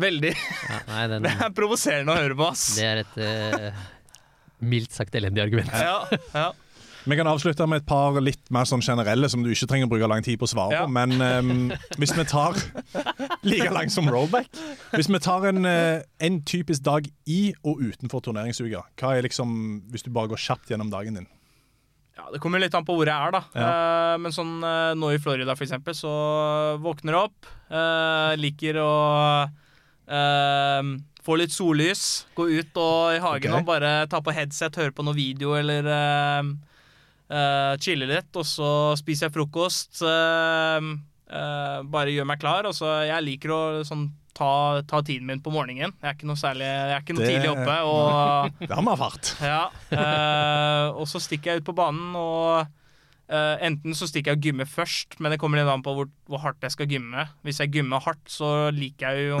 Veldig Ja, nei, den, Det er provoserende å høre på, ass. det er et eh, mildt sagt elendig argument. Ja, ja. Vi kan avslutte med et par litt mer sånn generelle som du ikke trenger å bruke lang tid på å svare Ja. på. Men um, hvis vi tar Like lang som rollback. Hvis vi tar en, eh, en typisk dag i og utenfor turneringsuka, hva er liksom Hvis du bare går kjapt gjennom dagen din? Ja, Det kommer litt an på hvor jeg er, da. Eh, men sånn eh, nå i Florida, for eksempel, så våkner jeg opp. eh, liker å få litt sollys. Gå ut og i hagen okay. og bare ta på headset, høre på noe video eller uh, uh, chille litt. Og så spiser jeg frokost. Uh, bare gjør meg klar. Og så jeg liker å sånn Ta, ta tiden min på morgenen. Jeg er ikke noe særlig Jeg er ikke noe Det- tidlig oppe. Og Det har vi erfart. ja, og så stikker jeg ut på banen og Uh, enten så stikker jeg og gymmer først, men det kommer litt an på hvor, hvor hardt jeg skal gymme. Hvis jeg gymmer hardt, så liker jeg jo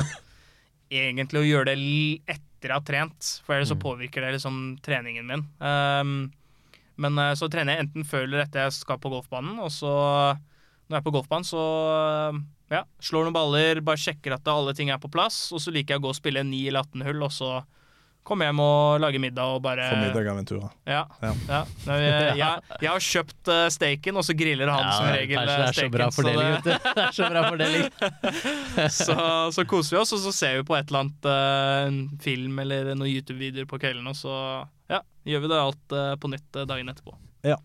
egentlig å gjøre det etter jeg har trent, for ellers så påvirker det liksom treningen min. Um, men eh, så trener jeg enten før eller etter jeg skal på golfbanen, og så når jeg er på golfbanen, så ja, slår noen baller, bare sjekker at alle ting er på plass, og så liker jeg å gå og spille 9 eller 18 hull, og så komme hjem og lage middag og bare Få middag av Ventura. Ja. Ja. ja. Nei, jeg, jeg, jeg har kjøpt uh, steaken, og så griller han som regel eh, det er så bra fordeling, så, det... Det er så bra fordeling. så, så koser vi oss, og så ser vi på et eller annet uh, en film eller noen YouTube-videoer på kvelden, og så ja, gjør vi det alt uh, på nytt eh, dagen etterpå. Ja.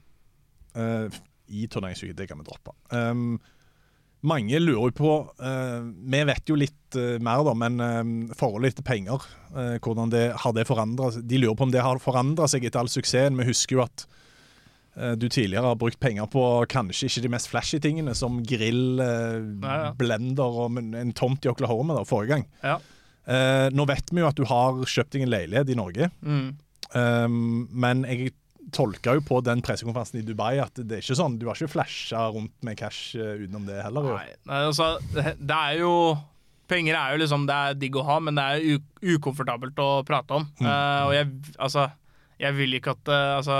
I turneringsuke, det kan vi droppe. Um, mange lurer på eh, Vi vet jo litt eh, mer, da, men eh, forholdet til penger eh, Hvordan det har det forandret De lurer på om det har forandra seg etter all suksessen. Vi husker jo at eh, du tidligere har brukt penger på kanskje ikke de mest flashy tingene, som grill, eh, Ja, blender og en tomt i Oklahoma da, forrige gang. Ja. Eh, nå vet vi jo at du har kjøpt deg en leilighet i Norge. Mm. Um, men jeg tolka jo på den pressekonferansen i Dubai at det er ikke sånn, du har ikke flasha rundt med cash eh, utenom det heller. jo. Nei, nei, altså, det er jo Penger er jo liksom Det er digg å ha, men det er ukomfortabelt å prate om. Eh, og jeg Altså, jeg vil ikke at uh, Altså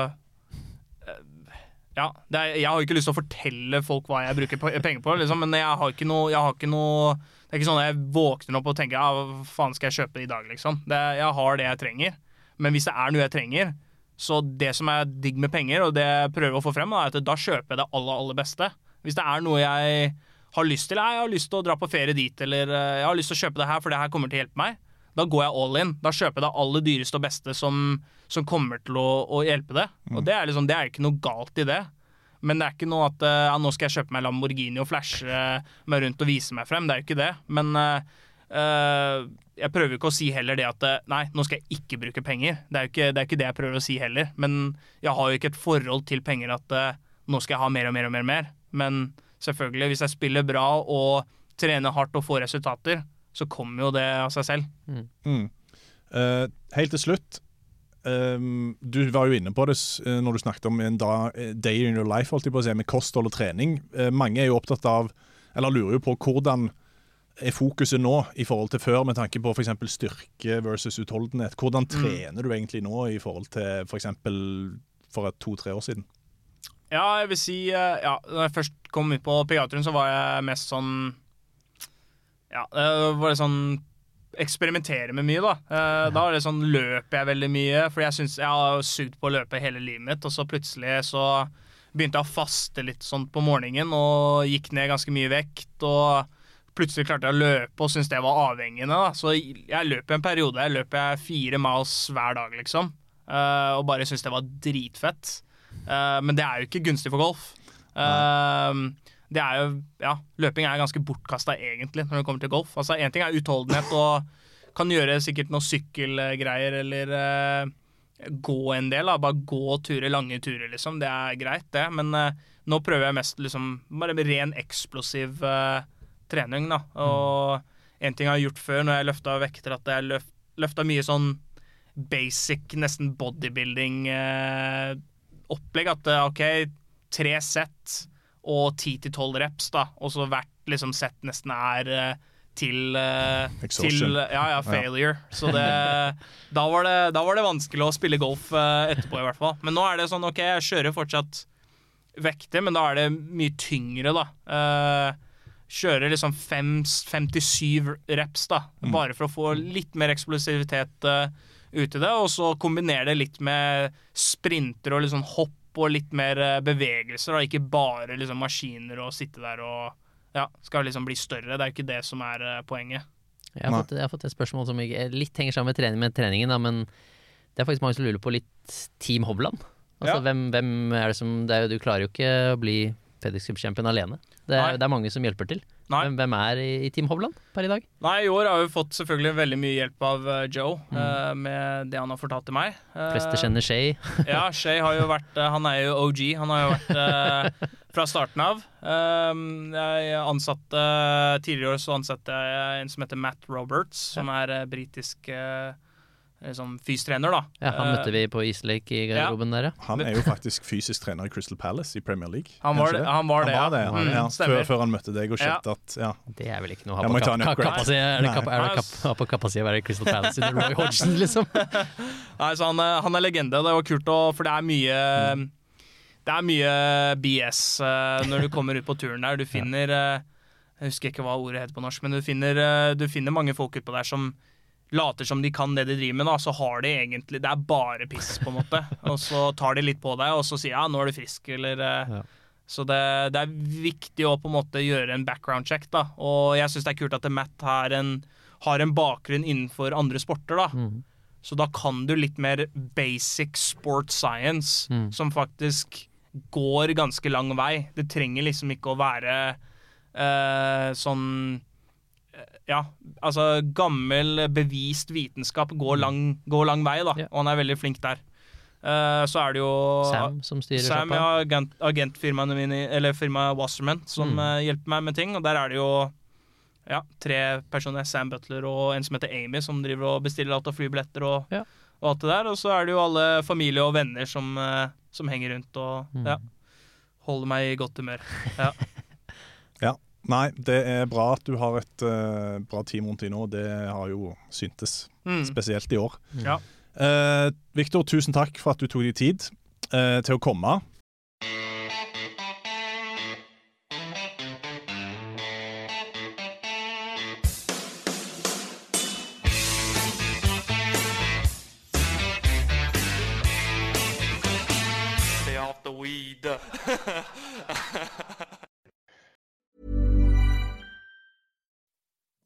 Ja, det er, jeg har ikke lyst til å fortelle folk hva jeg bruker penger på, liksom, men jeg har ikke noe, jeg har ikke noe Det er ikke sånn at jeg våkner opp og tenker ja, hva faen skal jeg kjøpe i dag, liksom. Det, jeg har det jeg trenger. Men hvis det er noe jeg trenger, så det som er digg med penger, og det jeg prøver å få frem, er at da kjøper jeg det aller, aller beste. Hvis det er noe jeg har lyst til, jeg har lyst til å dra på ferie dit, eller eh, jeg har lyst til å kjøpe det her, for det her kommer til å hjelpe meg, da går jeg all in. Da kjøper jeg det aller dyreste og beste som, som kommer til å, å hjelpe det. Og det er liksom, det er ikke noe galt i det. Men det er ikke noe at eh, ja, nå skal jeg kjøpe meg Lamborghini og flashe meg rundt og vise meg frem. Det er jo ikke det. Men eh, jeg prøver ikke å si heller det at eh, nei, nå skal jeg ikke bruke penger. Det er jo ikke det, er ikke det jeg prøver å si heller. Men jeg har jo ikke et forhold til penger at eh, nå skal jeg ha mer og mer og mer. og mer. Men selvfølgelig, hvis jeg spiller bra og trener hardt og får resultater, så kommer jo det av seg selv. Mm. Eh, helt til slutt Um, Du var jo inne på det eh, når du snakket om en da, eh, day in your life holdt jeg på å si, med kosthold og trening. Uh, mange er jo opptatt av, eller lurer jo på hvordan er fokuset nå i forhold til før, med tanke på f.eks. styrke versus utholdenhet. Hvordan trener du egentlig nå i forhold til f.eks. For, for to-tre år siden? Ja, jeg vil si eh, ja, Da jeg først kom ut på PGA-turen, så var jeg mest sånn Ja, det var det sånn Eksperimentere med mye, da. Eh, Da var det sånn løper jeg veldig mye, for jeg synes, jeg har sugd på å løpe hele livet mitt, og så plutselig så begynte jeg å faste litt sånn på morgenen og gikk ned ganske mye vekt. og Plutselig klarte jeg å løpe og syntes det var avhengende. da. Så jeg løp en periode. Jeg løp jeg fire miles hver dag, liksom. Uh, og bare syntes det var dritfett. Uh, men det er jo ikke gunstig for golf. Uh, det er jo, ja, Løping er ganske bortkasta egentlig når det kommer til golf. Altså Én ting er utholdenhet og kan gjøre sikkert noen sykkelgreier eller gå en del. Da. Bare gå turer, lange turer, liksom. Det er greit, det. Men nå prøver jeg mest liksom bare ren eksplosiv eh, trening. da. Og en ting jeg har gjort før når jeg løfta vekter, at jeg løf, løfta mye sånn basic, nesten bodybuilding-opplegg. at eh, OK, tre sett og ti til tolv reps, da. Og så hvert liksom, sett nesten er eh, til, uh, til Ja, ja, failure. Så det da, var det da var det vanskelig å spille golf uh, etterpå, i hvert fall. Men nå er det sånn OK, jeg kjører fortsatt vekter, men da er det mye tyngre, da. Kjører liksom fem, 57 reps, da. Bare for å få litt mer eksplosivitet uh, ut i det. Og så kombinere det litt med sprinter og sånn hopp og litt mer uh, bevegelser. Da. Ikke bare liksom maskiner og sitte der og ja, skal liksom bli større. Det er jo ikke det som er uh, poenget. Jeg har, fått, jeg har fått et spørsmål som litt henger sammen med, trening, med treningen, da, men det er faktisk mange som lurer på litt Team Hovland. Altså, Ja. hvem, hvem er det som det er Du klarer jo ikke å bli FedEx Cup-champion alene. Det er, det er mange som hjelper til. Hvem, hvem er i, i Team Hovland per i dag? Nei, i år har vi fått selvfølgelig veldig mye hjelp av eh, Joe uh, med det han har fortalt til meg. Uh, Fleste kjenner Shay. Ja, Shay har jo vært uh, Han er jo OG. Han har jo vært uh, fra starten av. Jeg ansatte Tidligere i år så ansatte jeg en som heter Matt Roberts, som er britisk eh, som fystrener, da. Ja, Han Eh, møtte vi på Islake i garderoben der, ja. Han er jo faktisk fysisk trener i Crystal Palace i Premier League. Han var det, han var det, han var det, ja. han, Mm, ja. stemmer. Før, før han møtte deg og Ja. at ja, Det er vel ikke noe å ha på, må jeg ta en ka ka upgrade? er kap er kap ha på kapasitet å være i Crystal Palace under Roy Hodgson, liksom? Nei, så han, eh, han er legende. Det var kult, og, for det er mye Det er mye BS uh, når du kommer ut på turen der. Du finner uh, Jeg husker ikke hva ordet heter på norsk, men du finner, uh, du finner mange folk utpå der som later som de kan det de driver med, da, så har de egentlig Det er bare piss, på en måte. og så tar de litt på deg, og så sier ja, nå er du frisk, eller eh, Ja. Så det, det er viktig å på en måte gjøre en background check, da. Og jeg syns det er kult at Matt har en, har en bakgrunn innenfor andre sporter, da. Så da kan du litt mer basic sport science, som faktisk går ganske lang vei. Det trenger liksom ikke å være eh, sånn Ja, altså gammel, bevist vitenskap går lang, går lang vei, da. Ja. Og han er veldig flink der. Uh, så er det jo Sam som styrer Sam, sjappa. ja, agent, agentfirmaet mine, eller firmaet Wasserman, som Mm. eh, hjelper meg med ting. Og der er det jo ja, tre personer, Sam Butler og en som heter Amy, som driver og bestiller alt av flybilletter og, Ja. og alt det der. Og så er det jo alle familie og venner som, eh, som henger rundt og Mm. ja, holder meg i godt humør. Ja. Nei, det er bra at du har et uh, bra team rundt deg nå. Det har jo syntes, Mm. spesielt i år. Ja. Uh, Viktor, tusen takk for at du tok deg tid uh, til å komme.